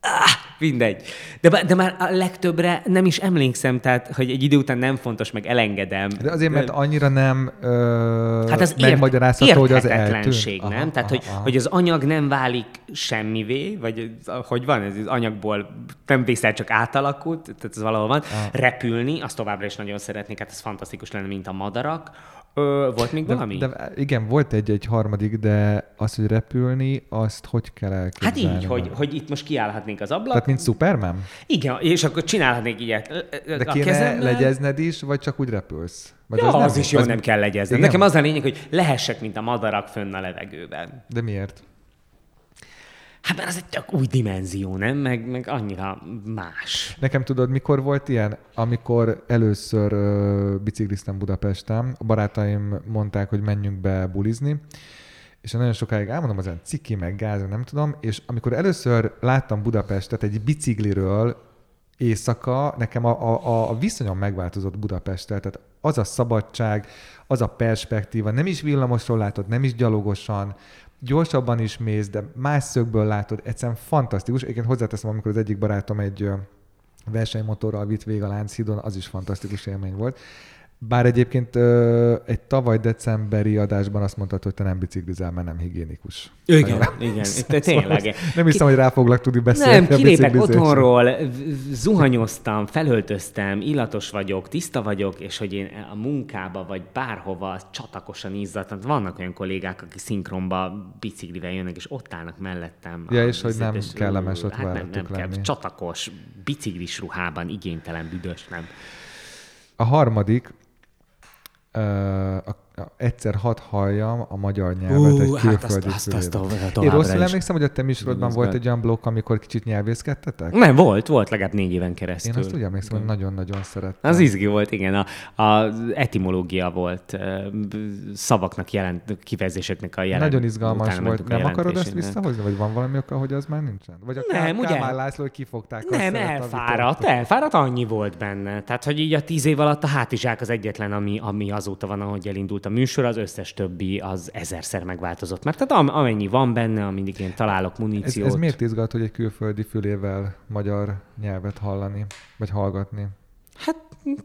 Ah, mindegy. De, de már a legtöbbre nem is emlékszem, tehát, hogy egy idő után nem fontos, meg elengedem. De azért, mert annyira nem ö, hát az megmagyarázható, hogy az eltűnt. nem? Aha, tehát, aha, hogy, aha. hogy az anyag nem válik semmivé, vagy hogy van, ez az anyagból nem vészel, csak átalakult, tehát ez valahol van. Aha. Repülni, azt továbbra is nagyon szeretnék, hát ez fantasztikus lenne, mint a madarak Ö, volt még valami? De, de igen, volt egy, egy harmadik, de az, hogy repülni, azt hogy kell elképzelni? Hát így, hogy, hogy itt most kiállhatnénk az ablakon, mint Superman? Igen, és akkor csinálhatnék ilyet. De a kéne kezemmel- legyezned is, vagy csak úgy repülsz? Vagy Ja, az, nem- az is jó, nem kell legyezni. Nekem az a lényeg, hogy lehessek, mint a madarak fönn a levegőben. De miért? Hát mert az egy tök új dimenzió, nem? Meg, meg annyira más. Nekem tudod, mikor volt ilyen? Amikor először ö, bicikliztem Budapesten, a barátaim mondták, hogy menjünk be bulizni, és nagyon sokáig elmondom, az ciki, meg gáz, nem tudom, és amikor először láttam Budapestet egy bicikliről éjszaka, nekem a, a, a viszonyom megváltozott Budapesttel, tehát az a szabadság, az a perspektíva, nem is villamosról látod, nem is gyalogosan, gyorsabban is mész, de más szögből látod, egyszerűen fantasztikus. Egyébként hozzáteszem, amikor az egyik barátom egy versenymotorral vitt végig a Lánchídon, az is fantasztikus élmény volt. Bár egyébként ö, egy tavaly decemberi adásban azt mondtad, hogy te nem biciklizel, mert nem higiénikus. Igen, igen, te tényleg. Nem hiszem, hogy rá foglak tudni beszélni Nem, kilépek otthonról, zuhanyoztam, felöltöztem, illatos vagyok, tiszta vagyok, és hogy én a munkába vagy bárhova csatakosan izzadtam. Vannak olyan kollégák, akik szinkronba biciklivel jönnek, és ott állnak mellettem. Ja, és hogy nem kellemes ott hát nem, nem veletek kell, lenni. Csatakos, biciklis ruhában, igénytelen, büdös, nem. A harmadik, ö, a, a, egyszer hadd halljam a magyar nyelvet egy hát azt, külföldi azt, azt, fülében. azt, Én rosszul emlékszem, hogy a te műsorodban volt egy olyan blokk, amikor kicsit nyelvészkedtetek? Nem, volt, volt legalább négy éven keresztül. Én azt úgy emlékszem, hogy nagyon-nagyon szerettem. Az izgi volt, igen. A, a etimológia volt, szavaknak jelent, kifejezéseknek a jelent. Nagyon izgalmas volt. Nem akarod ezt visszahozni? Vagy van valami oka, hogy az már nincsen? Vagy a Nem, ugye? Kálmán László, hogy kifogták azt Nem, elfáradt, elfáradt, annyi volt benne. Tehát, hogy így a tíz év alatt a hátizsák az egyetlen, ami, ami azóta van, ahogy elindult a műsor, az összes többi az ezerszer megváltozott. Mert tehát am, amennyi van benne, amíg én találok Ez, muníciót. ez miért izgat, hogy egy külföldi fülével magyar nyelvet hallani? Vagy hallgatni? Hát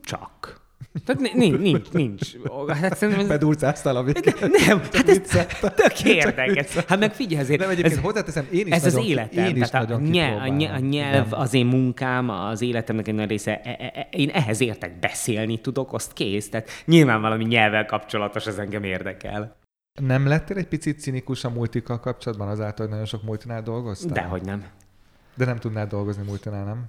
csak. Tehát ni- nincs, nincs, nincs. Hát szerintem ez... Bedurcáztál a végén. Nem, hát ez tök érdekes. Hát meg figyelj azért. Nem, egyébként hozzáteszem, én is ez nagyon, az életem. Én is tehát a, nagyon nyelv, a, nyelv, a nyelv az én munkám, az életemnek egy nagy része. E, e, e, én ehhez értek, beszélni tudok, azt kész. Tehát nyilván valami nyelvvel kapcsolatos, az engem érdekel. Nem lettél egy picit cinikus a multikkal kapcsolatban azáltal, hogy nagyon sok multinál dolgoztál? Dehogy nem. De nem tudnál dolgozni multinál, nem?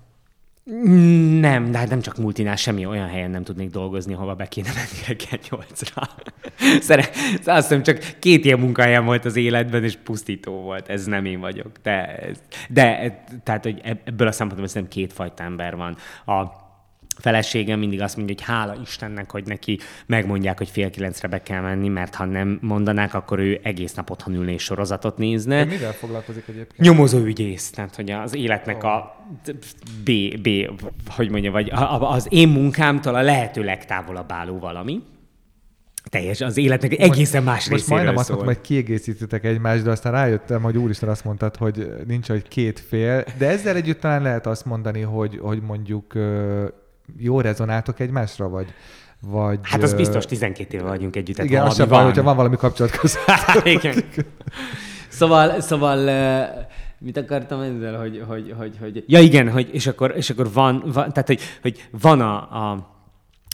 Nem, de hát nem csak multinál, semmi olyan helyen nem tudnék dolgozni, hova be kéne menni reggel nyolcra. Szere, azt hiszem, csak két ilyen munkahelyem volt az életben, és pusztító volt. Ez nem én vagyok. De, de tehát, hogy ebből a szempontból szerintem kétfajta ember van. A feleségem mindig azt mondja, hogy hála Istennek, hogy neki megmondják, hogy fél kilencre be kell menni, mert ha nem mondanák, akkor ő egész nap otthon ülne és sorozatot nézne. De mivel foglalkozik egyébként? Nyomozó ügyész, tehát hogy az életnek a B, B, hogy mondja, vagy az én munkámtól a lehető legtávolabb álló valami. Teljes, az életnek egy egészen más Most részéről majdnem azt szól. mondtam, hogy kiegészítitek egymást, de aztán rájöttem, hogy úristen azt mondtad, hogy nincs, hogy két fél, de ezzel együtt talán lehet azt mondani, hogy, hogy mondjuk jó rezonáltok egymásra, vagy, vagy Hát az biztos 12 éve vagyunk együtt. Igen, az sem van, hogyha van valami kapcsolat között. Igen. Szóval, szóval mit akartam ezzel, hogy, hogy, hogy, hogy, ja igen, hogy, és akkor, és akkor van, van tehát hogy, hogy van a, a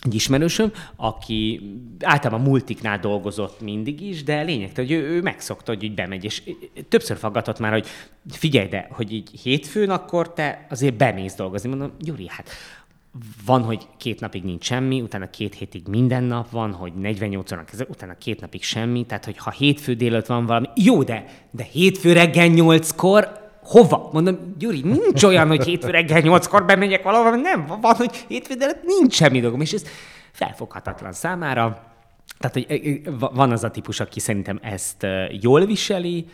egy ismerősöm, aki általában multiknál dolgozott mindig is, de lényeg, hogy ő, ő megszokta, hogy így bemegy, és többször faggatott már, hogy figyelj, de hogy így hétfőn akkor te azért bemész dolgozni. Mondom, Gyuri, hát van, hogy két napig nincs semmi, utána két hétig minden nap van, hogy 48 órán kezdve, utána két napig semmi, tehát hogy ha hétfő délután van valami, jó, de, de hétfő reggel nyolckor hova? Mondom, Gyuri, nincs olyan, hogy hétfő reggel nyolckor bemegyek valahova, nem, van, hogy hétfő délután nincs semmi dolgom, és ez felfoghatatlan számára. Tehát, hogy van az a típus, aki szerintem ezt jól viseli,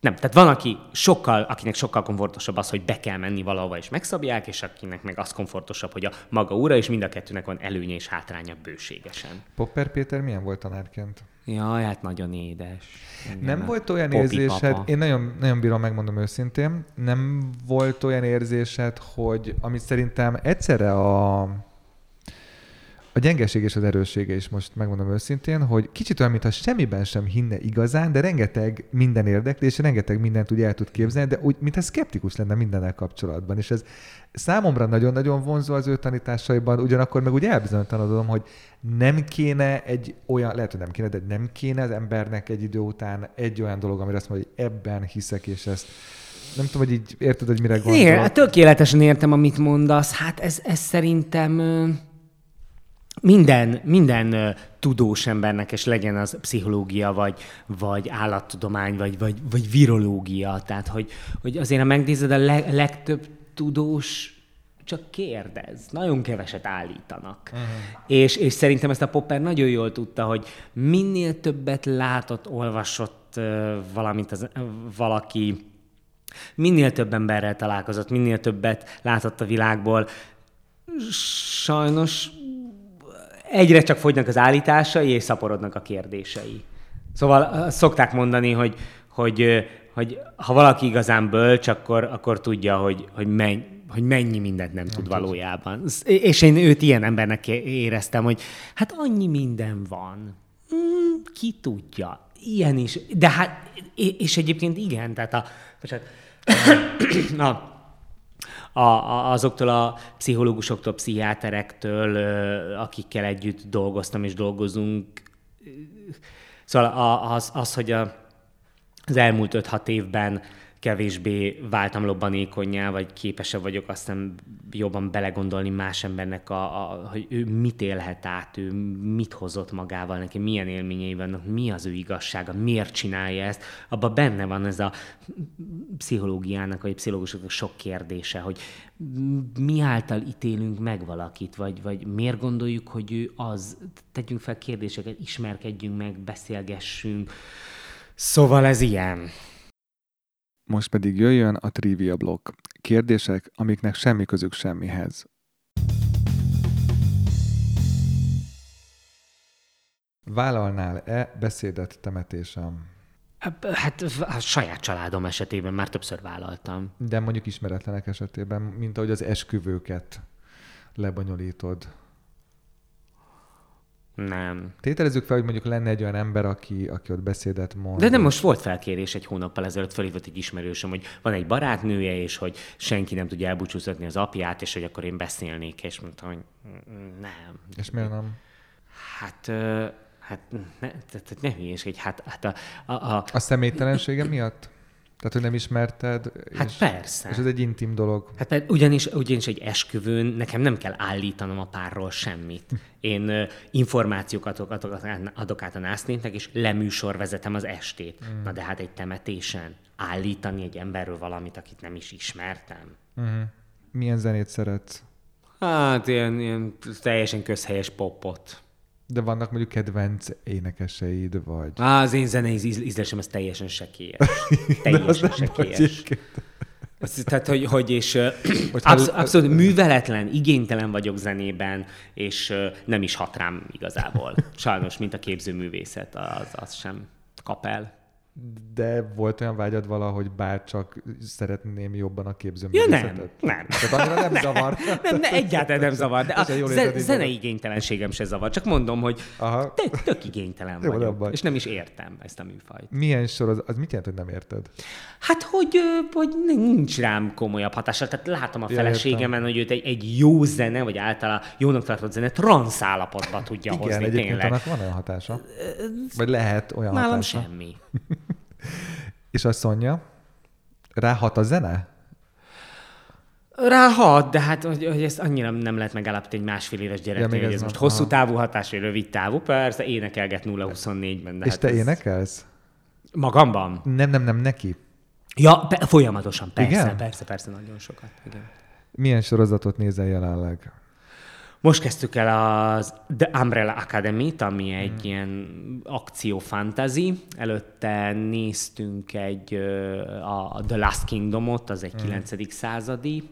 nem, tehát van, aki sokkal, akinek sokkal komfortosabb az, hogy be kell menni valahova és megszabják, és akinek meg az komfortosabb, hogy a maga ura, és mind a kettőnek van előnye és hátránya bőségesen. Popper Péter milyen volt tanárként? Jaj, hát nagyon édes. Igen, Nem a volt olyan popi érzésed, papa. én nagyon, nagyon bírom, megmondom őszintén, nem volt olyan érzésed, hogy amit szerintem egyszerre a, a gyengeség és az erőssége is most megmondom őszintén, hogy kicsit olyan, mintha semmiben sem hinne igazán, de rengeteg minden érdekli, és rengeteg mindent úgy el tud képzelni, de úgy, mintha szkeptikus lenne mindennel kapcsolatban. És ez számomra nagyon-nagyon vonzó az ő tanításaiban, ugyanakkor meg úgy elbizonytalanodom, hogy nem kéne egy olyan, lehet, hogy nem kéne, de nem kéne az embernek egy idő után egy olyan dolog, amire azt mondja, hogy ebben hiszek, és ezt Nem tudom, hogy így érted, hogy mire gondolok. Igen, tökéletesen értem, amit mondasz. Hát ez, ez szerintem minden, minden tudós embernek, és legyen az pszichológia, vagy, vagy állattudomány, vagy, vagy, vagy virológia. Tehát, hogy, hogy azért, ha megnézed, a leg, legtöbb tudós csak kérdez. Nagyon keveset állítanak. Uh-huh. És, és szerintem ezt a Popper nagyon jól tudta, hogy minél többet látott, olvasott valamint az, valaki, minél több emberrel találkozott, minél többet látott a világból, sajnos egyre csak fogynak az állításai, és szaporodnak a kérdései. Szóval szokták mondani, hogy, hogy, hogy ha valaki igazán bölcs, akkor, akkor tudja, hogy, hogy, menny, hogy mennyi mindent nem, nem tud valójában. És én őt ilyen embernek éreztem, hogy hát annyi minden van. Hmm, ki tudja. Ilyen is. De hát, és egyébként igen, tehát a, bocsánat, na, a, a, azoktól a pszichológusoktól, pszichiáterektől, akikkel együtt dolgoztam és dolgozunk. Szóval az, az hogy a, az elmúlt 5-6 évben kevésbé váltam lobbanékonyá, vagy képesebb vagyok aztán jobban belegondolni más embernek, a, a, hogy ő mit élhet át, ő mit hozott magával, neki milyen élményei vannak, mi az ő igazsága, miért csinálja ezt. Abban benne van ez a pszichológiának, vagy pszichológusoknak sok kérdése, hogy mi által ítélünk meg valakit, vagy, vagy miért gondoljuk, hogy ő az. Tegyünk fel kérdéseket, ismerkedjünk meg, beszélgessünk. Szóval ez ilyen. Most pedig jöjjön a trivia blokk. Kérdések, amiknek semmi közük semmihez. Vállalnál-e beszédet temetésem? Hát a saját családom esetében már többször vállaltam. De mondjuk ismeretlenek esetében, mint ahogy az esküvőket lebonyolítod. Nem. Tételezzük fel, hogy mondjuk lenne egy olyan ember, aki, aki ott beszédet mond. De nem most volt felkérés egy hónappal ezelőtt, felhívott egy ismerősöm, hogy van egy barátnője, és hogy senki nem tudja elbúcsúztatni az apját, és hogy akkor én beszélnék, és mondtam, hogy nem. És miért nem? Hát, hát ne, tehát ne hülyéskedj, hát, hát a, a, a... A személytelensége miatt? Tehát, hogy nem ismerted. Hát és, persze. És ez egy intim dolog. Hát mert ugyanis, ugyanis egy esküvőn nekem nem kell állítanom a párról semmit. Én uh, információkat adok, adok, adok át a násznétnek, és leműsor vezetem az estét. Mm. Na de hát egy temetésen állítani egy emberről valamit, akit nem is ismertem. Mm. Milyen zenét szeretsz? Hát ilyen, ilyen teljesen közhelyes popot. De vannak mondjuk kedvenc énekeseid, vagy... Á, az én zenei ízlésem az teljesen sekélyes. Teljesen sekélyes. Az, tehát, hogy, hogy és absz- abszolút műveletlen, igénytelen vagyok zenében, és nem is hat rám igazából. Sajnos, mint a képzőművészet, az, az sem kap el de volt olyan vágyad valahogy bárcsak szeretném jobban a Ja, nem, nem. Tehát annyira nem zavar. nem, nem, egyáltalán nem zavar. De a zen- zenei igénytelenségem se zavar. Csak mondom, hogy Aha. tök, tök igénytelen Jó, vagyok. Abban. És nem is értem ezt a műfajt. Milyen sor az, az mit jelent, hogy nem érted? Hát, hogy, hogy nincs rám komolyabb hatása. Tehát látom a feleségemen, hogy őt egy, egy jó zene, vagy általában jónak tartott zene transz állapotba tudja Igen, hozni. Igen, egyébként annak van olyan hatása? Vagy lehet olyan Nálam hatása? semmi. És azt mondja, ráhat a zene? Ráhat, de hát hogy, hogy ezt annyira nem lehet megállapítani egy másfél éves gyereknél, ja, hogy ez most hosszú távú hatás, vagy rövid távú. Persze énekelget 0-24-ben. És hát te ez... énekelsz? Magamban? Nem, nem, nem, neki. Ja, pe- folyamatosan, persze, Igen? persze, persze, nagyon sokat. Igen. Milyen sorozatot nézel jelenleg? Most kezdtük el az The Umbrella Academy-t, ami egy hmm. ilyen akció-fantasy. Előtte néztünk egy a The Last Kingdomot, az egy hmm. 9. századi.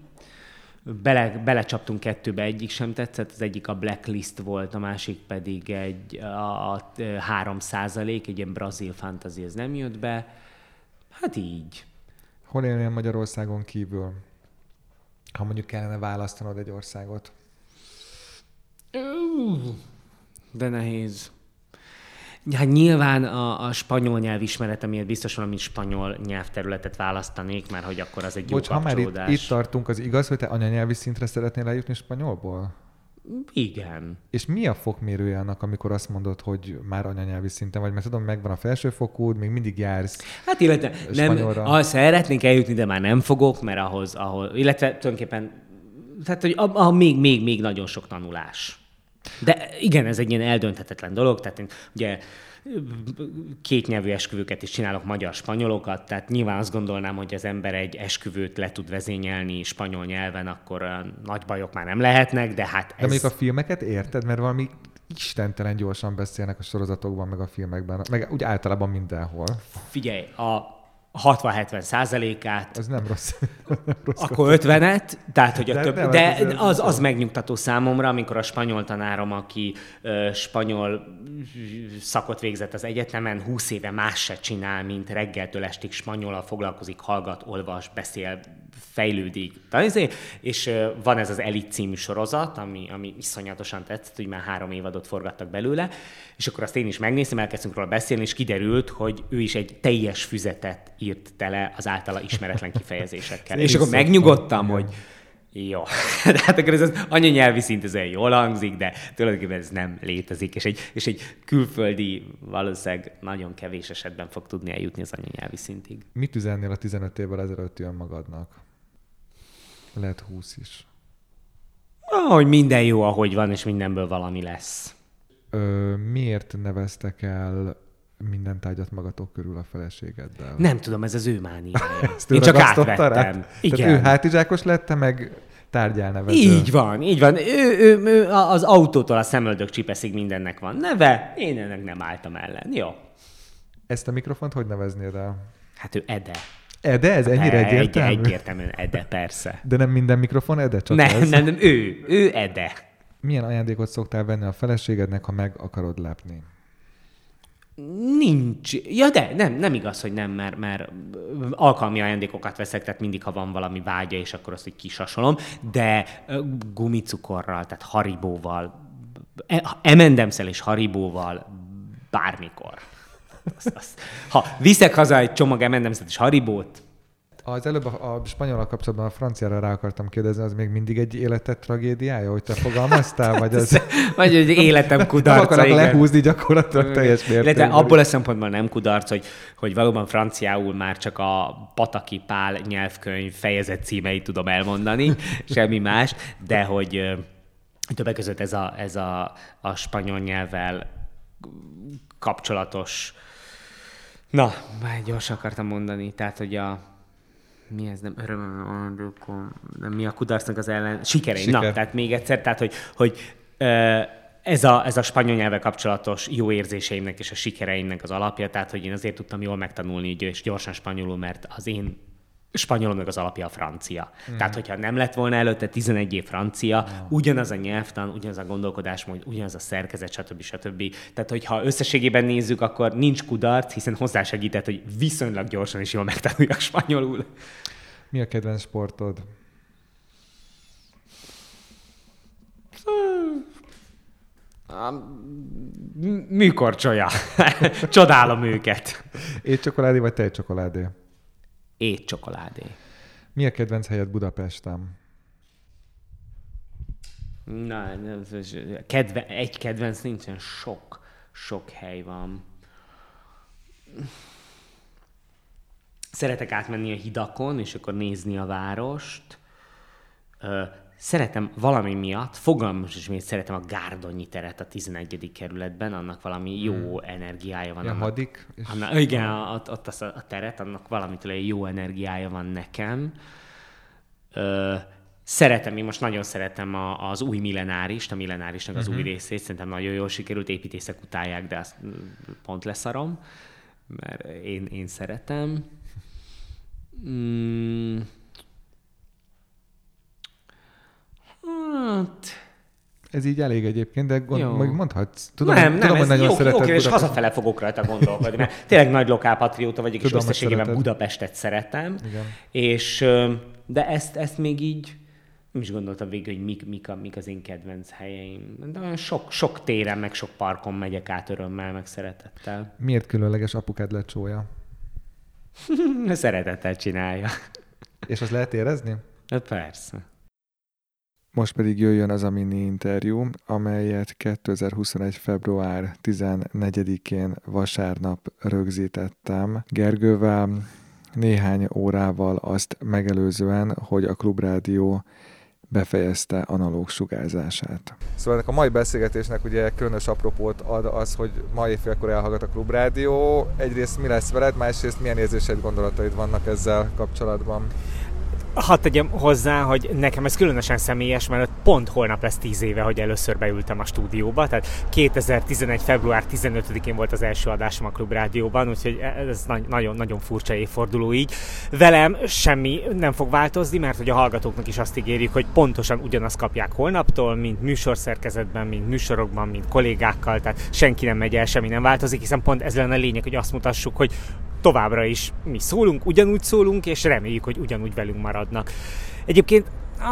Bele, belecsaptunk kettőbe, egyik sem tetszett, az egyik a Blacklist volt, a másik pedig egy a, a 3 százalék, egy ilyen brazil fantasy, ez nem jött be. Hát így. Hol élnél Magyarországon kívül? Ha mondjuk kellene választanod egy országot? De nehéz. Hát nyilván a, a spanyol nyelv ismerete miatt biztos valami spanyol nyelvterületet választanék, mert hogy akkor az egy Bocs, jó ha már itt, itt tartunk, az igaz, hogy te anyanyelvi szintre szeretnél eljutni spanyolból? Igen. És mi a fokmérője annak, amikor azt mondod, hogy már anyanyelvi szinten vagy? Mert tudom, megvan a felsőfokúd, még mindig jársz Hát illetve nem, ha szeretnénk eljutni, de már nem fogok, mert ahhoz, ahol, illetve tulajdonképpen, tehát hogy a, a még, még, még nagyon sok tanulás. De igen, ez egy ilyen eldönthetetlen dolog, tehát én ugye két nyelvű esküvőket is csinálok, magyar-spanyolokat, tehát nyilván azt gondolnám, hogy az ember egy esküvőt le tud vezényelni spanyol nyelven, akkor nagy bajok már nem lehetnek, de hát ez... De még a filmeket érted, mert valami istentelen gyorsan beszélnek a sorozatokban, meg a filmekben, meg úgy általában mindenhol. Figyelj, a 60-70 százalékát. Ez nem rossz. Nem rossz akkor 50-et, tehát hogy a de, több, nem, de az, az, az megnyugtató számomra, amikor a spanyol tanárom, aki uh, spanyol szakot végzett az egyetemen, 20 éve más se csinál, mint reggeltől estig spanyolal foglalkozik, hallgat, olvas, beszél, fejlődik. És van ez az Elit című sorozat, ami, ami iszonyatosan tetszett, hogy már három évadot forgattak belőle, és akkor azt én is megnéztem, elkezdtünk róla beszélni, és kiderült, hogy ő is egy teljes füzetet írt tele az általa ismeretlen kifejezésekkel. és akkor megnyugodtam, hogy jó. De hát akkor ez az anyanyelvi szint ez jól hangzik, de tulajdonképpen ez nem létezik, és egy, és egy külföldi valószínűleg nagyon kevés esetben fog tudni eljutni az anyanyelvi szintig. Mit üzennél a 15 évvel ezelőtt magadnak? Lehet 20 is. Ah, hogy minden jó, ahogy van, és mindenből valami lesz. Ö, miért neveztek el minden tárgyat magatok körül a feleségeddel? Nem tudom, ez az ő mániája. Én csak átvettem. Rá? Igen. Tehát ő hátizsákos lett, meg tárgyálnevező. Így van, így van. Ő, ő, ő, az autótól a szemöldök csipeszig mindennek van neve, én ennek nem álltam ellen. Jó. Ezt a mikrofont hogy neveznéd el? Hát ő Ede. Ede? Ez ennyire egy, egyértelmű? Egy, egyértelműen Ede, persze. De nem minden mikrofon Ede? Csak nem, ez? nem, nem, ő. Ő Ede. Milyen ajándékot szoktál venni a feleségednek, ha meg akarod lepni? Nincs. Ja, de nem, nem igaz, hogy nem, mert, mert alkalmi ajándékokat veszek, tehát mindig, ha van valami vágya, és akkor azt egy kisasolom, de gumicukorral, tehát haribóval, emendemszel és haribóval bármikor. Azt, azt. Ha viszek haza egy csomag és haribót, az előbb a, a spanyol kapcsolatban a franciára rá akartam kérdezni, az még mindig egy életet tragédiája, hogy te fogalmaztál? Vagy, az... vagy egy életem kudarca. Nem akarok lehúzni gyakorlatilag teljes mértékben. Abból a szempontból nem kudarc, hogy, hogy valóban franciául már csak a Pataki Pál nyelvkönyv fejezet címeit tudom elmondani, semmi más, de hogy többek között ez a, ez a, a spanyol nyelvvel kapcsolatos Na, már gyorsan akartam mondani, tehát, hogy a, mi ez, nem öröm, nem mi a kudarcnak az ellen, sikerei. Siker. Na, tehát még egyszer, tehát, hogy, hogy ez a, ez a spanyol nyelve kapcsolatos jó érzéseimnek és a sikereimnek az alapja, tehát hogy én azért tudtam jól megtanulni és gyorsan spanyolul, mert az én spanyolom meg az alapja a francia. Mm. Tehát, hogyha nem lett volna előtte 11 év francia, mm. ugyanaz a nyelvtan, ugyanaz a gondolkodásmód, ugyanaz a szerkezet, stb. stb. Tehát, hogyha összességében nézzük, akkor nincs kudarc, hiszen hozzásegített, hogy viszonylag gyorsan és jól megtanuljak spanyolul. Mi a kedvenc sportod? Műkorcsolya. Csodálom őket. Étcsokoládé vagy tejcsokoládé? Étcsokoládé. Mi a kedvenc helyed Budapesten? Na, kedve, egy kedvenc nincsen, sok, sok hely van. Szeretek átmenni a hidakon, és akkor nézni a várost szeretem valami miatt, fogalmam is miért szeretem a Gárdonyi teret a 11. kerületben, annak valami jó hmm. energiája van. Ja, annak, hadik? És annak, igen, ott, ott az a, a teret, annak valamitől egy jó energiája van nekem. Ö, szeretem, én most nagyon szeretem a, az új millenárist, a millenárisnak az uh-huh. új mhm. részét, szerintem nagyon jól sikerült, építészek utálják, de azt pont leszarom, mert én, én szeretem. Mm, Hát... Ez így elég egyébként, de gond, meg mondhatsz. Tudom, nem, nem, tudom, ez nagyon jó, szereted oké, és hazafele fogok rajta gondolkodni, mert tényleg nagy lokálpatrióta vagyok, tudom, és összességében Budapestet szeretem. Igen. És, de ezt, ezt még így nem is gondoltam végül, hogy mik, mik, a, mik az én kedvenc helyeim. De olyan sok, sok téren, meg sok parkon megyek át örömmel, meg szeretettel. Miért különleges apukád lecsója? Szeretettel csinálja. És azt lehet érezni? Hát persze. Most pedig jöjjön az a mini interjú, amelyet 2021. február 14-én vasárnap rögzítettem Gergővel, néhány órával azt megelőzően, hogy a Klubrádió befejezte analóg sugárzását. Szóval ennek a mai beszélgetésnek ugye különös apropót ad az, hogy ma éjfélkor elhallgat a Klubrádió. Egyrészt mi lesz veled, másrészt milyen érzésed, gondolataid vannak ezzel kapcsolatban? Hadd tegyem hozzá, hogy nekem ez különösen személyes, mert pont holnap lesz tíz éve, hogy először beültem a stúdióba, tehát 2011. február 15-én volt az első adásom a Klub Rádióban, úgyhogy ez nagyon-nagyon furcsa évforduló így. Velem semmi nem fog változni, mert hogy a hallgatóknak is azt ígérjük, hogy pontosan ugyanazt kapják holnaptól, mint műsorszerkezetben, mint műsorokban, mint kollégákkal, tehát senki nem megy el, semmi nem változik, hiszen pont ez lenne a lényeg, hogy azt mutassuk, hogy továbbra is mi szólunk, ugyanúgy szólunk, és reméljük, hogy ugyanúgy velünk maradnak. Egyébként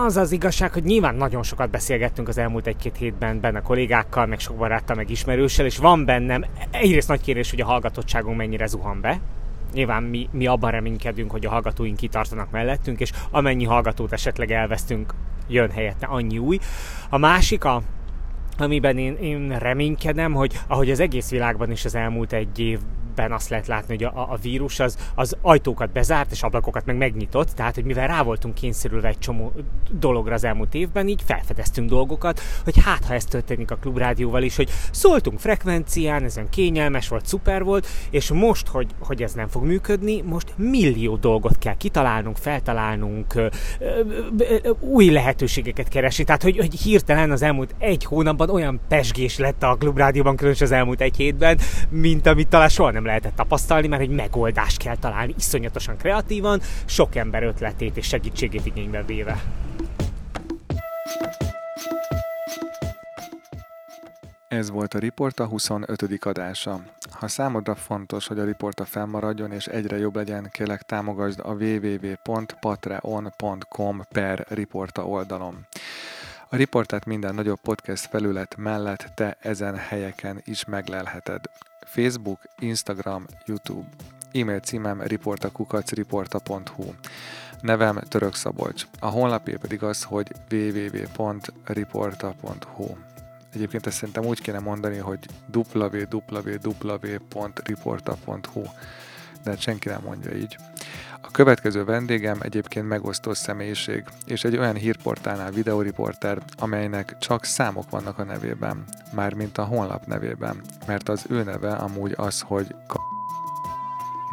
az az igazság, hogy nyilván nagyon sokat beszélgettünk az elmúlt egy-két hétben benne kollégákkal, meg sok baráttal, meg ismerőssel, és van bennem egyrészt nagy kérdés, hogy a hallgatottságunk mennyire zuhan be, nyilván mi, mi abban reménykedünk, hogy a hallgatóink kitartanak mellettünk, és amennyi hallgatót esetleg elvesztünk, jön helyette annyi új. A másik, a, amiben én, én reménykedem, hogy ahogy az egész világban is az elmúlt egy év ben azt lehet látni, hogy a, a vírus az, az ajtókat bezárt, és ablakokat meg megnyitott, tehát hogy mivel rá voltunk kényszerülve egy csomó dologra az elmúlt évben, így felfedeztünk dolgokat, hogy hát ha ez történik a klubrádióval is, hogy szóltunk frekvencián, ezen kényelmes volt, szuper volt, és most, hogy, hogy ez nem fog működni, most millió dolgot kell kitalálnunk, feltalálnunk, ö, ö, ö, új lehetőségeket keresni, tehát hogy, hogy hirtelen az elmúlt egy hónapban olyan pesgés lett a klubrádióban, különösen az elmúlt egy hétben, mint amit talán soha nem nem lehetett tapasztalni, mert egy megoldást kell találni, iszonyatosan kreatívan, sok ember ötletét és segítségét igénybe véve. Ez volt a Riporta 25. adása. Ha számodra fontos, hogy a Riporta fennmaradjon és egyre jobb legyen, kérlek támogasd a www.patreon.com per Riporta oldalon. A riportát minden nagyobb podcast felület mellett te ezen helyeken is meglelheted. Facebook, Instagram, YouTube. E-mail címem riportakukacriporta.hu. Nevem Török Szabolcs. A honlapja pedig az, hogy www.riporta.hu. Egyébként ezt szerintem úgy kéne mondani, hogy www.riporta.hu de hát senki nem mondja így. A következő vendégem egyébként megosztó személyiség, és egy olyan hírportálnál videóriporter, amelynek csak számok vannak a nevében, mármint a honlap nevében, mert az ő neve amúgy az, hogy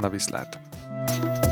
Na viszlát! thank you